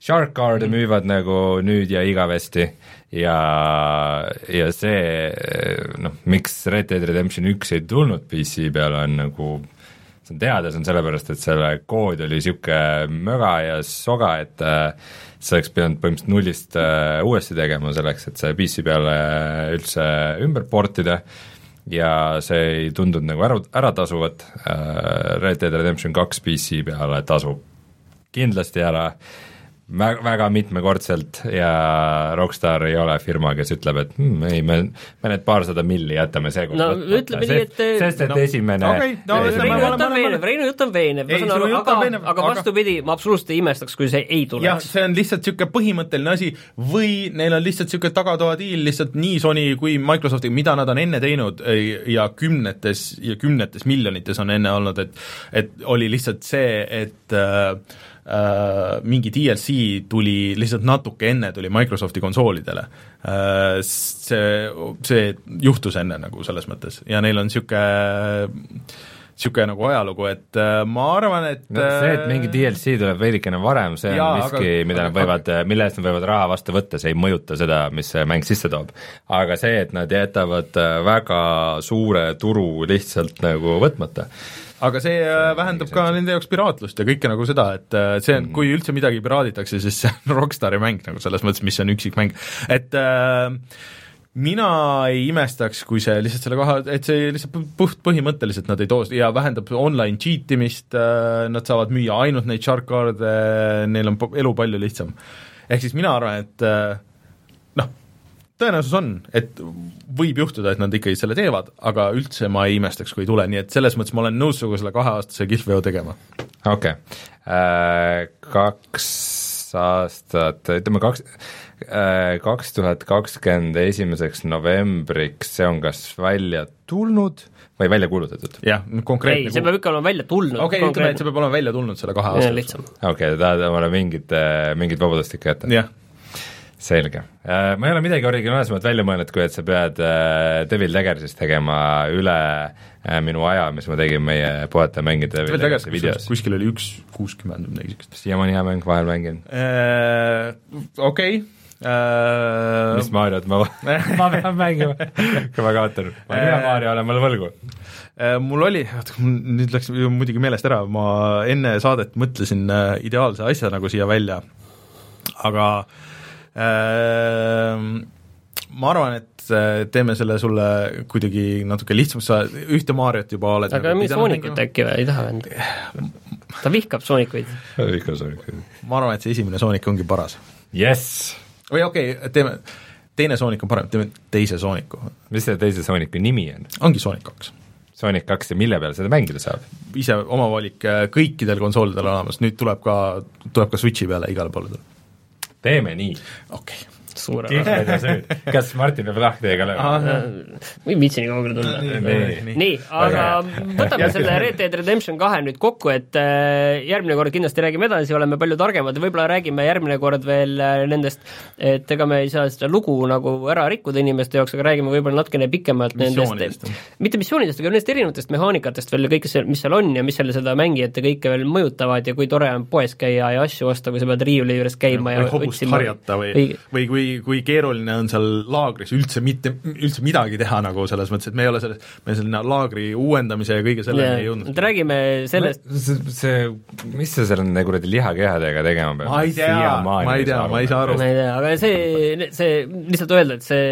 Speaker 2: Shark Card'e müüvad nagu nüüd ja igavesti ja, ja see noh, miks Red Dead Redemption üks ei tulnud PC peale, on nagu see on teada, see on sellepärast, et selle kood oli niisugune möga ja soga, et äh, sa oleks pidanud põhimõtteliselt nullist äh, uuesti tegema selleks, et see PC peale üldse ümber portida. Ja see ei tundunud nagu ära, äratasuvat, äh, Red Dead Redemption kaks PC peale tasub kindlasti ära vä-, väga mitmekordselt ja Rockstar ei ole firma, kes ütleb, et hmm, ei, me, me need paarsada milli jätame seekord
Speaker 3: no võtmata. ütleme nii, et
Speaker 2: sest et no, esimene
Speaker 1: okay, no,
Speaker 3: Reinu jutt on veenev, Reinu jutt on veenev, ma saan aru, aga, aga, aga vastupidi, ma absoluutselt ei imestaks, kui see ei tuleks.
Speaker 1: jah, see on lihtsalt niisugune põhimõtteline asi või neil on lihtsalt niisugune tagatoadiil lihtsalt nii Sony kui Microsoftiga, mida nad on enne teinud ja kümnetes ja kümnetes miljonites on enne olnud, et et oli lihtsalt see, et äh, äh, mingi DLC tuli lihtsalt natuke enne, tuli Microsofti konsoolidele äh,. See, see juhtus enne nagu selles mõttes ja neil on niisugune niisugune nagu ajalugu, et äh, ma arvan, et
Speaker 2: no see, et mingi DLC tuleb veidikene varem, see jaa, on miski, mida nad võivad, mille eest nad võivad raha vastu võtta, see ei mõjuta seda, mis see mäng sisse toob. aga see, et nad jätavad äh, väga suure turu lihtsalt nagu võtmata,
Speaker 1: aga see, see äh, vähendab ka nende jaoks piraatlust ja kõike nagu seda, et äh, see on, kui üldse midagi piraaditakse, siis see on Rockstari mäng nagu selles mõttes, mis on üksikmäng, et äh, mina ei imestaks, kui see lihtsalt selle koha, et see lihtsalt puht põhimõtteliselt nad ei too ja vähendab online cheat imist, äh, nad saavad müüa ainult neid shark card'e, neil on elu palju lihtsam. ehk siis mina arvan, et noh, tõenäosus on, et võib juhtuda, et nad ikkagi selle teevad, aga üldse ma ei imestaks, kui ei tule, nii et selles mõttes ma olen nõus sinuga selle kaheaastase kihlveo tegema.
Speaker 2: okei okay. äh,, kaks aastat, ütleme kaks, äh, kaks tuhat kakskümmend esimeseks novembriks, see on kas välja tulnud või välja kuulutatud?
Speaker 1: jah, konkreetne
Speaker 3: ei, see peab ikka olema välja tulnud.
Speaker 1: okei okay,, ütleme, et see peab olema välja tulnud selle kahe aasta jooksul.
Speaker 2: okei okay,, tahad omale mingit, mingit vabadust ikka jätta?
Speaker 1: jah
Speaker 2: selge. Äh, ma ei ole midagi originaalsemat välja mõelnud, kui et sa pead äh, Devil Daggersis tegema üle äh, minu aja, mis ma tegin meie puhata mängida Devil Daggersi videos.
Speaker 1: kuskil oli üks kuuskümmend või midagi niisugust.
Speaker 2: siiamaani hea mäng, vahel mängin.
Speaker 1: Okei,
Speaker 2: Uh, mis Mariot ma ma pean mängima, ma kaotan, ma olen hea Mario, olen mulle võlgu.
Speaker 1: Mul oli, oota, nüüd läks muidugi meelest ära, ma enne saadet mõtlesin ideaalse asja nagu siia välja, aga Ehm, ma arvan, et äh, teeme selle sulle kuidagi natuke lihtsamaks, sa ühte Mariot juba oled
Speaker 3: aga nagu mis Soonikut äkki või, ei taha venda? ta vihkab Soonikuid.
Speaker 2: ta vihkab Soonikuid.
Speaker 1: ma arvan, et see esimene Soonik ongi paras.
Speaker 2: Jess!
Speaker 1: või okei okay,, teeme, teine Soonik on parem, teeme teise Sooniku.
Speaker 2: mis selle teise Sooniku nimi on?
Speaker 1: ongi Sonic kaks.
Speaker 2: Sonic kaks ja mille peal seda mängida saab?
Speaker 1: ise oma valik äh, kõikidel konsoolidel olemas, nüüd tuleb ka, tuleb ka Switchi peale igale poole tuleb
Speaker 2: teeme nii.
Speaker 1: okei okay
Speaker 3: suurepärane.
Speaker 2: kas Martin peab lahti lööma?
Speaker 3: ma ei viitsi nii kaugele tulla. nii, nii, aga võtame selle Red Dead Redemption kahe nüüd kokku, et äh, järgmine kord kindlasti räägime edasi, oleme palju targemad ja võib-olla räägime järgmine kord veel äh, nendest, et ega me ei saa seda lugu nagu ära rikkuda inimeste jaoks, aga räägime võib-olla natukene pikemalt nendest, mitte missioonidest, aga nendest erinevatest mehaanikatest veel, kõigest, mis seal on ja mis seal seda mängijate kõike veel mõjutavad ja kui tore on poes käia ja asju osta, kui sa pead riiuli juures käima ja,
Speaker 1: ja hobust harjata või, või kui kui keeruline on seal laagris üldse mitte, üldse midagi teha nagu selles mõttes, et me ei ole selles, me sinna laagri uuendamise ja kõige selleni ei jõudnud.
Speaker 3: räägime sellest
Speaker 2: see, see, mis sa seal nende kuradi lihakehadega tegema pead?
Speaker 1: ma ei tea, ma ei tea, ma ei saa aru.
Speaker 3: ma ei tea, aga see, see, lihtsalt öelda, et see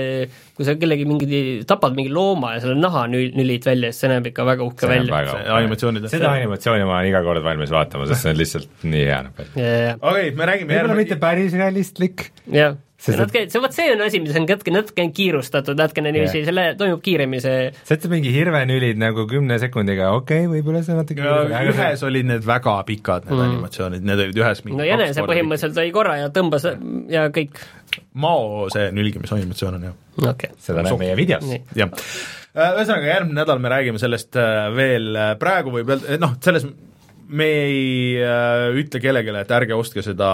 Speaker 3: kui sa kellegi mingi, tapad mingi looma ja selle naha nül-, nülid välja, siis see näeb ikka väga uhke see välja.
Speaker 1: animatsioonid.
Speaker 2: seda animatsiooni ma olen iga kord valmis vaatama, sest see on lihtsalt nii hea näeb välja.
Speaker 1: okei, me räägime
Speaker 2: võib-olla mitte päris realistlik, Sest
Speaker 3: natuke, see vot see on asi, mis on natuke, natukene kiirustatud, natukene niiviisi
Speaker 2: Jah.
Speaker 3: selle toimub kiiremini see
Speaker 2: sa ütled mingi hirvenülid nagu kümne sekundiga, okei okay,, võib-olla see natuke
Speaker 1: ühes olid need väga pikad, need mm. animatsioonid, need olid ühes mingi
Speaker 3: no jänese põhimõtteliselt sai korra ja tõmbas ja kõik,
Speaker 1: Mao see nülgimisanimatsioon on jah
Speaker 3: okei okay..
Speaker 2: seda näeb meie videos.
Speaker 1: jah, ühesõnaga järgmine nädal me räägime sellest äh, veel, praegu võib öelda, noh, selles me ei äh, ütle kellelegi, et ärge ostke seda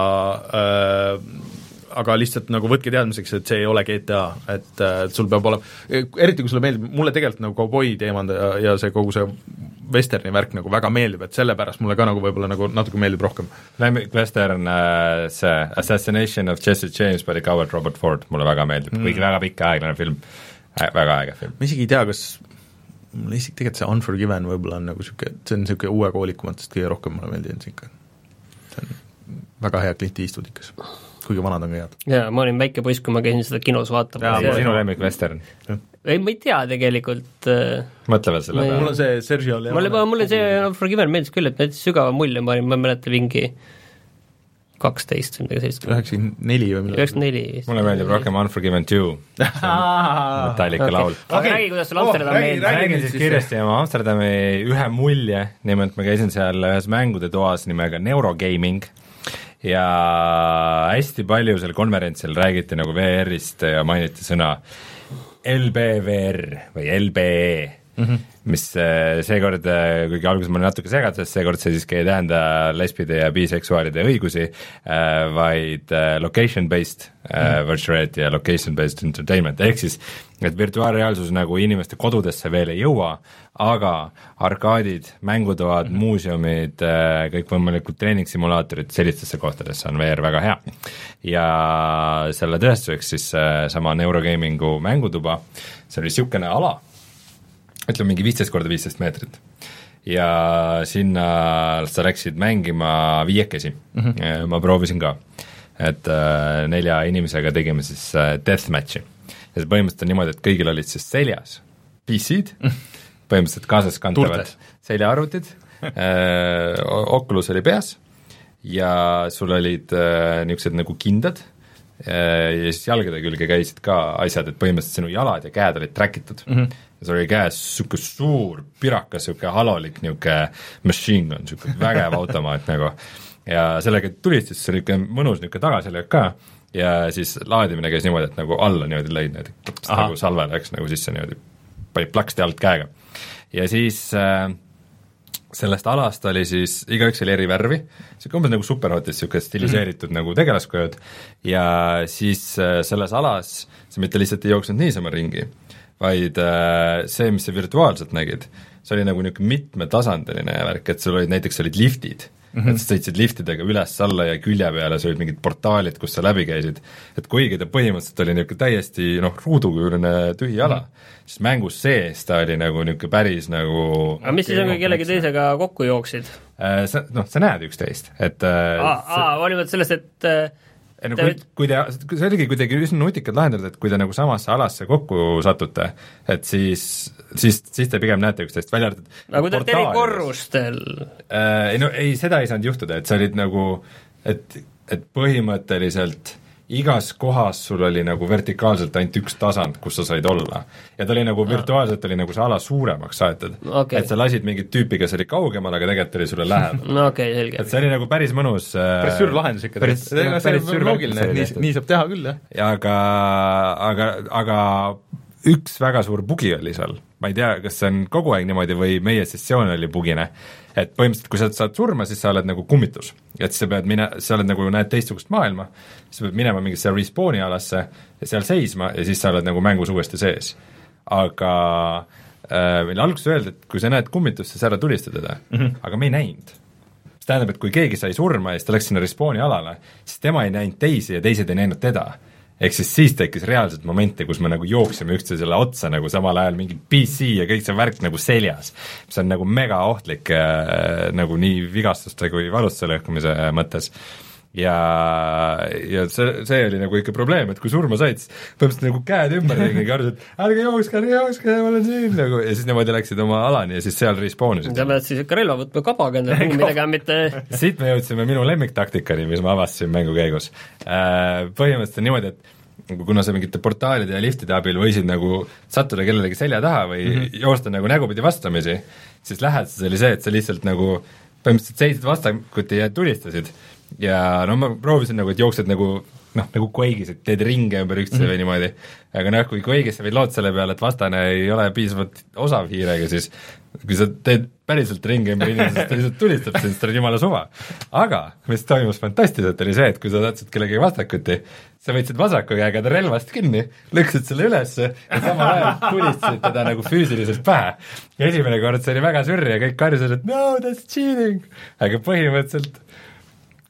Speaker 1: äh, aga lihtsalt nagu võtke teadmiseks, et see ei ole GTA, et äh, sul peab olema, eriti kui sulle meeldib, mulle tegelikult nagu kauboi teema ja, ja see kogu see vesterni värk nagu väga meeldib, et sellepärast mulle ka nagu võib-olla nagu natuke meeldib rohkem.
Speaker 2: Lemmik Western, see Assassination of Jesse James by the Coward Robert Ford mulle väga meeldib mm., kuigi väga pikk aeglane film, väga äge film.
Speaker 1: ma isegi ei tea, kas mulle isegi tegelikult see Unforgiven võib-olla on nagu niisugune, see on niisugune uue koolikumatest kõige rohkem mulle meeldinud ikka. see on väga hea Clint Eastwood ikka, kuigi vanad on ka head.
Speaker 3: jaa, ma olin väike poiss, kui ma käisin seda kinos
Speaker 1: Jaa,
Speaker 3: vaatamas
Speaker 1: ma-
Speaker 2: sinu lemmik Western,
Speaker 3: ei, ma ei tea tegelikult äh,
Speaker 2: mõtle veel selle peale
Speaker 1: mul on see Sergio Leone
Speaker 3: mulle, mulle see Forgiven meeldis küll, et jättis sügava mulje, ma olin, ma ei mäleta, mingi kaksteist või midagi sellist,
Speaker 1: üheksakümmend neli või midagi.
Speaker 3: üheksakümmend neli vist.
Speaker 2: mulle meeldib rohkem Unforgiven two, Metallica okay. laul.
Speaker 3: aga
Speaker 1: Okei.
Speaker 3: räägi, kuidas sulle
Speaker 1: Oh,
Speaker 3: Amsterdam
Speaker 1: räägi-
Speaker 3: meeldib.
Speaker 1: räägi-
Speaker 2: räägin siis kiiresti oma Amsterdami ühe mulje, nimelt ma käisin seal ühes mängude toas nimega Neurogaming ja hästi palju seal konverentsil räägiti nagu VR-ist ja mainiti sõna LBVR või LBE mm, -hmm. mis äh, seekord, kuigi alguses ma olin natuke segaduses, seekord see siiski ei tähenda lesbide ja biseksuaalide õigusi, vaid äh, location based äh, virtual reality ja location based entertainment, ehk siis et virtuaalreaalsus nagu inimeste kodudesse veel ei jõua, aga arkaadid, mängutoad, muuseumid, kõikvõimalikud treeningsimulaatorid, sellistesse kohtadesse on VR väga hea. ja selle tõestuseks siis äh, sama Neurogamingu mängutuba, see oli niisugune ala, ütleme mingi viisteist korda viisteist meetrit ja sinna sa läksid mängima viiekesi mm, -hmm. ma proovisin ka, et äh, nelja inimesega tegime siis äh, deathmatch'i ja see põhimõtteliselt on niimoodi, et kõigil olid siis seljas PC-d, põhimõtteliselt kaasaskantavad
Speaker 1: Turtes.
Speaker 2: seljaarvutid äh,, Oculus oli peas ja sul olid äh, niisugused nagu kindad äh, ja siis jalgade külge käisid ka asjad, et põhimõtteliselt sinu jalad ja käed olid track itud mm. -hmm. Ja sul oli käes niisugune suur pirakas, niisugune halolik niisugune machine gun, niisugune vägev automaat nagu. Ja sellega tulid siis, see oli niisugune mõnus niisugune tagaselg ka. Ja siis laadimine käis niimoodi, et nagu alla niimoodi lõid niimoodi, nagu salve läks nagu sisse niimoodi, panid plaksti alt käega. ja siis äh, sellest alast oli siis, igaüks oli eri värvi, niisugune umbes nagu Superhotis, niisugune stiliseeritud nagu tegelaskujud ja siis äh, selles alas sa mitte lihtsalt ei jooksnud niisama ringi, vaid äh, see, mis sa virtuaalselt nägid, see oli nagu niisugune mitmetasandiline värk, et sul olid näiteks olid liftid mm, -hmm. et sa sõitsid liftidega üles-alla ja külje peale, sul olid mingid portaalid, kus sa läbi käisid, et kuigi ta põhimõtteliselt oli niisugune täiesti noh, ruudukujuline tühi ala mm, -hmm. siis mängus sees ta oli nagu niisugune päris nagu
Speaker 3: aga mis siis on, kui kellegi teisega kokku jooksid?
Speaker 2: Äh, sa noh, sa näed üksteist, et äh,
Speaker 3: aa, aa, hoolimata sellest, et äh,
Speaker 2: ei no kui, kui te, see oligi kuidagi üsna nutikalt lahendatud, et kui te nagu samasse alasse kokku satute, et siis, siis, siis te pigem näete üksteist, välja arvatud
Speaker 3: aga kui te olete eri korrustel,
Speaker 2: äh, ei no ei, seda ei saanud juhtuda, et sa olid nagu, et, et põhimõtteliselt igas kohas sul oli nagu vertikaalselt ainult üks tasand, kus sa said olla. ja ta oli nagu virtuaalselt oli nagu see ala suuremaks aetud
Speaker 3: Okei.
Speaker 2: et sa lasid mingit tüüpi, kes oli kaugemal, aga tegelikult oli sulle lähedal.
Speaker 3: no okei okay,, selge
Speaker 2: et. see oli nagu päris mõnus äh,
Speaker 1: päris suur lahendus ikka
Speaker 2: päris, päris suur
Speaker 1: loogiline, et nii nii saab teha küll, jah.
Speaker 2: ja aga, aga, aga üks väga suur bugi oli seal, ma ei tea, kas see on kogu aeg niimoodi või meie sessioon oli bugine, et põhimõtteliselt kui sa saad surma, siis sa oled nagu kummitus. et sa pead mine, sa oled nagu, näed teistsugust maailma, sa pead minema mingisse respawn'i alasse ja seal seisma ja siis sa oled nagu mängus uuesti sees. aga äh, meile alguses öeldi, et kui sa näed kummitust, siis ära tulista teda mm, -hmm. aga me ei näinud see tähendab, et kui keegi sai surma ja siis ta läks sinna respawn'i alale, siis tema ei näinud teisi ja teised ei näinud teda. Ehk siis siis tekkis reaalselt momente, kus me nagu jooksime üksteisele otsa nagu samal ajal mingi PC ja kõik see värk nagu seljas, mis on nagu mega ohtlik äh, nagu nii vigastuste kui valustuse lõhkumise mõttes ja, ja see, see oli nagu ikka probleem, et kui surma said, siis põhimõtteliselt nagu käed ümberringi karjusid, ärge jookske, ärge jookske, ma olen siin nagu ja siis niimoodi läksid oma alani ja siis seal respawn isid
Speaker 3: sa pead siis ikka relva võtma kabaga endale kuhugi tegema, mitte
Speaker 2: siit me jõudsime minu lemmiktaktikani, mis ma avastasin mängu käigus. Põhimõtteliselt on niimoodi, et kuna sa mingite portaalide ja liftide abil võisid nagu sattuda kellelegi selja taha või mm -hmm. joosta nagu nägupidi vastamisi, siis läheduses oli see, et sa lihtsalt nagu põhimõtteliselt seisid vastakuti ja tulistasid. Ja no ma proovisin nagu, et jooksed nagu noh, nagu Quake'is, et teed ringe ümber üksteise mm -hmm. või niimoodi, aga noh, kui Quake'is sa võid loota selle peale, et vastane ei ole piisavalt osav hiirega, siis kui sa teed päriselt ringi ümber inimesest, ta lihtsalt tulistab sind, siis tal on jumala suva. aga mis toimus fantastiliselt, oli see, et kui sa sattusid kellegagi vastakuti, sa võtsid vasaku käega ta relvast kinni, lükkasid selle ülesse ja samal ajal tulistasid teda nagu füüsiliselt pähe. ja esimene kord see oli väga sürri ja kõik karjusid, et no that's cheating, aga põhimõtteliselt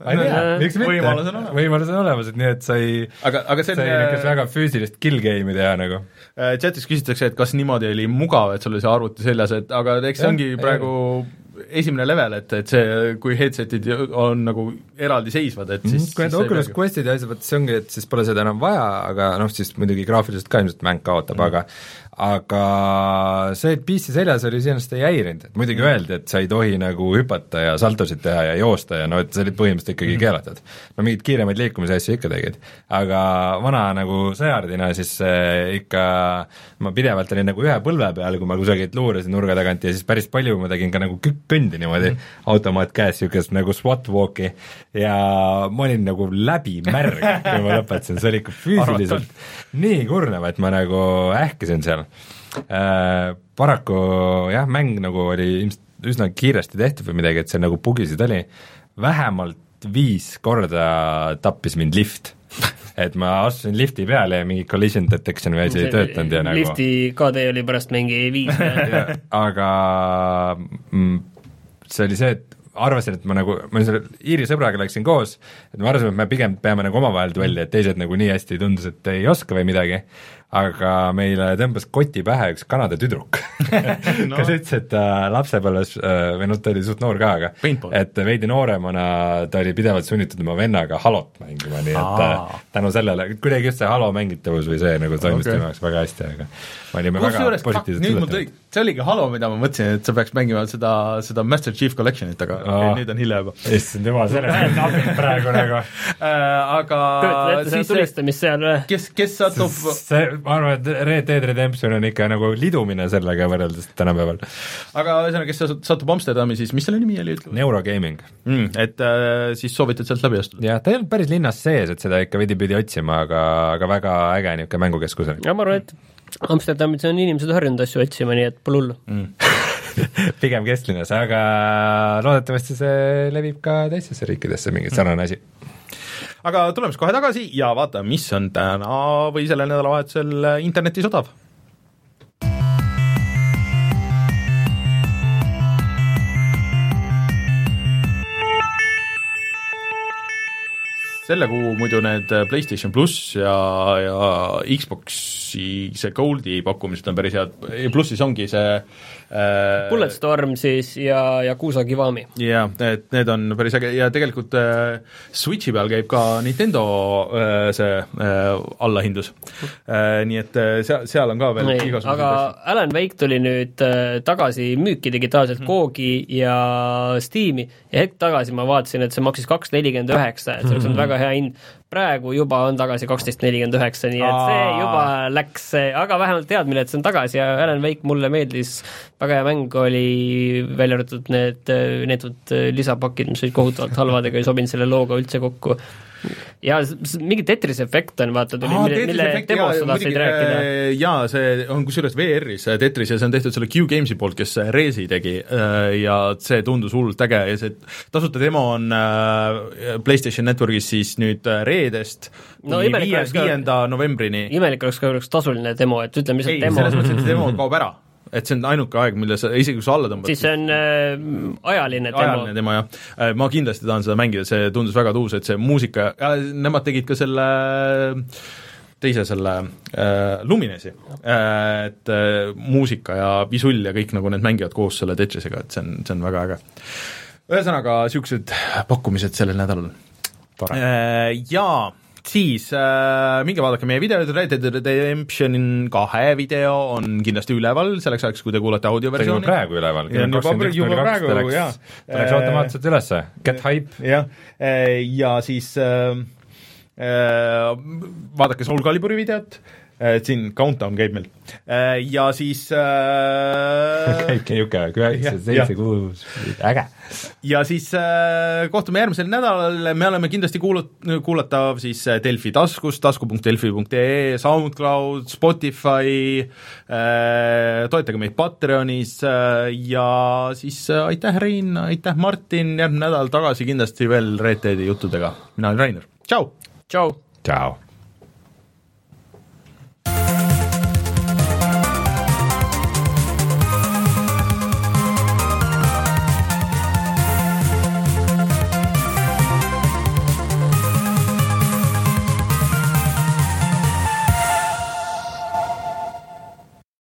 Speaker 2: ma ei tea, miks mitte,
Speaker 1: võimalus on olemas.
Speaker 2: võimalus on olemas, et nii, et sai
Speaker 1: aga, aga see on
Speaker 2: niisugust väga füüsilist kill game'i teha nagu.
Speaker 1: äh, chatis küsitakse, et kas niimoodi oli mugav, et sul oli see arvuti seljas, et aga eks see ongi
Speaker 2: ei
Speaker 1: praegu esimene level, et, et see, kui headset'id on nagu eraldiseisvad, et siis
Speaker 2: Mhm. kui need Oculus
Speaker 1: ei
Speaker 2: Questid ja asjad, vot see ongi, et siis pole seda enam vaja, aga noh, siis muidugi graafiliselt ka ilmselt mäng kaotab mm., aga aga see, et PC seljas oli, iseenesest ei häirinud, et muidugi mm. öeldi, et sa ei tohi nagu hüpata ja saltosid teha ja joosta ja no et see oli põhimõtteliselt ikkagi mm. keelatud. no mingeid kiiremaid liikumise asju ikka tegid, aga vana nagu sõjardina siis äh, ikka ma pidevalt olin nagu ühe põlve peal, kui ma kusagilt luurasin nurga tagant ja siis päris palju ma tegin ka nagu kõndi niimoodi mm. automaat käes, niisugust nagu SWAT walk'i ja ma olin nagu läbi märg, kui ma lõpetasin, see oli ikka füüsiliselt nii kurnav, et ma nagu ähkisin seal. Paraku jah, mäng nagu oli ilmselt üsna kiiresti tehtud või midagi, et seal nagu bugisid oli, vähemalt viis korda tappis mind lift. Et ma astusin lifti peale ja mingi collision detection või asi ei töötanud ja nagu
Speaker 3: lifti KD oli pärast mingi viis
Speaker 2: aga mm, see oli see, et arvasin, et ma nagu, ma selle Iiri sõbraga läksin koos, et me arvasime, et me pigem peame nagu omavahel duelli, et teised nagu nii hästi tundus, et ei oska või midagi, aga meile tõmbas koti pähe üks Kanada tüdruk no. kes ütles, et ta lapsepõlves äh, või noh, ta oli suht noor ka, aga
Speaker 1: Paintball.
Speaker 2: et veidi nooremana ta oli pidevalt sunnitud oma vennaga Halot mängima, nii et
Speaker 1: Aa.
Speaker 2: äh, tänu sellele, kuidagi just see Halo mängitavus või see nagu toimus
Speaker 1: Okei.
Speaker 2: okay. tema jaoks väga hästi, aga me olime väga
Speaker 1: kusjuures,
Speaker 2: positiivselt üllatunud.
Speaker 1: See oligi Halo, mida ma mõtlesin, et sa peaks mängima seda, seda Master Chief Collectionit, aga
Speaker 2: Aa.
Speaker 1: okay, nüüd on hilja juba
Speaker 2: issand jumal, sellest on napib praegu nagu
Speaker 1: äh, aga
Speaker 3: kujutad ette seda
Speaker 1: siis see,
Speaker 3: tulistamist seal või?
Speaker 1: kes, kes satub
Speaker 2: see, ma arvan, et Red Dead Redemption on ikka nagu lidumine sellega võrreldes tänapäeval.
Speaker 1: aga ühesõnaga, kes sat- satub Amsterdami, siis mis selle nimi oli, ütle
Speaker 2: Neurogaming.
Speaker 1: mm, et äh, siis soovitad sealt läbi astuda?
Speaker 2: jah, ta ei olnud päris linnas sees, et seda ikka veidi pidi otsima, aga, aga väga äge niisugune mängukeskus oli.
Speaker 3: ja ma arvan, et Amsterdamis on inimesed harjunud asju otsima, nii et pole hullu
Speaker 1: mm.
Speaker 2: pigem kesklinnas, aga loodetavasti see levib ka teistesse riikidesse, mingi sarnane asi.
Speaker 1: aga tuleme siis kohe tagasi ja vaatame, mis on täna või sellel nädalavahetusel internetis odav. Selle kuu muidu need PlayStation pluss ja, ja Xboxi see Goldi pakkumised on päris head, plussis ongi see äh,
Speaker 3: Bulletstorm siis ja Yakuza Kiwami.
Speaker 1: jah, et need on päris äge ja tegelikult äh, Switchi peal käib ka Nintendo äh, see äh, allahindlus äh,. Nii et äh, seal, seal on ka veel igasuguseid
Speaker 3: aga
Speaker 1: asju.
Speaker 3: Alan Wake tuli nüüd äh, tagasi müüki digitaalselt
Speaker 1: Mhm.
Speaker 3: Koogi ja Steam'i ja hetk tagasi ma vaatasin, et see maksis kaks nelikümmend üheksa, et see oleks olnud
Speaker 1: Mhm.
Speaker 3: väga hea hind. Praegu juba on tagasi kaksteist nelikümmend üheksa, nii et see
Speaker 1: Aa.
Speaker 3: juba läks, aga vähemalt teadmine, et see on tagasi ja Alan Wake mulle meeldis, väga hea mäng oli, välja arvatud need neetud lisapakid, mis olid kohutavalt halvad ega ei sobinud selle looga üldse kokku. Ja mingi Tetrise efekt on, vaata, tuli, mille, mille demos sa tahtsid rääkida
Speaker 1: jaa, see on kusjuures VR-is see Tetris ja see on tehtud selle Q-Games'i poolt, kes Resi tegi äh, ja see tundus hullult äge ja see tasuta demo on äh, PlayStation Networkis siis nüüd äh, reedest
Speaker 3: No
Speaker 1: kuni
Speaker 3: ka-
Speaker 1: viienda novembrini.
Speaker 3: imelik oleks, kui oleks tasuline demo, et ütleme lihtsalt demo
Speaker 1: selles mõttes, et see demo kaob ära. Et see on ainuke aeg, mille sa, isegi kui sa alla tõmbad,
Speaker 3: siis see on äh, ajaline demo
Speaker 1: ajaline. demo jah, ma kindlasti tahan seda mängida, see tundus väga tuus, et see muusika, nemad tegid ka selle teise selle äh, Luminesi äh,, et äh, muusika ja visull ja kõik nagu need mängivad koos selle Tetrisega, et see on, see on väga äge. ühesõnaga, niisugused pakkumised sellel nädalal äh,. Jaa, siis äh, minge vaadake meie videod, Red Dead Redemption kahe video on kindlasti üleval. Selleks ajaks, kui te kuulate audioversiooni.
Speaker 2: praegu üleval,
Speaker 1: juba- juba praegu, jaa.
Speaker 2: ta läks automaatselt ülesse, get hype.
Speaker 1: jah, ja siis äh, vaadake Soul Caliburi videot, et siin countdown käib meil. Ja siis äh,
Speaker 2: käibki niisugune üheksa, seitse, kuus, äge.
Speaker 1: ja siis äh, kohtume järgmisel nädalal, me oleme kindlasti kuulut-, kuulatav siis äh, Delfi taskus, tasku.delfi.ee, SoundCloud, Spotify äh,, toetage meid Patreonis äh, ja siis äh, aitäh, Rein, aitäh, Martin, järgmine nädal tagasi kindlasti veel Red Deadi juttudega. mina olen Rainer, tšau!
Speaker 3: tšau!
Speaker 2: tšau.